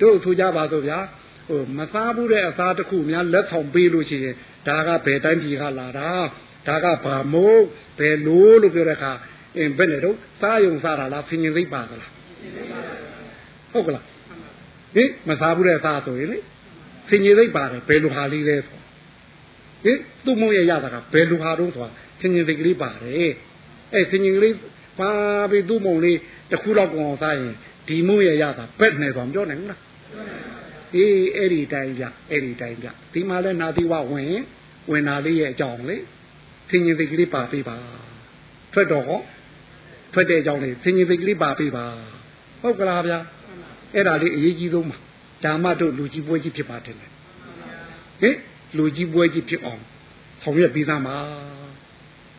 တို့ထူကြပါဆိုဗျာဟိုမစားဘူးတဲ့အစားတစ်ခုများလက်ဆောင်ပေးလို့ရှိရင်ဒါကဘယ်တိုင်းပြည်ကလာတာဒါကဘာမို့ဘယ်လိုလို့ပြောတဲ့အခါအင်းဘယ်နဲ့တော့စားယုံစားတာလားဖင်ရင်သိပ်ပါသလားဟုတ်ကလားဟင်မစားဘူးတဲ့စားဆိုရင်လေဖင်ရင်သိပ်ပါတယ်ဘယ်လိုဟာလေးလဲဆိုဟင်သူ့မုံရရတာကဘယ်လိုဟာတော့ဆိုတာဖင်ရင်သိပ်ကလေးပါတယ်အဲဖင်ရင်ကလေး ပါပြီးသူ့မုံလေးတစ်ခုတော့ကောင်စားရင်ဒီမုံရရတာဘက်နဲ့ဆိုမပြောနိုင်ဘူးလားအေးအဲ့ဒီတိုင်းပြအဲ့ဒီတိုင်းပြဒီမှာလဲနာသီဝဝင်ဝင်နာလေးရဲ့အကြောင်းလေဆင်ញင်သိကလေးပါပေးပါထွက်တော့ဟောထွက်တဲ့အကြောင်းလေးဆင်ញင်သိကလေးပါပေးပါဟုတ်ကလားဗျာအဲ့ဒါလေးအရေးကြီးဆုံးပါဒါမှတို့လူကြီးပွဲကြီးဖြစ်ပါတယ်ဟင်လူကြီးပွဲကြီးဖြစ်အောင်ဆောင်ရွက်ပြီးသားမှာ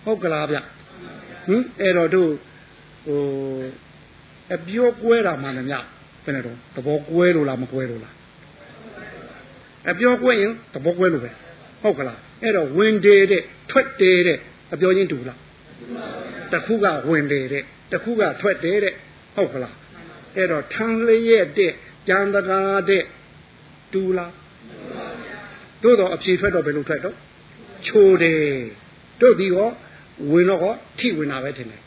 ဟုတ်ကလားဗျဟင်အဲ့တော့တို့ ဟိုအပြောကွဲတာမှလည်းမြဘယ်နဲ့တော့သဘောကွဲလို့လားမကွဲလို့လားအပြောကွဲရင်သဘောကွဲလို့ပဲဟုတ်ကလားအဲ့တော့ဝင်တယ်တဲ့ထွက်တယ်တဲ့အပြောချင်းတူလားတခုကဝင်တယ်တဲ့တခုကထွက်တယ်တဲ့ဟုတ်ကလားအဲ့တော့ထန်းလျက်တဲ့ကြံတကာတဲ့တူလားတို့တော့အဖြေထွက်တော့ဘယ်လိုထွက်တော့ချိုတယ်တို့ဒီရောဝင်တော့ဟောထိဝင်တာပဲထင်တယ်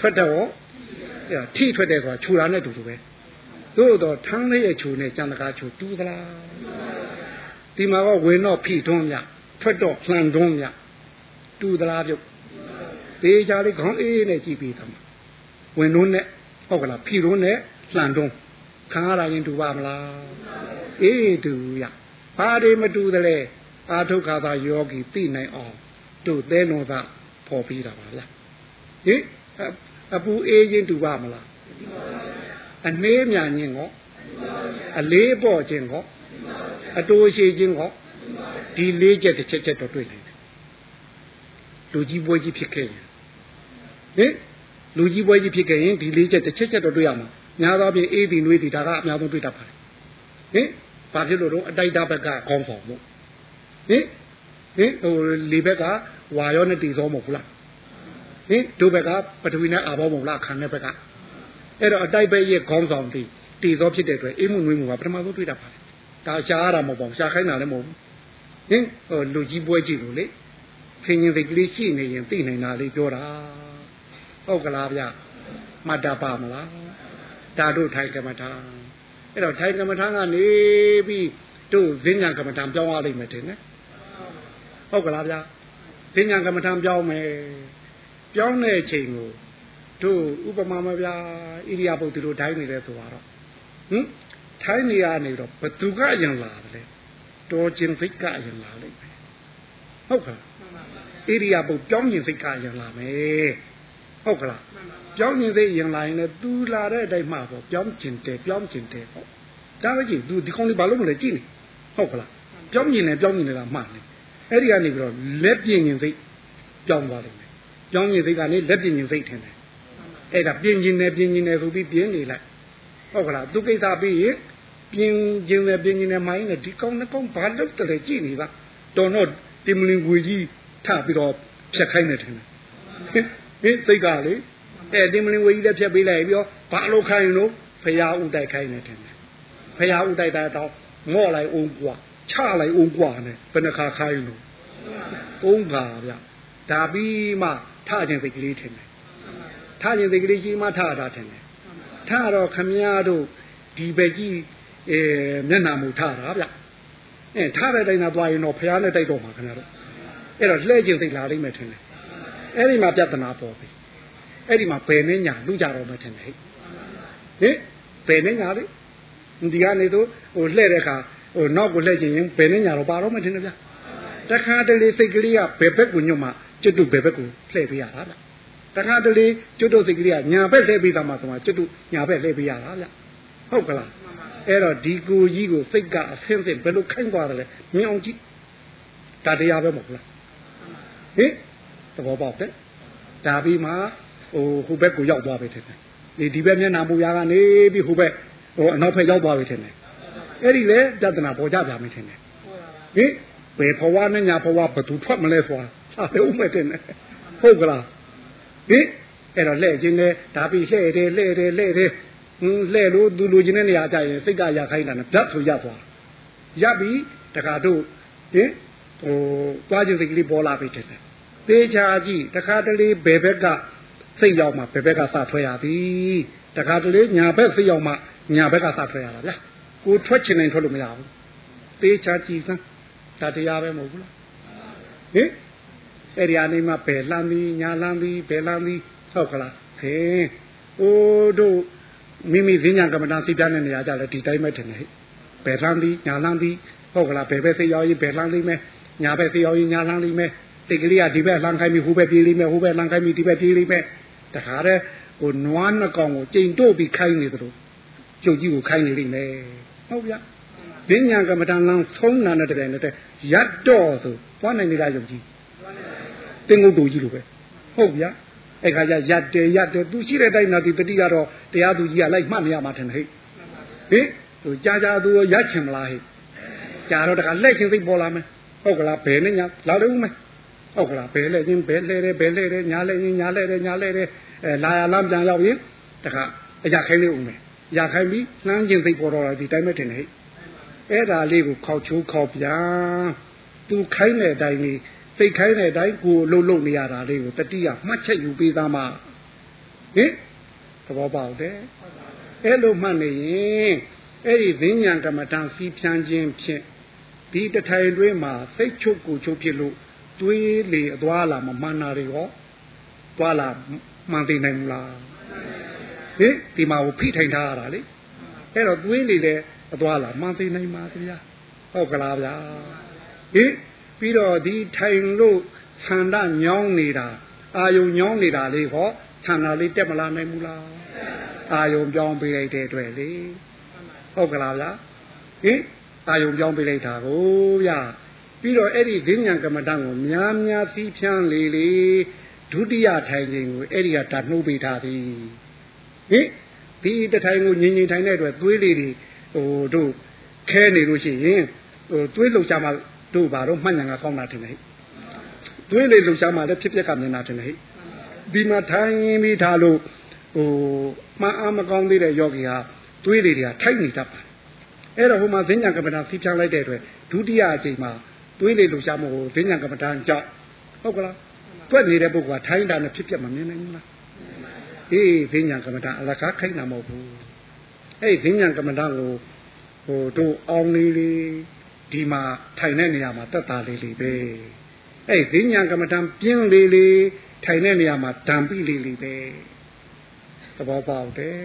ထွက်တော့ဟောထိထွက်တယ်ဆိုတာခြူတာနဲ့တူတူပဲတို့တော့ထန်းလေးရဲ့ခြူနဲ့ကြံတကာခြူတူသလားဒီမှာကဝင်တော့ဖိတွန်းမြထွက်တော့လှန်တွန်းမြတူသလားပြုတ်တေးကြလေးခေါင်းအေးနဲ့ကြည့်ပြီးသားဝင်တွန်းနဲ့ဟုတ်ကလားဖိတွန်းနဲ့လှန်တွန်းခံရတာရင်တူပါမလားအေးတူရဘာတွေမတူသလဲအာထုခါသာယောဂီသိနိုင်အောင်တို့သဲတော်သာပေါ်ပြီးတာပါလားဟင် အပူအေးချင်းတူပါမလားအနှေးမြန်ခြင်းကောအလေးပေါ့ခြင်းကောအတိုးရှိခြင်းကောဒီလေးချက်တစ်ချက်ချက်တော့တွေ့နေတယ်လူကြီးပွဲကြီးဖြစ်ခဲ့ရင်ဟင်လူကြီးပွဲကြီးဖြစ်ခဲ့ရင်ဒီလေးချက်တစ်ချက်ချက်တော့တွေ့ရမှာများသောဖြင့်အေးဒီနွေးဒီဒါကအများဆုံးတွေ့တတ်ပါတယ်ဟင်ဘာဖြစ်လို့တော့အတိုက်တာဘက်ကခေါင်းဆောင်လို့ဟင်ဟင်ဟိုလေဘက်ကဝါရောနဲ့တည်သောမဟုတ်ဘူးလား ဟင်ဒုဘက်ကပထဝီနဲ့အာဘောမဟုတ်လားခံတဲ့ဘက်ကအဲ့တော့အတိုက်ဘက်ရဲ့ခေါင်းဆောင်တည်တည်သောဖြစ်တဲ့အတွက်အေးမှုနွေးမှုကပထမဆုံးတွေ့တတ်ပါတယ်ဒါရှားရတာမဟုတ်ပါဘူးရှားခိုင်းတာလည်းမဟုတ်ဘူးဟင်ဟိုလူကြီးပွဲကြည့်လို့လေခင်ရင်စိတ်ကလေးရှိနေရင်သိနိုင်တာလေးပြောတာဟုတ်ကလားဗျမှတ်တာပါမလားဒါတို့ထိုင်ကမ္မထာအဲ့တော့ထိုင်ကမ္မထာကနေပြီးတို့ဈဉ္ညာကမ္မထာပြောင်းရလိမ့်မယ်ထင်တယ်ဟုတ်ကလားဗျာဈဉ္ညာကမ္မထာပြောင်းမယ် ပြောင်းတဲ့အချိန်ကိုတို့ဥပမာမဗျာဣရိယာပုတ်တို့တိုင်းနေတယ်ဆိုတော့ဟင်ထထိုင်းနေရနေတော့ဘသူကရင်လာတယ်တော်ကျင်စိတ်ကရင်လာလိမ့်မယ်ဟုတ်ကဲ့ဣရိယာပုပြောင်းကျင်စိတ်ကရင်လာမယ်ဟုတ်ကလားပြောင်းကျင်စိတ်ရင်လာရင်လည်းသူလာတဲ့အတိုင်းမှပေါ့ပြောင်းကျင်တယ်ပြောင်းကျင်တယ်ပေါ့ဒါပဲကြည့်သူဒီကောင်းလေးဘာလို့မလဲကြည့်နေဟုတ်ကလားပြောင်းကျင်တယ်ပြောင်းကျင်တယ်ကမှန်တယ်အဲ့ဒီကနေပြီးတော့လက်ပြင်းကျင်စိတ်ပြောင်းသွားတယ် ပြောင်းကျင်စိတ်ကနေလက်ပြင်းကျင်စိတ်ထင်တယ်အဲ့ဒါပြင်းကျင်တယ်ပြင်းကျင်တယ်ဆိုပြီးပြင်းနေလိုက်ဟုတ်ကလားသူကိစ္စပြီးရင်ပြင်းကျင်တယ်ပြင်းကျင်တယ်မိုင်းနဲ့ဒီကောင်းနှစ်ကောင်းဘာလုပ်တယ်လဲကြည့်နေပါတော်တော့တင်မလင်ဝေကြီးထပြီးတော့ဖြတ်ခိုင်းနေတယ်ဟင်စိတ်ကလေအဲတင်မလင်ဝေကြီးလည်းဖြတ်ပေးလိုက်ပြီးတော့ဘာလို့ခိုင်းလို့ဖရာဥတိုက်ခိုင်းနေတယ်ဖရာဥတိုက်တာတော့ငော့လိုက်အောင်กว่าချလိုက်အောင်กว่าနဲ့ဘယ်နှခါခိုင်းလို့သုံးခါဗျ ဒါပြီးမှထခြင်းစိတ်ကလေးထင်တယ်ထခြင်းစိတ်ကလေးကြီးမှထတာထင်တယ်ထတော့ခမည်းတော်ဒီပဲကြီးအဲမျက်နှာမူထတာဗျအဲထားတဲ့တိုင်းသာသွားရင်တော့ဖះနဲ့တိုက်တော့မှာခင်ဗျားတို့အဲ့တော့လှဲ့ကျင်စိတ်လာလိမ့်မယ်ထင်တယ်အဲ့ဒီမှာပြဿနာပေါ်ပြီအဲ့ဒီမှာဘယ်နဲ့ညာလူကြတော့မှထင်တယ်ဟင်ဘယ်နဲ့ညာလေဒီကနေတော့ဟိုလှဲ့တဲ့ခါဟိုနောက်ကိုလှဲ့ကျင်ရင်ဘယ်နဲ့ညာတော့ပါတော့မှထင်တယ်ဗျတခါတလေစိတ်ကလေးကဘယ်ဘက်ကိုညွတ်မှ ကျွတ်တုဘယ်ဘက်ကိုလှည့်ပေးရတာဗျတခါတလေကျွတ်တုစိတ်ကလေးကညာဘက်လှည့်ပေးတာမှဆိုမှကျွတ်တုညာဘက်လှည့်ပေးရတာဗျဟုတ်ကလားအဲ့တော့ဒီကိုကြီးကိုစိတ်ကအဆင်းဆင်းဘယ်လိုခိုင်းသွားတယ်လဲမြင်အောင်ကြည့်ဒါတရားပဲမဟုတ်လားဟင်သဘောပေါက်တယ်ဒါပြီးမှဟိုဟိုဘက်ကိုရောက်သွားပြီထင်တယ်ဒီဒီဘက်မျက်နှာမူရာကနေပြီးဟိုဘက်ဟိုအနောက်ဘက်ရောက်သွားပြီထင်တယ်အဲ့ဒီလေတဒနာပေါ်ကြပြန်ပြီထင်တယ်ဟင်ဘယ်ဘဝနဲ့ညာဘဝဘသူထွက်မလဲဆိုတာ ဟာပဲဥမဲ့တယ်ဟုတ်ကလားဟင်အဲ့တော့လှဲ့ခြင်းနဲ့ဒါပြီးလှဲ့တယ်လှဲ့တယ်လှဲ့တယ်ဟင်းလှဲ့လို့သူလူချင်းတဲ့နေရာကြရင်စိတ်ကရခိုင်းတာနဲ့ဓာတ်ဆိုရသွားရပြီတခါတို့ဟင်ဟိုသွားခြင်းစိတ်ကလေးပေါ်လာပြီတဲ့သေချာကြည့်တခါတလေဘယ်ဘက်ကစိတ်ရောက်မှဘယ်ဘက်ကစထွက်ရသည်တခါတလေညာဘက်စိတ်ရောက်မှညာဘက်ကစထွက်ရတာဗျာကိုထွက်ချင်ရင်ထွက်လို့မရဘူးသေချာကြည့်စမ်းဒါတရားပဲမဟုတ်ဘူးလားဟင် အဲ့ဒီအနေမှာဘယ်လှမ်းပြီးညာလှမ်းပြီးဘယ်လှမ်းပြီးဟုတ်ကလားဟင်အိုးတို့မိမိဈဉ္ညာကမ္မဋ္ဌာန်းသိပြတဲ့နေရာကြလဲဒီတိုင်းပဲထင်တယ်ဘယ်လှမ်းပြီးညာလှမ်းပြီးဟုတ်ကလားဘယ်ဘက်စိတ်ရောက်ရင်ဘယ်လှမ်းလိမ့်မယ်ညာဘက်စိတ်ရောက်ရင်ညာလှမ်းလိမ့်မယ်တိတ်ကလေးကဒီဘက်လှမ်းခိုင်းပြီးဟိုဘက်ပြေးလိမ့်မယ်ဟိုဘက်လှမ်းခိုင်းပြီးဒီဘက်ပြေးလိမ့်မယ်တခါတည်းဟိုနွားနှကောင်ကိုကြိမ်တို့ပြီးခိုင်းနေသလိုကျုပ်ကြီးကိုခိုင်းနေလိမ့်မယ်ဟုတ်ဗျာဈဉ္ညာကမ္မဋ္ဌာန်းလမ်းဆုံးနာတဲ့တိုင်နဲ့ရတ်တော့ဆိုသွားနိုင်နေတာယုံကြည် တင်ငုတ်တူကြီးလိုပဲဟုတ်ဗျာအဲ့ခါကျရက်တယ်ရက်တယ်သူရှိတဲ့တိုင်းတော့ဒီတတိကတော့တရားသူကြီးကလိုက်မှတ်နေရမှာထင်တယ်ဟဲ့ဟင်သူကြာကြာသူရက်ချင်မလားဟဲ့ကြာတော့တခါလက်ချင်းသိပေါ်လာမယ်ဟုတ်ကလားဘယ်နဲ့ညာလာလို့မယ်ဟုတ်ကလားဘယ်လဲချင်းဘယ်လဲတယ်ဘယ်လဲတယ်ညာလဲချင်းညာလဲတယ်ညာလဲတယ်အဲလာရလမ်းပြန်ရောက်ရင်တခါအရာခိုင်းလေးဦးမယ်ရခိုင်းပြီးနှမ်းချင်းသိပေါ်တော့ဒီတိုင်းပဲထင်တယ်ဟဲ့အဲ့ဒါလေးကိုခေါက်ချိုးခေါက်ပြန်သူခိုင်းတဲ့အတိုင်းလေး စိတ်ခိုင်းတဲ့အတိုင်းကိုလှုပ်လှုပ်နေရတာလေးကိုတတိယမှတ်ချက်ယူပေးသားမှာဟင်သဘောပေါက်တယ်အဲ့လိုမှတ်နေရင်အဲ့ဒီဈဉ္ဉံကမ္မဋ္ဌာန်းစီးဖြန်းခြင်းဖြင့်ဒီတထိုင်တွင်းမှာစိတ်ချုပ်ကိုချုပ်ဖြစ်လို့တွေးလေအသွားလာမမှန်တာတွေရောသွားလာမှန်သိနိုင်မလားဟင်ဒီမှာကိုဖိထိုင်ထားရတာလေအဲ့တော့တွေးလေတဲ့အသွားလာမှန်သိနိုင်ပါဗျာဟုတ်ကလားဗျာဟင် ပြီးတော့ဒီထိုင်လို့ဆန္ဒညောင်းနေတာအာယုံညောင်းနေတာလေးဟောဆန္ဒလေးတက်မလာနိုင်ဘူးလားအာယုံပြောင်းပေးလိုက်တဲ့အတွက်လေဟုတ်ကလားဗျာဟင်အာယုံပြောင်းပေးလိုက်တာကိုဗျာပြီးတော့အဲ့ဒီဈဉ္ဉံကမ္မဋ္ဌာန်းကိုများများစီးဖြန်းလေလေဒုတိယထိုင်ခြင်းကိုအဲ့ဒီကတနှုတ်ပေးထားသည်ဟင်ဒီတထိုင်ကိုငြိမ်ငြိမ်ထိုင်တဲ့အတွက်သွေးလေးတွေဟိုတို့ခဲနေလို့ရှိရင်ဟိုသွေးလှုပ်ရှားမှ တို့ဘာတော့မှတ်ဉာဏ်ကကောင်းတာတင်လေသွေးလေလှူရှားမှလည်းဖြစ်ပျက်ကမြင်တာတင်လေဒီမှာထိုင်ပြီးထားလို့ဟိုမှန်အားမကောင်းသေးတဲ့ယောဂီဟာသွေးလေတွေကထိုက်နေတတ်ပါအဲ့တော့ဟိုမှာဈဉ္ညာကမ္မဋ္ဌာန်းစီးဖြန်းလိုက်တဲ့အတွက်ဒုတိယအချိန်မှာသွေးလေလှူရှားမှုကိုဈဉ္ညာကမ္မဋ္ဌာန်းကြောက်ဟုတ်ကလားတွက်နေတဲ့ပုဂ္ဂိုလ်ကထိုင်းတာနဲ့ဖြစ်ပျက်မမြင်နိုင်ဘူးလားအေးဈဉ္ညာကမ္မဋ္ဌာန်းအလကားခိုင်းတာမဟုတ်ဘူးအဲ့ဒီဈဉ္ညာကမ္မဋ္ဌာန်းကိုဟိုတို့အောင်လေးလေး ဒီမှာထိုင်တဲ့နေရာမှာတက်တာလေးလေးပဲအဲ့ဒီဉာဏ်ကမ္မဋ္ဌာန်းပြင်းလေးလေးထိုင်တဲ့နေရာမှာဓာန်ပိလေးလေးပဲသဘောပေါက်တယ်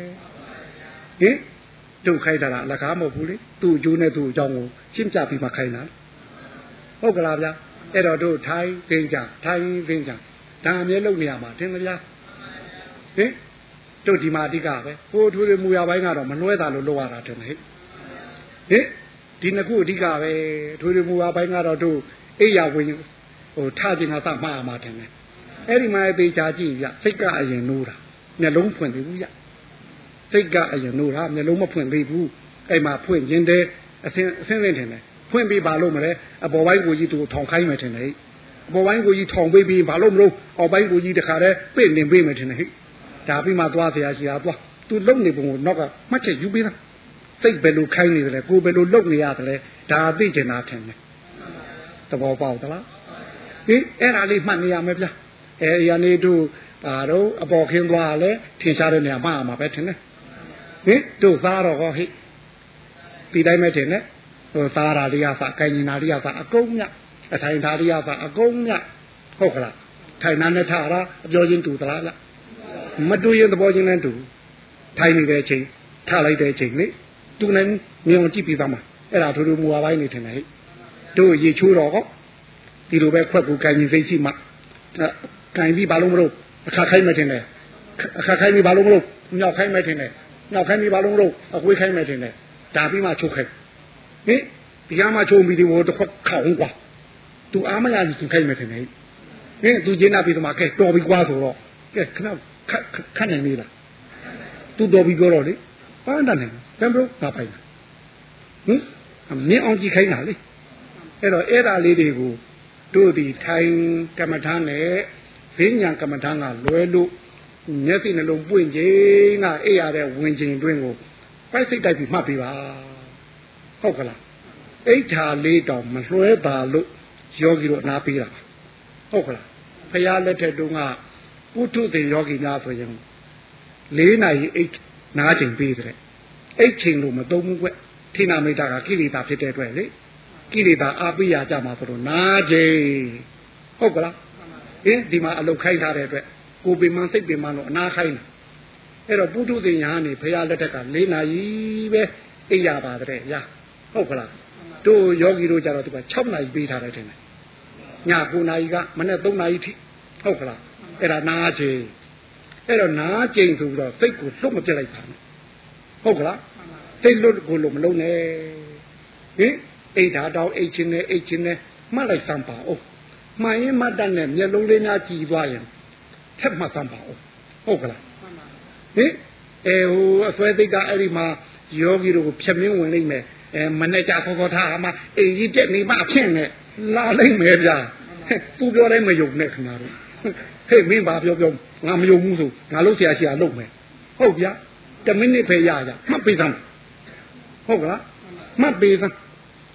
ဟင်တို့ခိုင်းတာအလကားမဟုတ်ဘူးလေသူ့အကျိုးနဲ့သူ့အကြောင်းကိုရှင်းပြပြီးမှခိုင်းတာဟုတ်ကလားဗျာအဲ့တော့တို့ထိုင်းသိကြထိုင်းသိကြဒါအမြဲလုပ်နေရမှာတင်မဗျာဟင်တို့ဒီမှာအဓိကပဲဟိုထွေထွေမူရပိုင်းကတော့မလွဲတာလို့လုပ်ရတာတင်ဟဲ့ဟင် ဒီနှစ်ခုအဓိကပဲထွေထွေမူပါဘိုင်းကတော့တို့အိယာဝင်ဟိုထခြင်းကသမှားမှာတယ်လေအဲ့ဒီမှာသေချာကြည့်ပြစိတ်ကအရင်နိုးတာမျက်လုံးဖွင့်သေးဘူးရစိတ်ကအရင်နိုးတာမျက်လုံးမဖွင့်သေးဘူးအဲ့မှာဖွင့်ခြင်းတဲ့အစင်းအစင်းလင်းတယ်လေဖွင့်ပြီးပါလို့မလဲအပေါ်ပိုင်းကိုကြီးသူထောင်ခိုင်းမယ်တယ်လေအပေါ်ပိုင်းကိုကြီးထောင်ပေးပြီးဘာလို့မလို့အောက်ပိုင်းကိုကြီးတခါတည်းပြင့်နေပေးမယ်တယ်လေဒါပြီးမှသွားဆရာရှိတာသွားသူလုံနေပုံကိုနောက်ကမှတ်ချက်ယူပေးတာ စိတ်ဘယ်လိုခိုင်းနေတယ်လဲကိုယ်ဘယ်လိုလုပ်နေရတယ်လဲဒါသိကျင်တာထင်တယ်သဘောပေါက်သလားဟင်အဲ့ဒါလေးမှတ်နေရမယ်ဗျာအဲရနေတို့ပါတော့အပေါ်ခင်းသွားလဲထင်ရှားတဲ့နေရာမှမှာပဲထင်တယ်ဟင်တို့သားတော့ဟောဟိဒီတိုင်းပဲထင်တယ်ဟိုသားရာလေးရပါကိုင်ညာလေးရပါအကုန်မြအထိုင်သားလေးရပါအကုန်မြဟုတ်ကလားထိုင်နာနဲ့ထားတာအပြောချင်းတူသလားလားမတူရင်သဘောချင်းနဲ့တူထိုင်နေတဲ့အချိန်ထားလိုက်တဲ့အချိန်လေ သူနဲ့မြင်အောင်ကြည့်ပြီးသားမှာအဲ့ဒါတို့တို့မူဝါပိုင်းနေထင်တယ်ဟဲ့တို့ရေချိုးတော့ဟောဒီလိုပဲခွက်ကိုကန်ရင်စိတ်ရှိမှကန်ပြီးဘာလို့မလို့အခါခိုင်းမထင်တယ်အခါခိုင်းပြီးဘာလို့မလို့ညောက်ခိုင်းမထင်တယ်ညောက်ခိုင်းပြီးဘာလို့မလို့အခွေးခိုင်းမထင်တယ်ဒါပြီးမှချုပ်ခိုင်းဟင်ဒီကမှချုံပြီးဒီဘောတစ်ခွက်ခေါင်းကွာသူအားမရဘူးသူခိုင်းမထင်တယ်ဟင်သူကျင်းနာပြီးတော့မှကဲတော်ပြီကွာဆိုတော့ကဲခဏခက်နိုင်နေလားသူတော်ပြီပြောတော့လေပန်းတတ်နိုင် တယ်ဘယ်လိုငါပိုင်ဟင်မြင်အောင်ကြည့်ခိုင်းတာလေအဲ့တော့အဲ့ဒါလေးတွေကိုတို့ဒီထိုင်ကမ္မထာနဲ့ဈဉ္ညာကမ္မထာကလွယ်လို့မျက်စိနှလုံးပွင့်ခြင်းကအိပ်ရတဲ့ဝင်ခြင်းတွင်းကိုပိုက်စိတ်တိုက်ပြီးမှတ်ပေးပါဟုတ်ကလားအိဋ္ဌာလေးတောင်မလွှဲပါလို့ယောဂီတို့အနာပေးတာဟုတ်ကလားဖရာလက်ထက်တုန်းကပုထုသင်ယောဂီများဆိုရင်၄နာရီအိတ်နားချိန်ပေးတဲ့ အိတ်ချိန်လို့မသုံးဘူးကွထိနာမိတာကကိလေသာဖြစ်တဲ့အတွက်လေကိလေသာအာပိယကြမှာဆိုတော့နားချိန်ဟုတ်ကလားအင်းဒီမှာအလုတ်ခိုင်းထားတဲ့အတွက်ကိုပင်မစိတ်ပင်မလို့အနာခိုင်းတာအဲ့တော့ပုထုသင်ညာနေဖရာလက်ထက်က၄နာရီပဲအိပ်ရပါတဲ့ညာဟုတ်ကလားတို့ယောဂီတို့ကြတော့ဒီက6နာရီပေးထားတယ်ထင်တယ်ည9နာရီကမနေ့3နာရီထိဟုတ်ကလားအဲ့ဒါနားချိန်အဲ့တော့နားချိန်ဆိုတော့စိတ်ကိုလွတ်မပြစ်လိုက်ပါနဲ့ဟုတ်ကလား စိတ်လွတ်ကိုလို့မလုံးနဲ့ဟင်အိတ်ဓာတောင်းအိတ်ချင်းနဲ့အိတ်ချင်းနဲ့မှတ်လိုက်စမ်းပါဦးမှန်ရင်မှတ်တတ်နဲ့မျက်လုံးလေးများကြည်သွားရင်ထက်မှတ်စမ်းပါဦးဟုတ်ကလားဟင်အဲဟိုအစွဲသိကအဲ့ဒီမှာယောဂီတို့ကိုဖြတ်မင်းဝင်လိမ့်မယ်အဲမနဲ့ကြခေါ်ခေါ်ထားမှအိမ်ကြီးတက်နေမှအဖြစ်နဲ့လာလိမ့်မယ်ဗျာသူပြောတိုင်းမယုံနဲ့ခင်ဗျားတို့ဟေ့မင်းဘာပြောပြောငါမယုံဘူးဆိုငါလို့ဆရာရှိရလုပ်မယ်ဟုတ်ဗျာတမိနစ်ပဲရရမှတ်ပေးစမ်း ဟုတ်ကလားမှတ်ပေးစမ်း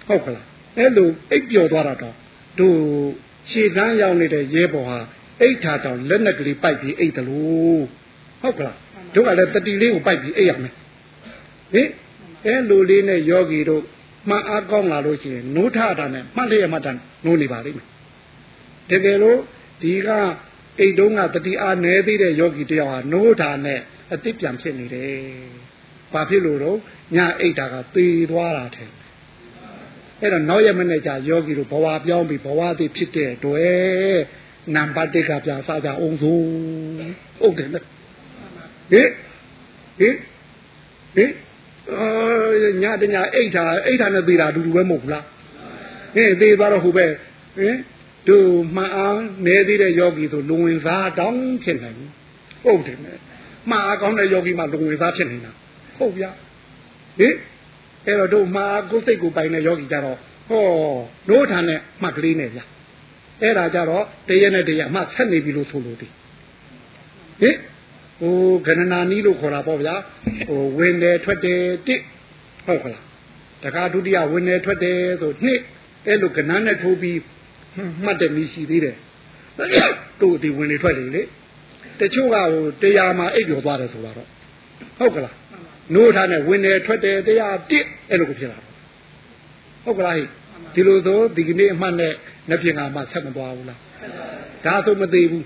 ဟုတ်ကလားအဲ့လိုအိပ်ပျော်သွားတာတော့တို့ရှေ့တန်းရောက်နေတဲ့ရဲဘော်ဟာအိတ်ထာတောင်လက်နဲ့ကလေးပိုက်ပြီးအိတ်တယ်လို့ဟုတ်ကလားတို့ကလည်းတတိလေးကိုပိုက်ပြီးအိတ်ရမယ်ဟင်အဲလိုလေးနဲ့ယောဂီတို့မှန်အားကောင်းလာလို့ရှိရင်နိုးထတာနဲ့မှတ်လျက်မှတ်တာနိုးနေပါလိမ့်မယ်တကယ်လို့ဒီကအိတ်တုံးကတတိအားနဲသေးတဲ့ယောဂီတယောက်ဟာနိုးတာနဲ့အစ်စ်ပြန်ဖြစ်နေတယ် ဘာဖြစ်လို့တော့ညအိတ်တာကသေသွားတာတဲ့အဲ့တော့နောက်ရမနဲ့ကြာယောဂီတို့ဘဝပြောင်းပြီးဘဝတည်ဖြစ်တဲ့အတွက်နံပါတ်1ကပြန်စားကြအောင်ဆိုဟုတ်တယ်နော်ဟင်ဟင်ဟင်အာညတညအိတ်တာအိတ်တာနဲ့သေးတာအတူတူပဲမဟုတ်ဘူးလားဟင်သေးသွားတော့ဟိုပဲဟင်တို့မှန်အောင်နေသေးတဲ့ယောဂီဆိုလူဝင်စားတောင်းဖြစ်နိုင်ဘူးဟုတ်တယ်နဲ့မှန်အောင်ကောင်းတဲ့ယောဂီမှလူဝင်စားဖြစ်နေတာ ဟုတ်ဗျာဟင်အဲ့တော့တို့မှာကိုယ်စိတ်ကိုပိုင်တဲ့ယောဂီကြတော့ဟောတို့ထန်နဲ့မှတ်ကလေးနဲ့ဗျာအဲ့ဒါကြတော့တရက်နဲ့တရက်မှဆက်နေပြီလို့ဆိုလို့ဒီဟင်ဟိုခဏနာနီးလို့ခေါ်တာပေါ့ဗျာဟိုဝင်တယ်ထွက်တယ်တစ်ဟုတ်ကလားတခါဒုတိယဝင်တယ်ထွက်တယ်ဆိုနှစ်အဲ့လိုကဏ္ဍနဲ့ထိုးပြီးမှတ်တယ်နီးရှိသေးတယ်တို့ဒီဝင်နေထွက်တယ်လေတချို့ကဟိုတရားမှာအိပ်ပျော်သွားတယ်ဆိုတော့ဟုတ်ကလား နိုးထားနဲ့ဝင်တယ်ထွက်တယ်တရားတစ်အဲ့လိုကိုဖြစ်လာတော့ဟုတ်ကလားဟိဒီလိုဆိုဒီကနေ့အမှတ်နဲ့နှစ်ပြင်ကမှဆက်မသွားဘူးလားဒါဆိုမသေးဘူး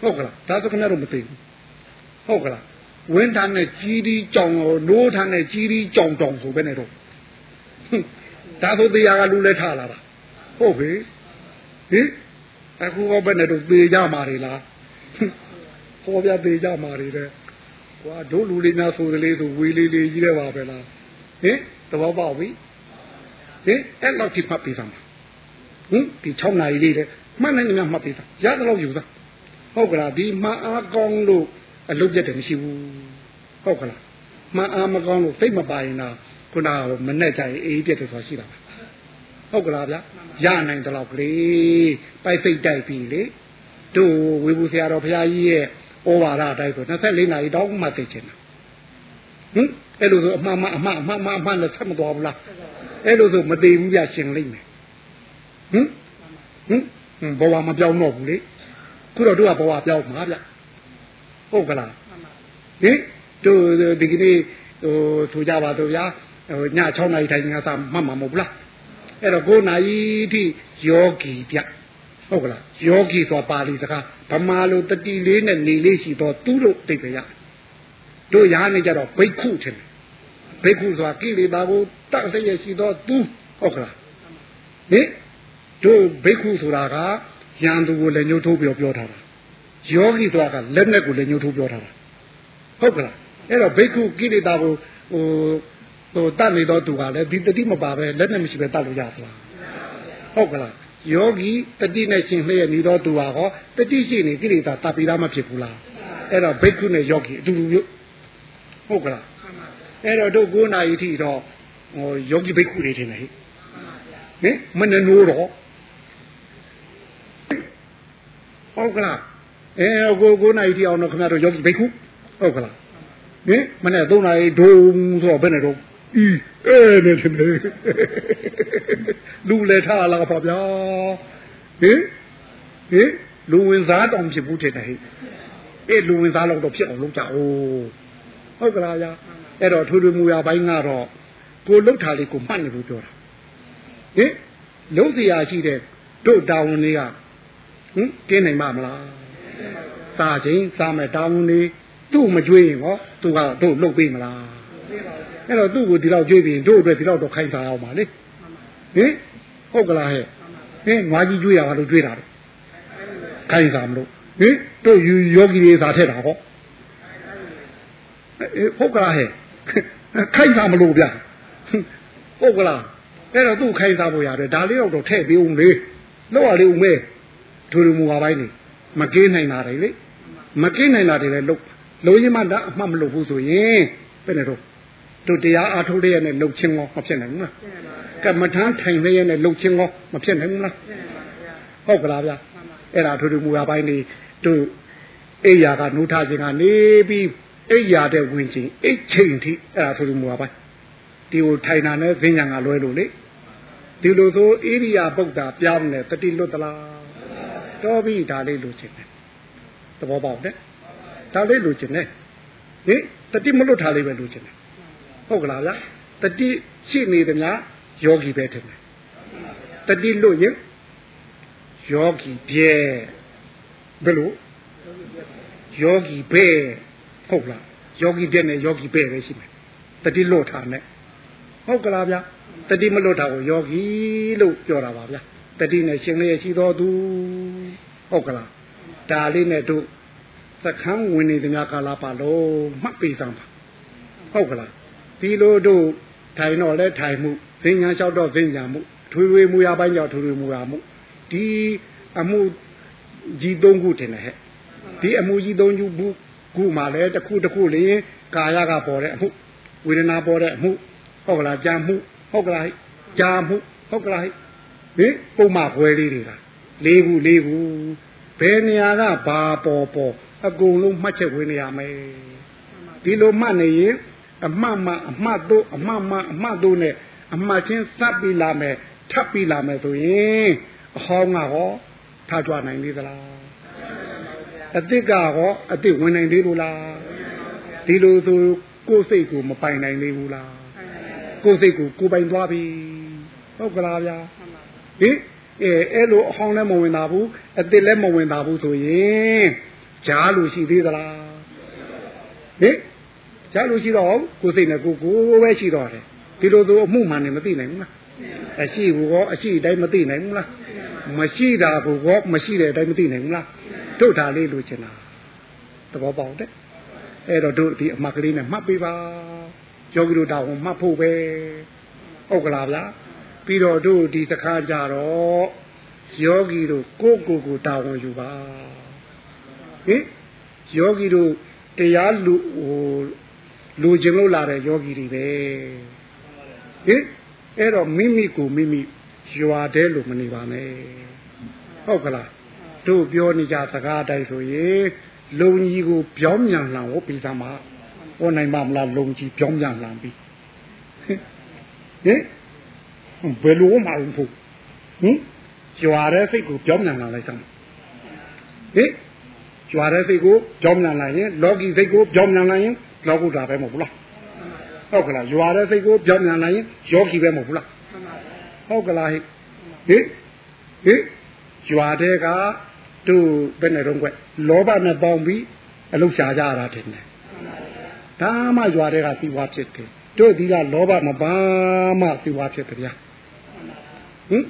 ဟုတ်ကလားဒါဆိုခဏတော့မသေးဘူးဟုတ်ကလားဝင်းထမ်းနဲ့ကြီးဒီကြောင်ကိုနိုးထမ်းနဲ့ကြီးဒီကြောင်တောင်ဆိုပဲနဲ့တော့ဒါဆိုတရားကလူလဲထားလာတာဟုတ်ပြီဟင်အခုဟောပဲနဲ့တော့သေကြမှာတွေလားဟောပြသေကြမှာတွေတဲ့ ကွာတို့လူလေးများဆိုကလေးဆိုဝေးလေးလေးကြီးတယ်ပါပဲလားဟင်သဘောပေါက်ပြီဟင်အဲ့လောက်ထိမှတ်ပြီးသားဟင်ဒီ6နာရီလေးတဲ့မှတ်နိုင်နေမှမှတ်ပြီးသားရတယ်လို့ယူသားဟုတ်ကလားဒီမှအားကောင်းလို့အလုပ်ပြတ်တယ်မရှိဘူးဟုတ်ကလားမှအားမကောင်းလို့စိတ်မပါရင်တော့ခုနကမနဲ့ကြရင်အေးပြတ်တယ်ဆိုတာရှိတာဟုတ်ကလားဗျရနိုင်တယ်လို့ကလေးပိုက်စိတ်တိုက်ပြီလေတို့ဝေဘူးဆရာတော်ဘုရားကြီးရဲ့ ဩဝါဒတိုက်ဆို24နာရီတောင်းမှသိချင်တာဟင်အဲ့လိုဆိုအမှန်မှအမှန်အမှန်မှအမှန်နဲ့ဆက်မသွားဘူးလားအဲ့လိုဆိုမသေးဘူးပြရှင်လိမ့်မယ်ဟင်ဟင်ဘဝမပြောင်းတော့ဘူးလေခုတော့တို့ကဘဝပြောင်းမှာဗျဟုတ်ကလားဟင်တို့ဒီကနေ့ဟိုထူကြပါတော့ဗျာဟိုည6နာရီထိုင်ငါစားမှတ်မှာမဟုတ်ဘူးလားအဲ့တော့9နာရီထိယောဂီဗျ ဟုတ်ကလားယောဂီဆိုတာပါဠိစကားဗမာလိုတတိလေးနဲ့နေလေးရှိတော့သူ့လို့သိကြရတို့ရားနေကြတော့ဘိက္ခုထင်တယ်ဘိက္ခုဆိုတာကိလေသာကိုတတ်တဲ့ရရှိတော့သူဟုတ်ကလားဟင်တို့ဘိက္ခုဆိုတာကရန်သူကိုလည်းညှို့ထိုးပြောပြောထားတာယောဂီဆိုတာကလက်နဲ့ကိုလည်းညှို့ထိုးပြောထားတာဟုတ်ကလားအဲ့တော့ဘိက္ခုကိလေသာကိုဟိုဟိုတတ်နေတော့သူကလည်းဒီတတိမပါပဲလက်နဲ့မရှိပဲတတ်လို့ရသလားဟုတ်ကလား ယောဂီတတိနဲ့ရှင်လျက်နေတော့သူဟာဟောတတိရှိနေကိလေသာတတ်ပြီးသားမဖြစ်ဘူးလားအဲ့တော့ဘိက္ခုနဲ့ယောဂီအတူတူမျိုးဟုတ်ကလားအဲ့တော့တို့9နာရီထိတော့ဟိုယောဂီဘိက္ခုတွေထင်တယ်ဟိဟင်မနှနိုးတော့ဟုတ်ကလားအဲကို9နာရီထိအောင်တော့ခင်ဗျားတို့ယောဂီဘိက္ခုဟုတ်ကလားဟင်မနဲ့3နာရီဒုံဆိုတော့ဘယ်နဲ့တော့ ဤအဲနဲ့ထင်တယ်လူလည်းထားလာပါဗျာဟင်ဟင်လူဝင်စားတောင်ဖြစ်ဘူးထင်တယ်ဟဲ့အဲလူဝင်စားတော့ဖြစ်အောင်လုပ်ကြအောင်ဟုတ်ကလားဗျာအဲ့တော့ထူထူမူရပိုင်းကတော့ကိုလှုပ်တာလေးကိုမှတ်နေလို့ပြောတာဟင်လုံးစရာရှိတဲ့တို့တာဝန်တွေကဟင်ကျင်းနိုင်မှာမလားစာချင်းစားမဲ့တာဝန်တွေသူ့မကြွေးရင်ဟောသူကတို့လှုပ်ပေးမလား အဲ့တော့သူ့ကိုဒီလောက်ကြွေးပြီးတို့အတွက်ဒီလောက်တော့ခိုင်းစားအောင်ပါလေဟင်ဟုတ်ကလားဟဲ့ဟင်ငွားကြီးကြွေးရပါလို့ကြွေးတာတော့ခိုင်းစားမလို့ဟင်တို့ယူယောဂီတွေသာထက်တာဟောဟုတ်ကလားဟဲ့ခိုင်းစားမလို့ဗျဟုတ်ကလားအဲ့တော့သူ့ခိုင်းစားဖို့ရတယ်ဒါလေးတော့ထည့်ပေးဦးလေလောက်ရလေးဦးမဲဒူရမူပါပိုင်းနေမကင်းနိုင်တာတွေလေမကင်းနိုင်တာတွေလည်းလုတ်လုံးရင်မှဒါအမှတ်မလို့ဘူးဆိုရင်ဘယ်နဲ့တော့ တို့တရားအားထုတ်ရတဲ့လှုပ်ချင်းရောမဖြစ်နိုင်ဘူးလားကမ္မထမ်းထိုင်ရတဲ့လှုပ်ချင်းရောမဖြစ်နိုင်ဘူးလားဟုတ်ကလားဗျအဲ့ဒါထူထူမူရပိုင်းနေတို့အိယာကနှုထခြင်းကနေပြီးအိယာတဲ့ဝင်ချင်းအိတ်ချိန်ထိအဲ့ဒါထူထူမူရပိုင်းဒီကိုထိုင်တာနဲ့ဈဉ္ညာကလွဲလို့လေဒီလိုဆိုဣရိယာပုဒ္ဒါပြောင်းနေတတိလွတ်သလားတော်ပြီဒါလေးလိုချင်တယ်သဘောပေါက်တယ်ဒါလေးလိုချင်တယ်ဟင်တတိမလွတ်ထားလေးပဲလိုချင်တယ် ဟုတ်ကလားဗျတတိရှိနေတယ်များယောဂီပဲထင်တယ်တတိလွတ်ရင်ယောဂီပြဲဘယ်လိုယောဂီပဲဟုတ်လားယောဂီပြဲနဲ့ယောဂီပဲပဲရှိမယ်တတိလွတ်ထားနဲ့ဟုတ်ကလားဗျတတိမလွတ်တာကိုယောဂီလို့ပြောတာပါဗျတတိနဲ့ရှင်လေးရှိတော်သူဟုတ်ကလားဒါလေးနဲ့တို့စခန်းဝင်နေသည်များကာလာပါလို့မှတ်ပေးစမ်းပါဟုတ်ကလား ဒီလိုတို့ထိုင်တော့လဲထိုင်မှုဈဉ္ညာလျှောက်တော့ဈဉ္ညာမှုထွေထွေမူရပိုင်းကြောင့်ထွေထွေမူရမှုဒီအမှုကြီးသုံးခုတင်တယ်ဟဲ့ဒီအမှုကြီးသုံးခုခုခုမှလည်းတစ်ခုတစ်ခုလေကာယကပေါ်တဲ့အမှုဝေဒနာပေါ်တဲ့အမှုဟုတ်ကလားကြာမှုဟုတ်ကလားကြာမှုဟုတ်ကလားဟင်ပုံမှခွဲလေးတွေကလေးခုလေးခုဘယ်နေရာကဘာပေါ်ပေါ်အကုန်လုံးမှတ်ချက်ဝင်နေရမယ်ဒီလိုမှတ်နေရင် အမှတ်မှအမှတ်တို့အမှတ်မှအမှတ်တို့နဲ့အမှတ်ချင်းစပ်ပြီးလာမယ်ထပ်ပြီးလာမယ်ဆိုရင်အဟောင်းကဟောထကြွနိုင်သေးသလားအစ်စ်ကဟောအစ်စ်ဝင်နိုင်သေးလို့လားဒီလိုဆိုကိုယ်စိတ်ကိုမပိုင်နိုင်သေးဘူးလားကိုယ်စိတ်ကိုကိုပိုင်သွားပြီဟုတ်ကလားဗျာဟင်အဲအဲ့လိုအဟောင်းလည်းမဝင်တာဘူးအစ်စ်လည်းမဝင်တာဘူးဆိုရင်ကြားလို့ရှိသေးသလားဟင် ကြားလို့ရှိတော့ကိုယ်စိတ်နဲ့ကိုကိုပဲရှိတော့တယ်ဒီလိုသူအမှုမှန်နေမသိနိုင်ဘူးလားအရှိဘူးကောအရှိတိုင်းမသိနိုင်ဘူးလားမရှိတာဘူးကောမရှိတဲ့အတိုင်းမသိနိုင်ဘူးလားတို့ဒါလေးလိုချင်တာသဘောပေါက်တယ်အဲ့တော့တို့ဒီအမှတ်ကလေးနဲ့မှတ်ပေးပါယောဂီတို့တောင်းမှတ်ဖို့ပဲဟုတ်ကလားဗျာပြီးတော့တို့ဒီစခါကြတော့ယောဂီတို့ကိုကိုကိုတာဝန်ယူပါဟင်ယောဂီတို့တရားလူဟို လူကျင်လို့လာတဲ့ယောဂီတွေပဲဟင်အဲ့တော့မိမိကိုမိမိရွာတဲ့လို့မနေပါနဲ့ဟုတ်ကလားတို့ပြောနေကြစကားတိုင်းဆိုရင်လုံကြီးကိုပြောင်းမြန်လှန်ဟောပြီးသားမှာဟောနိုင်ပါမလားလုံကြီးပြောင်းမြန်လှန်ပြီးဟင်ဘယ်လိုမှမဟုတ်ဟင်ကြွာတဲ့စိတ်ကိုပြောင်းမြန်လှန်လိုက်စမ်းဟင်ကြွာတဲ့စိတ်ကိုပြောင်းမြန်လှန်ရင်လောကီစိတ်ကိုပြောင်းမြန်လှန်ရင် လောကုတ္တရာပဲမဟုတ်ဘူးလားဟုတ်ကလားကြွာတဲ့စိတ်ကိုပြောင်းမြန်လှန်ရင်ယောဂီပဲမဟုတ်ဘူးလားဟုတ်ကလားဟိဟင်ဟင်ကြွာတဲ့ကတို့ဘယ်နဲ့တော့ကွလောဘနဲ့ပေါင်းပြီးအလုရှာကြရတာတင်တယ်ဒါမှကြွာတဲ့ကစီဝါဖြစ်တယ်တို့ဒီကလောဘမပါမှစီဝါဖြစ်တယ်ဗျာဟင်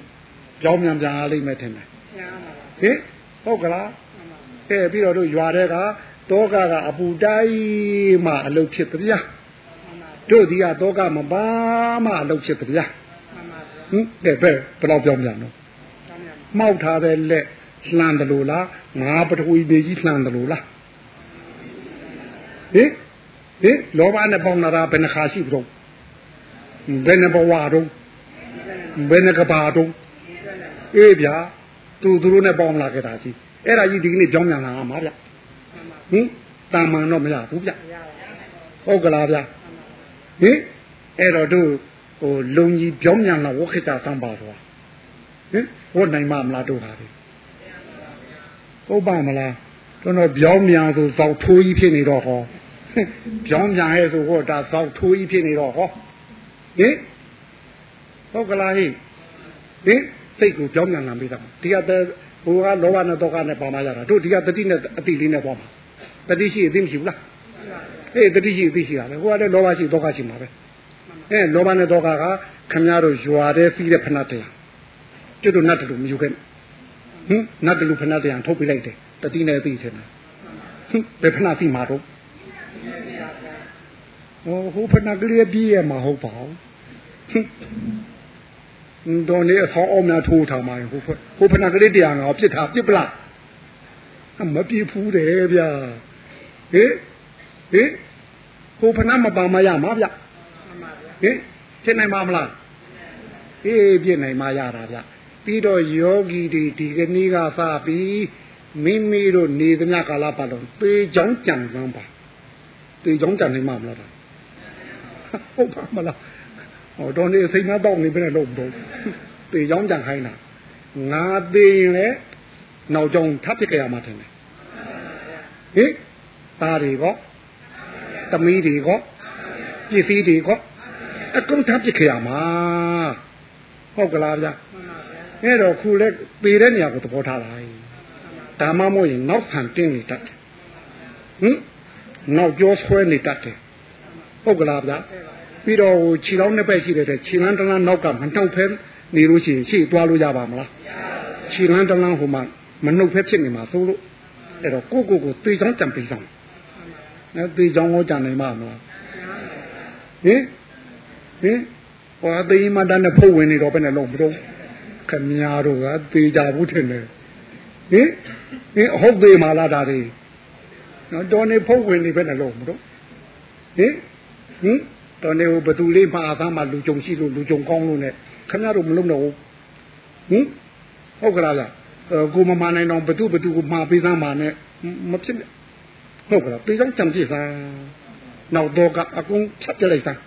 ကြောင်းမြန်ပြန်အားလိမ့်မယ်ထင်တယ်ဟင်ဟုတ်ကလားအဲပြီးတော့တို့ရွာတဲ့က တောကကအပူတိုင်းမှအလုဖြစ်တယ်ဗျာတို့ဒီကတောကမပါမှအလုဖြစ်တယ်ဗျာဟင်တဲ့ဘယ်ဘယ်တော့ပြောင်းပြန်တော့မှောက်ထားတဲ့လက်လှန်တယ်လို့လားငါပထဝီနေကြီးလှန်တယ်လို့လားဟင်ဟင်လောဘနဲ့ပေါင်းလာတာဘယ်နှခါရှိပြီတော့ဘယ်နှဘဝတော့ဘယ်နှကဘာတော့အေးဗျာသူသူတို့နဲ့ပေါင်းလာခဲ့တာကြီးအဲ့ဒါကြီးဒီကနေ့ကြောင်းမြန်လာမှာဗျ ဟင်တာမန်တော့မရဘူးဗျဟုတ်ကလားဗျဟင်အဲ့တော့တို့ဟိုလုံကြီးကြောင်းမြန်လာဝခကြသံပါတော့ဟင်ဝတ်နိုင်မမလားတို့ဟာဒီဟုတ်ပါမလားကျွန်တော်ပြောင်းမြန်ဆိုဇောက်ထိုးကြီးဖြစ်နေတော့ဟောပြောင်းမြန်ရဲ့ဆိုဟောဒါဇောက်ထိုးကြီးဖြစ်နေတော့ဟောဟင်ဟုတ်ကလားဟိဟင်စိတ်ကိုပြောင်းမြန်လာပြီးသားဒီကတည်းဟိုကလောဘနဲ့တောကနဲ့ပါမရတာတို့ဒီကတတိနဲ့အတိလေးနဲ့ပေါ့မှာ တတိရှိအသိမရှိဘူးလားအေးတတိရှိအသိရှိတာပဲဟိုကလည်းလောဘရှိတောကရှိမှာပဲအဲလောဘနဲ့တောကကခမည်းတော်ရွာတဲ့ပြီးတဲ့ဖဏတရားကျွတ်တို့နတ်တူမယူခဲ့ဟင်နတ်တူဖဏတရားထုတ်ပြလိုက်တယ်တတိနဲ့သိချင်တာဟင်ဘယ်ဖဏသိမှာတော့ဟိုဟိုဖဏကလေးပြည့်ရမှာဟုတ်ပါဘူးဟင်တော်နေအဆောင်အောင်များထိုးထားမှာဟိုဟိုဖဏကလေးတရားငါပြစ်ထားပြစ်ပလားမပြစ်ဘူးတယ်ဗျာ ဟင်ဟင်ဟိုဖဏမပါမရမှာဗျဟင်ဖြစ်နိုင်မှာမလားအေးပြစ်နိုင်မှာရတာဗျပြီးတော့ယောဂီတွေဒီကနေ့ကစပြီးမိမိတို့နေသမျှကာလပတ်လုံးသေချောင်းကြံစမ်းပါသေချောင်းကြံနိုင်မှာမလားဟုတ်ပါမလားဟောတော်နေစိတ်မတော့နေပဲလို့တော့သေချောင်းကြံခိုင်းတာငါသေရင်လည်းနောက်ကြောင်ထပ်ပြစ်ကြရမှာတယ်ဟင် သားတွေကောသမီးတွေကောပစ္စည်းတွေကောအကုန်ထပ်ပြစ်ကြရမှာဟုတ်ကလားဗျာအဲ့တော့ခုလဲပေတဲ့နေရာကိုသဘောထားလိုက်ဒါမှမဟုတ်ရင်နောက်ဆန်တင်းနေတတ်တယ်ဟင်နောက်ကျောဆွဲနေတတ်တယ်ဟုတ်ကလားဗျာပြီးတော့ဟိုခြေလောင်းနှစ်ဘက်ရှိတဲ့ခြေလန်းတလန်းနောက်ကမနှုတ်ဖဲနေလို့ရှိရင်ရှေ့သွားလို့ရပါမလားခြေလန်းတလန်းဟိုမှာမနှုတ်ဖဲဖြစ်နေမှာသို့လို့အဲ့တော့ကိုကိုကိုသေချောင်းကြံပေးဆောင် နော်သေချောင်းကိုကြံနိုင်မှာမလားဟင်ဟင်ဟောသိမတန်းနဲ့ဖုတ်ဝင်နေတော့ဘယ်နဲ့လုံးမတော့ခမညာတို့ကသေကြဘူးထင်တယ်ဟင်ဟင်ဟုတ်သေးမလားဒါတွေနော်တော်နေဖုတ်ဝင်နေဘယ်နဲ့လုံးမတော့ဟင်ဟင်တော်နေဟိုဘသူလေးမှာအသားမှာလူကြုံရှိလို့လူကြုံကောင်းလို့ ਨੇ ခင်ဗျားတို့မလုံးတော့ဘူးဟင်ဟုတ်ကလားလားကိုမမနိုင်တော့ဘသူဘသူကိုမှာပေးသားမှာ ਨੇ မဖြစ် ဟုတ်ကလားပြေးကြောင်းကြံပြစ်သားနောက်တော့ကအကုန်ဖြတ်ပြလိုက်သား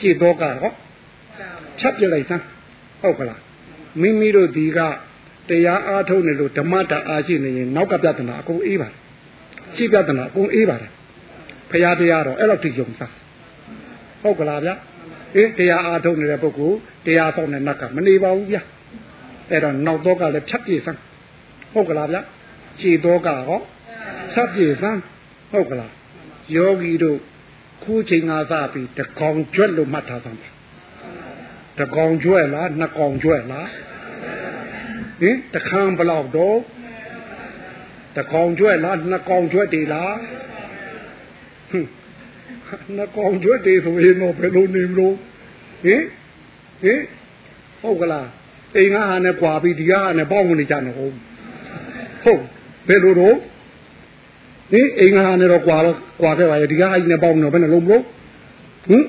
ရှေ့တော့ကဟောဖြတ်ပြလိုက်သားဟုတ်ကလားမိမိတို့ဒီကတရားအားထုတ်နေလို့ဓမ္မတာအားရှိနေရင်နောက်ကပြဿနာအကုန်အေးပါတယ်ရှေ့ပြဿနာအကုန်အေးပါတယ်ဖရာတရားတော့အဲ့လောက်ထိယုံစားဟုတ်ကလားဗျအေးတရားအားထုတ်နေတဲ့ပုဂ္ဂိုလ်တရားဆောင်တဲ့နတ်ကမနေပါဘူးဗျအဲ့တော့နောက်တော့ကလည်းဖြတ်ပြေစမ်းဟုတ်ကလားဗျခြေတော့ကဟောဖြတ်ပြေစမ်း ဟုတ်ကလားယောဂီတို့ခုချိန်ကစပြီးတကောင်ကျွတ်လို့မှတ်ထားသမ်းပါတကောင်ကျွတ်လားနှစ်ကောင်ကျွတ်လားဟင်တခန်းဘလောက်တော့တကောင်ကျွတ်လားနှစ်ကောင်ကျွတ်တည်လားဟင်နှစ်ကောင်ကျွတ်တည်ဆိုရင်တော့ဘယ်လိုနေမလို့ဟင်ဟင်ဟုတ်ကလားအိမ်ကဟာနဲ့ကွာပြီးဒီကဟာနဲ့ပေါင်းနေကြနေဟုတ်ဟုတ်ဘယ်လိုတော့ ဒီအိမ်ကဟာနဲ့တော့ကွာတော့ကွာခဲ့ပါရဲ့ဒီကဟာကြီးနဲ့ပေါင်းနေတော့ဘယ်နဲ့လုံးမလို့ဟင်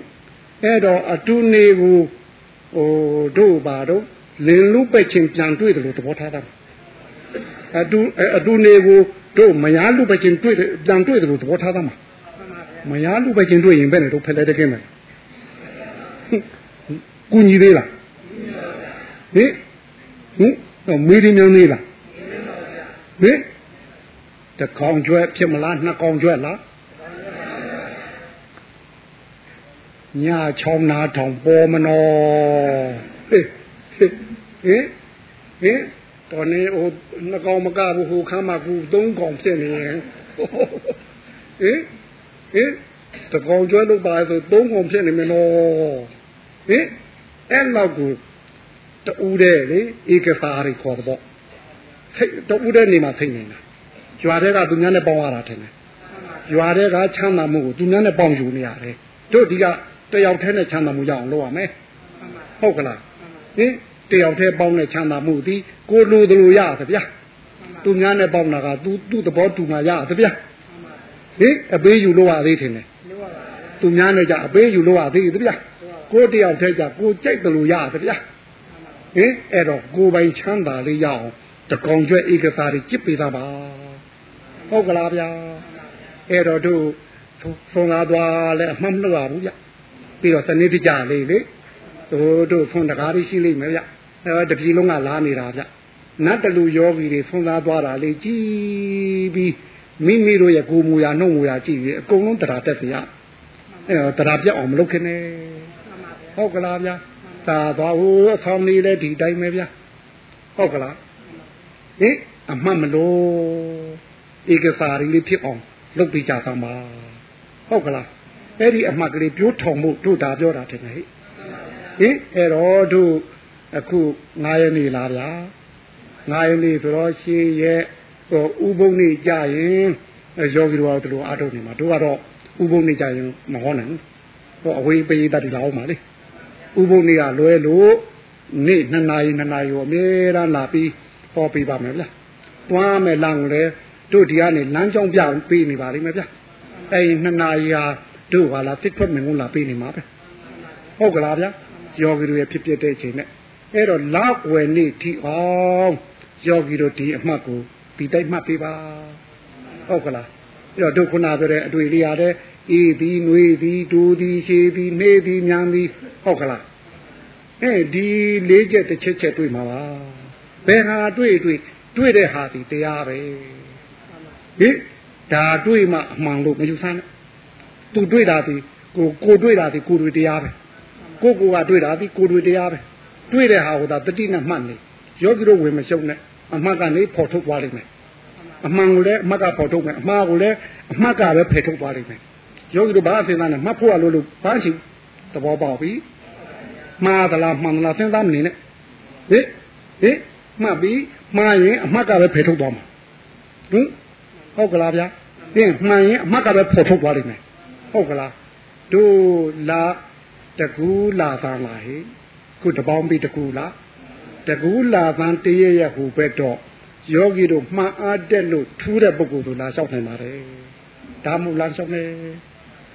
အဲ့တော့အတူနေကိုဟိုတို့ပါတော့လင်လူပဲ့ချင်းပြန်တွေ့တယ်လို့သဘောထားတာအတူအတူနေကိုတို့မယားလူပဲ့ချင်းတွေ့တယ်ပြန်တွေ့တယ်လို့သဘောထားတာမှာမယားလူပဲ့ချင်းတွေ့ရင်ဘယ်နဲ့တို့ဖက်လဲတကင်းမယ်ကူညီသေးလားဟင်ဟင်တော့မေးရင်းများသေးလားဟင် တကောင်ကျွဲဖြစ်မလားနှစ်ကောင်ကျွဲလားညာချောင်းနာထောင်ပေါ်မနော်ဟေးဟေးဟင်ဟင်တော်နေဟိုနှစ်ကောင်မကဘူးဟိုခမ်းမကူသုံးကောင်ဖြစ်နေရင်ဟင်ဟင်တကောင်ကျွဲလို့ပါဆိုသုံးကောင်ဖြစ်နေမယ်နော်ဟင်အဲ့လောက်ကိုတူတဲ့လေဧကစာရီခေါ်တော့စိတ်တူတဲ့နေမှာစိတ်နေတာ ကြွားတဲ့ကသူများနဲ့ပေါင်းရတာထင်တယ်ကြွားတဲ့ကချမ်းသာမှုကိုသူများနဲ့ပေါင်းယူနေရတယ်တို့ဒီကတယောက်တည်းနဲ့ချမ်းသာမှုရအောင်လုပ်ရမယ်ဟုတ်ကလားဟင်တယောက်တည်းပေါင်းတဲ့ချမ်းသာမှုဒီကိုလိုသလိုရသဗျာသူများနဲ့ပေါင်းတာကသူသူ့သဘောတူမှရသဗျာဟင်အပေးယူလို့ရသေးတယ်သူများနဲ့ကြအပေးယူလို့ရသေးသဗျာကိုတယောက်တည်းကြကိုကြိုက်တယ်လို့ရသဗျာဟင်အဲ့တော့ကိုပိုင်ချမ်းသာလေးရအောင်တကောင်ကျွဲဧကစားတွေကြစ်ပေးတာပါ ဟုတ်ကလားဗျာအဲ့တော့တို့ဆုံးလာသွားလဲအမှတ်မလို့ရဘူးဗျပြီးတော့စနစ်တကျလေးလေတို့တို့ဆုံးတကားလေးရှိလိမ့်မယ်ဗျအဲတပြည်လုံးကလာနေတာဗျနတ်တလူယောဂီတွေဆုံးသားသွားတာလေကြည်ပြီးမိမိတို့ရဲ့ကိုယ်မူရာနှုတ်မူရာကြည့်ပြီးအကုန်လုံးတရားတက်စီရအဲတော့တရားပြတ်အောင်မလုပ်ခင်နဲ့ဟုတ်ကလားဗျာသာသွားဟိုအဆောင်လေးလည်းဒီတိုင်းပဲဗျာဟုတ်ကလားဟင်အမှတ်မလို့ ဧကစာရီလေးဖြစ်အောင်လုပ်ပြကြသမှာဟုတ်ကလားအဲ့ဒီအမှတ်ကလေးပြိုးထောင်မှုတို့ဒါပြောတာထင်တယ်ဟိဟင်အဲ့တော့တို့အခု9ရက်နေလားဗျာ9ရက်နေဆိုတော့ရှေးရဲ့ဟိုဥပုံနေကြရင်ယောဂီတို့ကတော့အားထုတ်နေမှာတို့ကတော့ဥပုံနေကြရင်မဟောနိုင်ဘူးဟိုအဝေးပေးတတ်တယ်လာအောင်ပါလေဥပုံနေကလွဲလို့နေ့နှစ်နာရီနှစ်နာရီကိုအမြဲတမ်းလာပြီးဟောပေးပါမယ်ဗျာတွားမယ်လမ်းကိုလည်း တို့ဒီကနေလမ်းကြောင်းပြပေးနေပါလိမ့်မယ်ဗျာအဲဒီနှစ်နာရီဟာတို့ဟာလာတစ်ထွက်မင်းကုန်းလာပေးနေမှာပဲဟုတ်ကလားဗျာယောဂီတို့ရဲ့ဖြစ်ဖြစ်တဲ့အချိန်နဲ့အဲ့တော့လောက်ဝယ်နေ့ဒီအောင်ယောဂီတို့ဒီအမှတ်ကိုဒီတိုက်မှတ်ပေးပါဟုတ်ကလားအဲ့တော့တို့ခုနပြောတဲ့အတွေ့လေးရတဲ့အေးသည်နှွေးသည်ဒူသည်ရှည်သည်နေသည်ညံသည်ဟုတ်ကလားအဲဒီလေးချက်တစ်ချက်ချက်တွေ့မှာပါဘယ်ဟာတွေ့တွေ့တွေ့တဲ့ဟာဒီတရားပဲ ဟင်ဒါတွေ့မှအမှန်လို့မယူဆနဲ့သူတွေ့တာဒီကိုကိုတွေ့တာဒီကိုတွေ့တရားပဲကိုကိုကတွေ့တာဒီကိုတွေ့တရားပဲတွေ့တဲ့ဟာကိုသာတတိနဲ့မှတ်နေယောဂီတို့ဝင်မရှုံနဲ့အမှတ်ကနေပေါ်ထုတ်သွားလိမ့်မယ်အမှန်ကိုလည်းအမှတ်ကပေါ်ထုတ်မယ်အမှားကိုလည်းအမှတ်ကပဲဖယ်ထုတ်သွားလိမ့်မယ်ယောဂီတို့ဘာအစဉ်းစားနဲ့မှတ်ဖို့ရလို့လို့ဘာရှိသဘောပေါက်ပြီမှားသလားမှန်သလားစဉ်းစားမနေနဲ့ဟိဟိမှတ်ပြီးမှားရင်အမှတ်ကပဲဖယ်ထုတ်သွားမှာဟင် ဟုတ်ကလားဗျာဟင်မှန်ရင်အမှတ်ကပဲပေါ်ထုတ်သွားလိမ့်မယ်ဟုတ်ကလားတို့လာတကူလာသံလာဟိခုတပေါင်းပြီးတကူလာတကူလာသံတရရဟူပဲတော့ယောဂီတို့မှန်အားတက်လို့ထူးတဲ့ပုဂ္ဂိုလ်တို့လာလျှောက်နိုင်ပါတယ်ဒါမှမဟုတ်လာလျှောက်နေ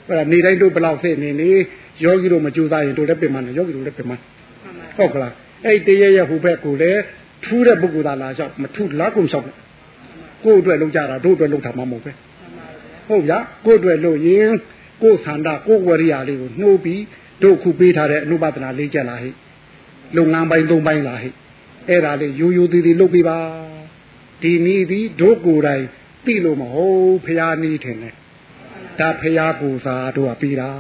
အဲ့ဒါနေတိုင်းတို့ဘလောက်ဖြစ်နေနေယောဂီတို့မကြိုးစားရင်တို့လည်းပြင်မနေယောဂီတို့လည်းပြင်မဟုတ်ကလားအဲ့တရရဟူပဲကိုလည်းထူးတဲ့ပုဂ္ဂိုလ်သာလာလျှောက်မထူးလားကုန်လျှောက် ကိုယ့်အတွက်လုပ်ကြတာတို့အတွက်လုပ်တာမှမဟုတ်ပဲဟုတ်ဗျာကိုယ့်အတွက်လုပ်ရင်ကိုယ်ဆန္ဒကိုယ်ဝရိယလေးကိုနှိုးပြီးတို့ခုပေးထားတဲ့အနုပဒနာလေးချက်လာဟိလုပ်ငန်းပိုင်းသုံးပိုင်းလာဟိအဲ့ဒါလေးရိုးရိုးသေးသေးလုပ်ပေးပါဒီနည်းသည်တို့ကိုယ်တိုင်သိလို့မဟုတ်ဖရာနည်းထင်တယ်ဒါဖရာကိုစားတို့ကပြီးတာ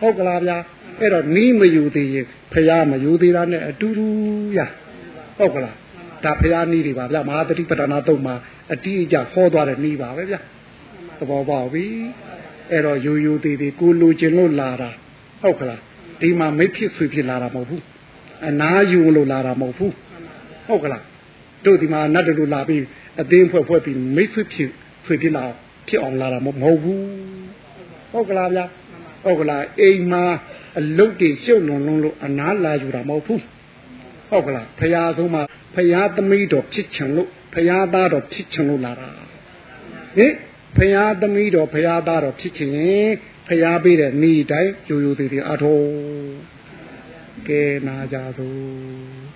ဟုတ်ကလားဗျာအဲ့တော့နီးမယူသေးရင်ဖရာမယူသေးတာနဲ့အတူတူရဟုတ်ကလား ဒါဖရာနီးတွေပါဗျာမဟာတတိပဒနာတုံးမှာအတိအကျဟောသွားတဲ့နီးပါပဲဗျာသဘောပေါက်ပြီဟအဲ့တော့ယူယူသေးသေးကိုလူချင်းလို့လာတာဟုတ်ကလားဒီမှာမိတ်ဖြစ်ဆွေဖြစ်လာတာမဟုတ်ဘူးအနာယူလို့လာတာမဟုတ်ဘူးဟုတ်ကလားတို့ဒီမှာနတ်တို့လာပြီးအသိဖွဲ့ဖွဲ့ပြီးမိတ်ဆွေဖြစ်ဆွေဖြစ်လာဖြစ်အောင်လာတာမဟုတ်ဘူးဟုတ်ကလားဗျာဟုတ်ကလားအိမ်မှာအလုတ်တွေရှုပ်လွန်လွန်းလို့အနာလာယူတာမဟုတ်ဘူး ဟုတ်ကလားဖရာဆုံးမှာဖရာသမီးတော်ဖြစ်ချင်လို့ဖရာသားတော်ဖြစ်ချင်လို့လာတာဟင်ဖရာသမီးတော်ဖရာသားတော်ဖြစ်ချင်ရင်ဖရာပေးတဲ့နေတိုင်းယူယူသေးသေးအထောကဲနာကြသို့